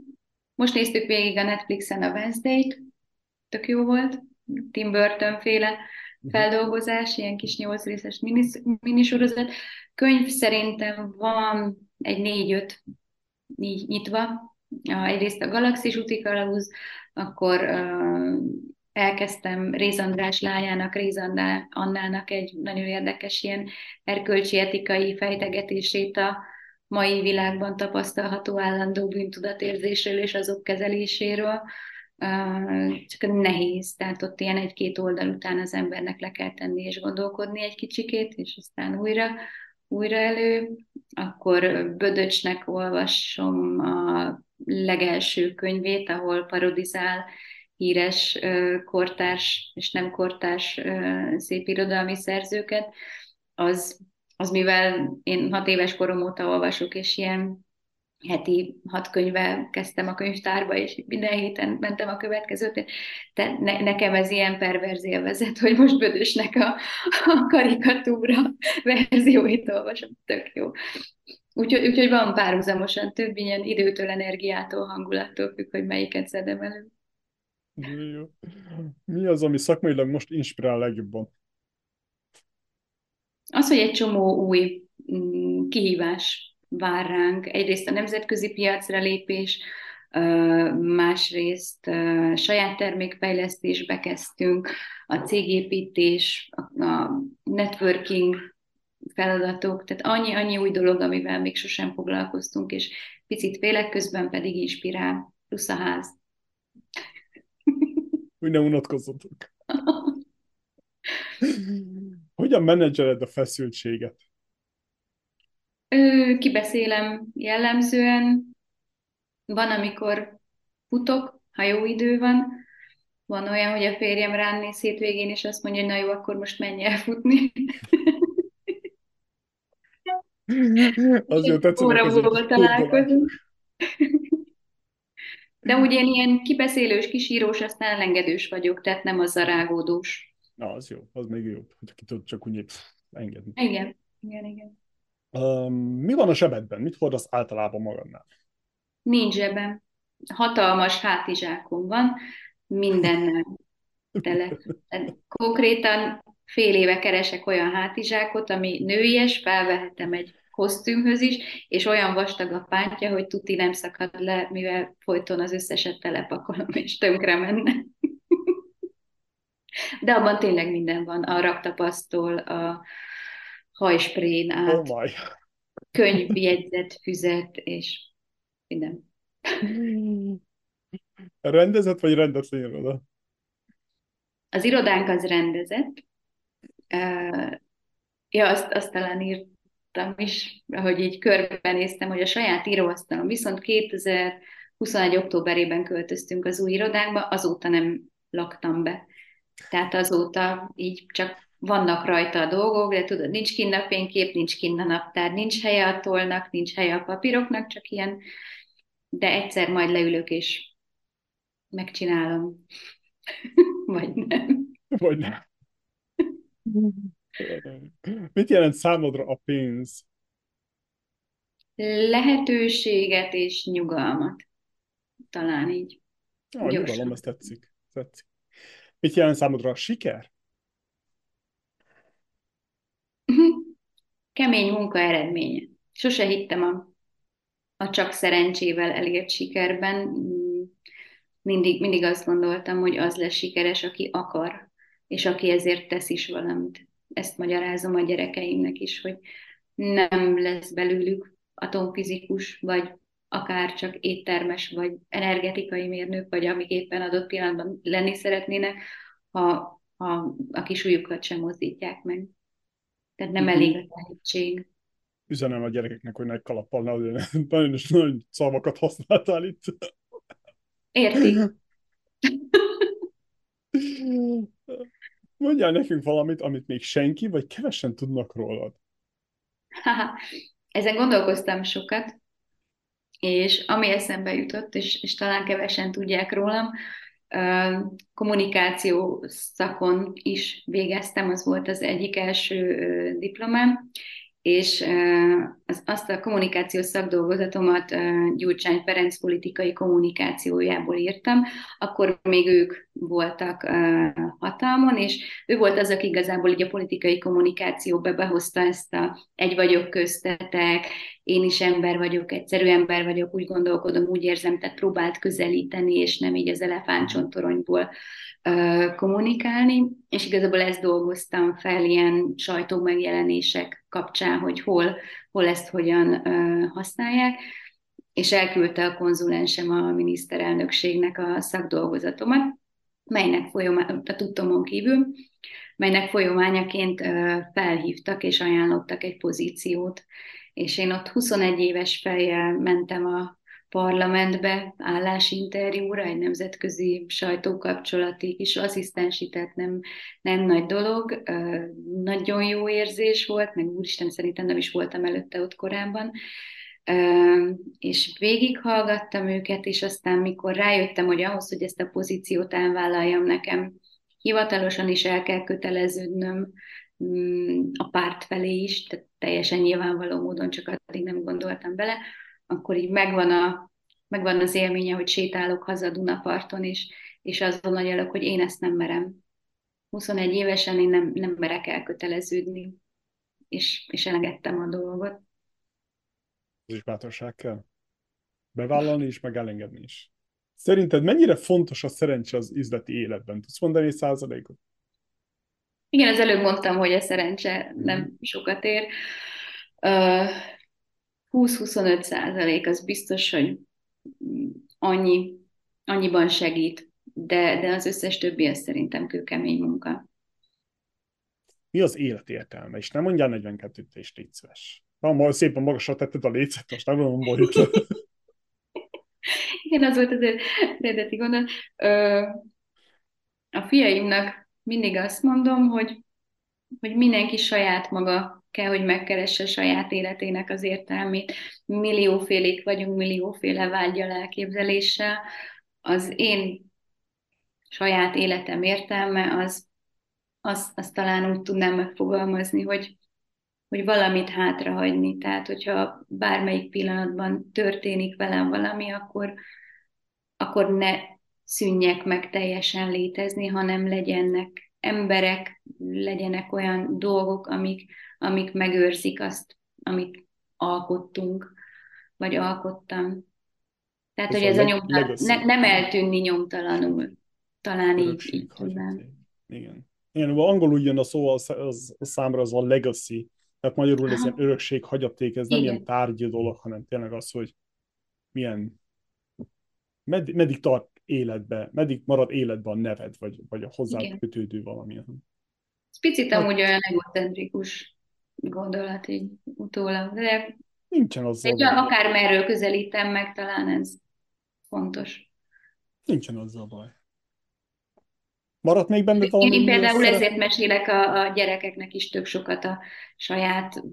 most néztük végig a Netflixen a Wednesday-t, tök jó volt, Tim Burton féle mhm. feldolgozás, ilyen kis nyolc részes minisorozat. Könyv szerintem van egy négy-öt négy nyitva. Egyrészt a Galaxis úti kalauz, akkor uh, elkezdtem Réz András lányának, Réz Annának egy nagyon érdekes ilyen erkölcsi etikai fejtegetését a mai világban tapasztalható állandó bűntudatérzésről és azok kezeléséről, csak nehéz, tehát ott ilyen egy-két oldal után az embernek le kell tenni és gondolkodni egy kicsikét, és aztán újra, újra elő. Akkor Bödöcsnek olvasom a legelső könyvét, ahol parodizál híres kortárs és nem kortárs szépirodalmi szerzőket, az az mivel én hat éves korom óta olvasok, és ilyen heti hat könyvvel kezdtem a könyvtárba, és minden héten mentem a következőt. Tehát ne, nekem ez ilyen perverz élvezet, hogy most Bödösnek a, a karikatúra verzióit olvasom. Tök jó. Úgyhogy, úgyhogy van párhuzamosan több ilyen időtől, energiától, hangulattól függ, hogy melyiket szedem elő. Mi az, ami szakmailag most inspirál legjobban? Az, hogy egy csomó új mm, kihívás vár ránk, egyrészt a nemzetközi piacra lépés, másrészt saját termékfejlesztésbe kezdtünk, a cégépítés, a networking feladatok, tehát annyi, annyi új dolog, amivel még sosem foglalkoztunk, és picit félek, közben pedig inspirál, plusz a ház. Úgy nem unatkozzatok. <laughs> Hogyan menedzseled a feszültséget? Ö, kibeszélem jellemzően. Van, amikor futok, ha jó idő van. Van olyan, hogy a férjem rám néz hétvégén, és azt mondja, hogy na jó, akkor most menj el futni. Az jó tetszett. Óra múlva találkozunk. De ugye én ilyen kibeszélős, kisírós, aztán elengedős vagyok, tehát nem az a rágódós. Na, az jó, az még jobb, hogy ki tud csak úgy engedni. Igen, igen, igen. Um, mi van a zsebedben? Mit hordasz általában magadnál? Nincs zsebem. Hatalmas hátizsákom van, mindennel tele. Konkrétan fél éve keresek olyan hátizsákot, ami nőies, felvehetem egy kosztümhöz is, és olyan vastag a pátja, hogy tuti nem szakad le, mivel folyton az összeset telepakolom, és tönkre menne. De abban tényleg minden van, a raktapasztól, a hajsprén át, Oh my. könyvjegyzet, füzet, és minden. Rendezett vagy rendetlen iroda? Az irodánk az rendezett. Ja, azt, azt talán írtam is, hogy így körbenéztem, hogy a saját íróasztalom. Viszont 2021. októberében költöztünk az új irodánkba, azóta nem laktam be. Tehát azóta így csak vannak rajta a dolgok, de tudod, nincs kinn a fénykép, nincs kinn a naptár, nincs helye a tollnak, nincs helye a papíroknak, csak ilyen, de egyszer majd leülök és megcsinálom. <laughs> Vagy nem. Vagy nem. Mit jelent számodra a pénz? Lehetőséget és nyugalmat. Talán így. Ah, nyugalom, ez tetszik. tetszik. Mit jelent számodra a siker? <laughs> Kemény munka eredménye. Sose hittem a, a csak szerencsével elért sikerben. Mindig, mindig azt gondoltam, hogy az lesz sikeres, aki akar, és aki ezért tesz is valamit. Ezt magyarázom a gyerekeimnek is, hogy nem lesz belőlük atomfizikus, vagy akár csak éttermes, vagy energetikai mérnök, vagy amik éppen adott pillanatban lenni szeretnének, ha, ha a kis ujjukat sem mozdítják meg. Tehát nem uh-huh. elég a tehetség. Üzenem a gyerekeknek, hogy nagy kalappal <laughs> nagyon, nagyon, nagyon szavakat használtál itt. Érti. <laughs> Mondjál nekünk valamit, amit még senki, vagy kevesen tudnak rólad. Ezen gondolkoztam sokat, és ami eszembe jutott, és, és talán kevesen tudják rólam, kommunikáció szakon is végeztem, az volt az egyik első diplomám, és az, azt a kommunikációs szakdolgozatomat Gyurcsány Ferenc politikai kommunikációjából írtam, akkor még ők voltak hatalmon, és ő volt az, aki igazából így a politikai kommunikációba behozta ezt a egy vagyok köztetek, én is ember vagyok, egyszerű ember vagyok, úgy gondolkodom, úgy érzem, tehát próbált közelíteni, és nem így az elefántcsontoronyból kommunikálni, és igazából ezt dolgoztam fel ilyen sajtómegjelenések kapcsán, hogy hol, hol ezt hogyan használják, és elküldte a konzulensem a miniszterelnökségnek a szakdolgozatomat, melynek folyamán, a tudtomon kívül, melynek folyamányaként felhívtak és ajánlottak egy pozíciót. És én ott 21 éves fejjel mentem a parlamentbe állásinterjúra, egy nemzetközi sajtókapcsolati kis asszisztensi, tehát nem, nem nagy dolog. Nagyon jó érzés volt, meg úristen szerintem nem is voltam előtte ott korábban. És végighallgattam őket, és aztán mikor rájöttem, hogy ahhoz, hogy ezt a pozíciót elvállaljam nekem, hivatalosan is el kell köteleződnöm mm, a párt felé is, tehát teljesen nyilvánvaló módon, csak addig nem gondoltam bele, akkor így megvan, a, megvan az élménye, hogy sétálok haza Dunaparton, és, és azon nagyolok, hogy én ezt nem merem. 21 évesen én nem, nem merek elköteleződni, és, és elengedtem a dolgot. Ez is bátorság kell. Bevállalni is, meg elengedni is. Szerinted mennyire fontos a szerencse az üzleti életben? Tudsz mondani egy százalékot? Igen, az előbb mondtam, hogy a szerencse nem sokat ér. 20-25 százalék az biztos, hogy annyi, annyiban segít, de, de az összes többi az szerintem kőkemény munka. Mi az élet értelme? És nem mondjál 42-t, és légy szíves. Na, szépen magasra tetted a lécet, most nem mondom, hogy <laughs> Igen, az volt az eredeti gondolat. A fiaimnak mindig azt mondom, hogy, hogy mindenki saját maga kell, hogy megkeresse saját életének az értelmét. Milliófélék vagyunk, millióféle vágyal elképzeléssel. Az én saját életem értelme, az, az, az talán úgy tudnám megfogalmazni, hogy, hogy valamit hátrahagyni. Tehát, hogyha bármelyik pillanatban történik velem valami, akkor, akkor ne szűnjek meg teljesen létezni, hanem legyenek emberek, legyenek olyan dolgok, amik, amik megőrzik azt, amit alkottunk, vagy alkottam. Tehát, hogy ez a nyom ne, nem eltűnni nyomtalanul. Talán így, így Igen. Igen, angolul jön a szó, az, az, a számra az a legacy, tehát magyarul ez ilyen örökség, hagyaték, ez nem Igen. ilyen tárgyi dolog, hanem tényleg az, hogy milyen, med, meddig tart életbe, meddig marad életben a neved, vagy, vagy a hozzá kötődő valamilyen. Ez picit hát, amúgy olyan egocentrikus gondolat így utólag, de nincsen azzal. Egy olyan akármerről közelítem meg, talán ez fontos. Nincsen azzal baj. Maradt még benne valami? Én például szeret... ezért mesélek a, a gyerekeknek is tök sokat a saját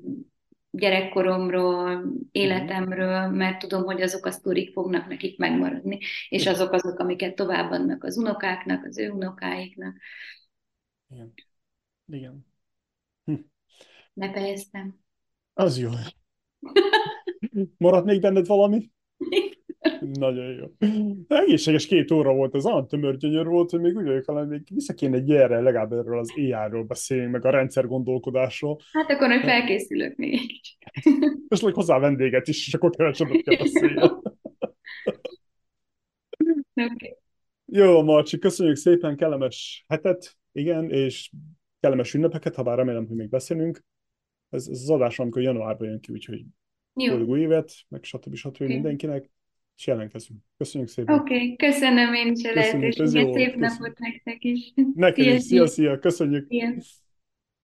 gyerekkoromról, életemről, mert tudom, hogy azok a sztorik fognak nekik megmaradni, és azok azok, amiket továbbadnak az unokáknak, az ő unokáiknak. Igen. Igen. Befejeztem. Az jó. Maradt még benned valami? <laughs> Nagyon jó. Egészséges két óra volt, az olyan tömör gyönyör volt, hogy még úgy vagyok hogy még vissza kéne egy erre, legalább erről az AI-ról beszélni, meg a rendszer gondolkodásról. Hát akkor, hogy felkészülök még egy hogy <laughs> hozzá vendéget is, és akkor kevesebbet kell beszélni. <laughs> okay. Jó, Marcsi, köszönjük szépen, kellemes hetet, igen, és kellemes ünnepeket, ha bár remélem, hogy még beszélünk. Ez, ez az adás, amikor januárban jön ki, úgyhogy boldog új évet, meg stb. stb. Okay. mindenkinek és jelentkezünk. Köszönjük szépen. Oké, okay, köszönöm én is a lehetőséget, szép napot nektek is. Neked is, szia, szia, köszönjük. Szia.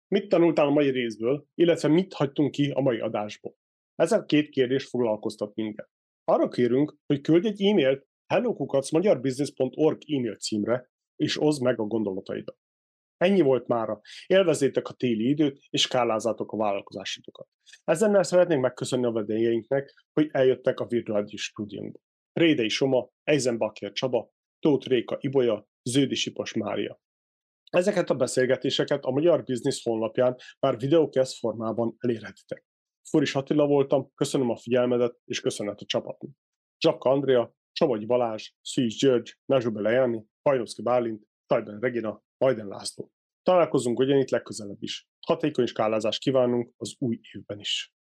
Mit tanultál a mai részből, illetve mit hagytunk ki a mai adásból? Ezek két kérdés foglalkoztat minket. Arra kérünk, hogy küldj egy e-mailt hellokukacmagyarbusiness.org e-mail címre, és oszd meg a gondolataidat. Ennyi volt mára. Élvezétek a téli időt, és skálázzátok a vállalkozásitokat. Ezennel szeretnénk megköszönni a vendégeinknek, hogy eljöttek a virtuális stúdiónkba. Rédei Soma, Eisenbacher Csaba, Tóth Réka Ibolya, Ződi Sipos Mária. Ezeket a beszélgetéseket a Magyar Biznisz honlapján már videókesz formában elérhetitek. Foris Attila voltam, köszönöm a figyelmedet, és köszönet a csapatnak. Zsakka Andrea, Csavagy Balázs, Szűz György, Nazsube Lejani, Hajnoszki Bálint, Tajben Regina, Majden László. Találkozunk ugyanitt legközelebb is. Hatékony skálázást kívánunk az új évben is.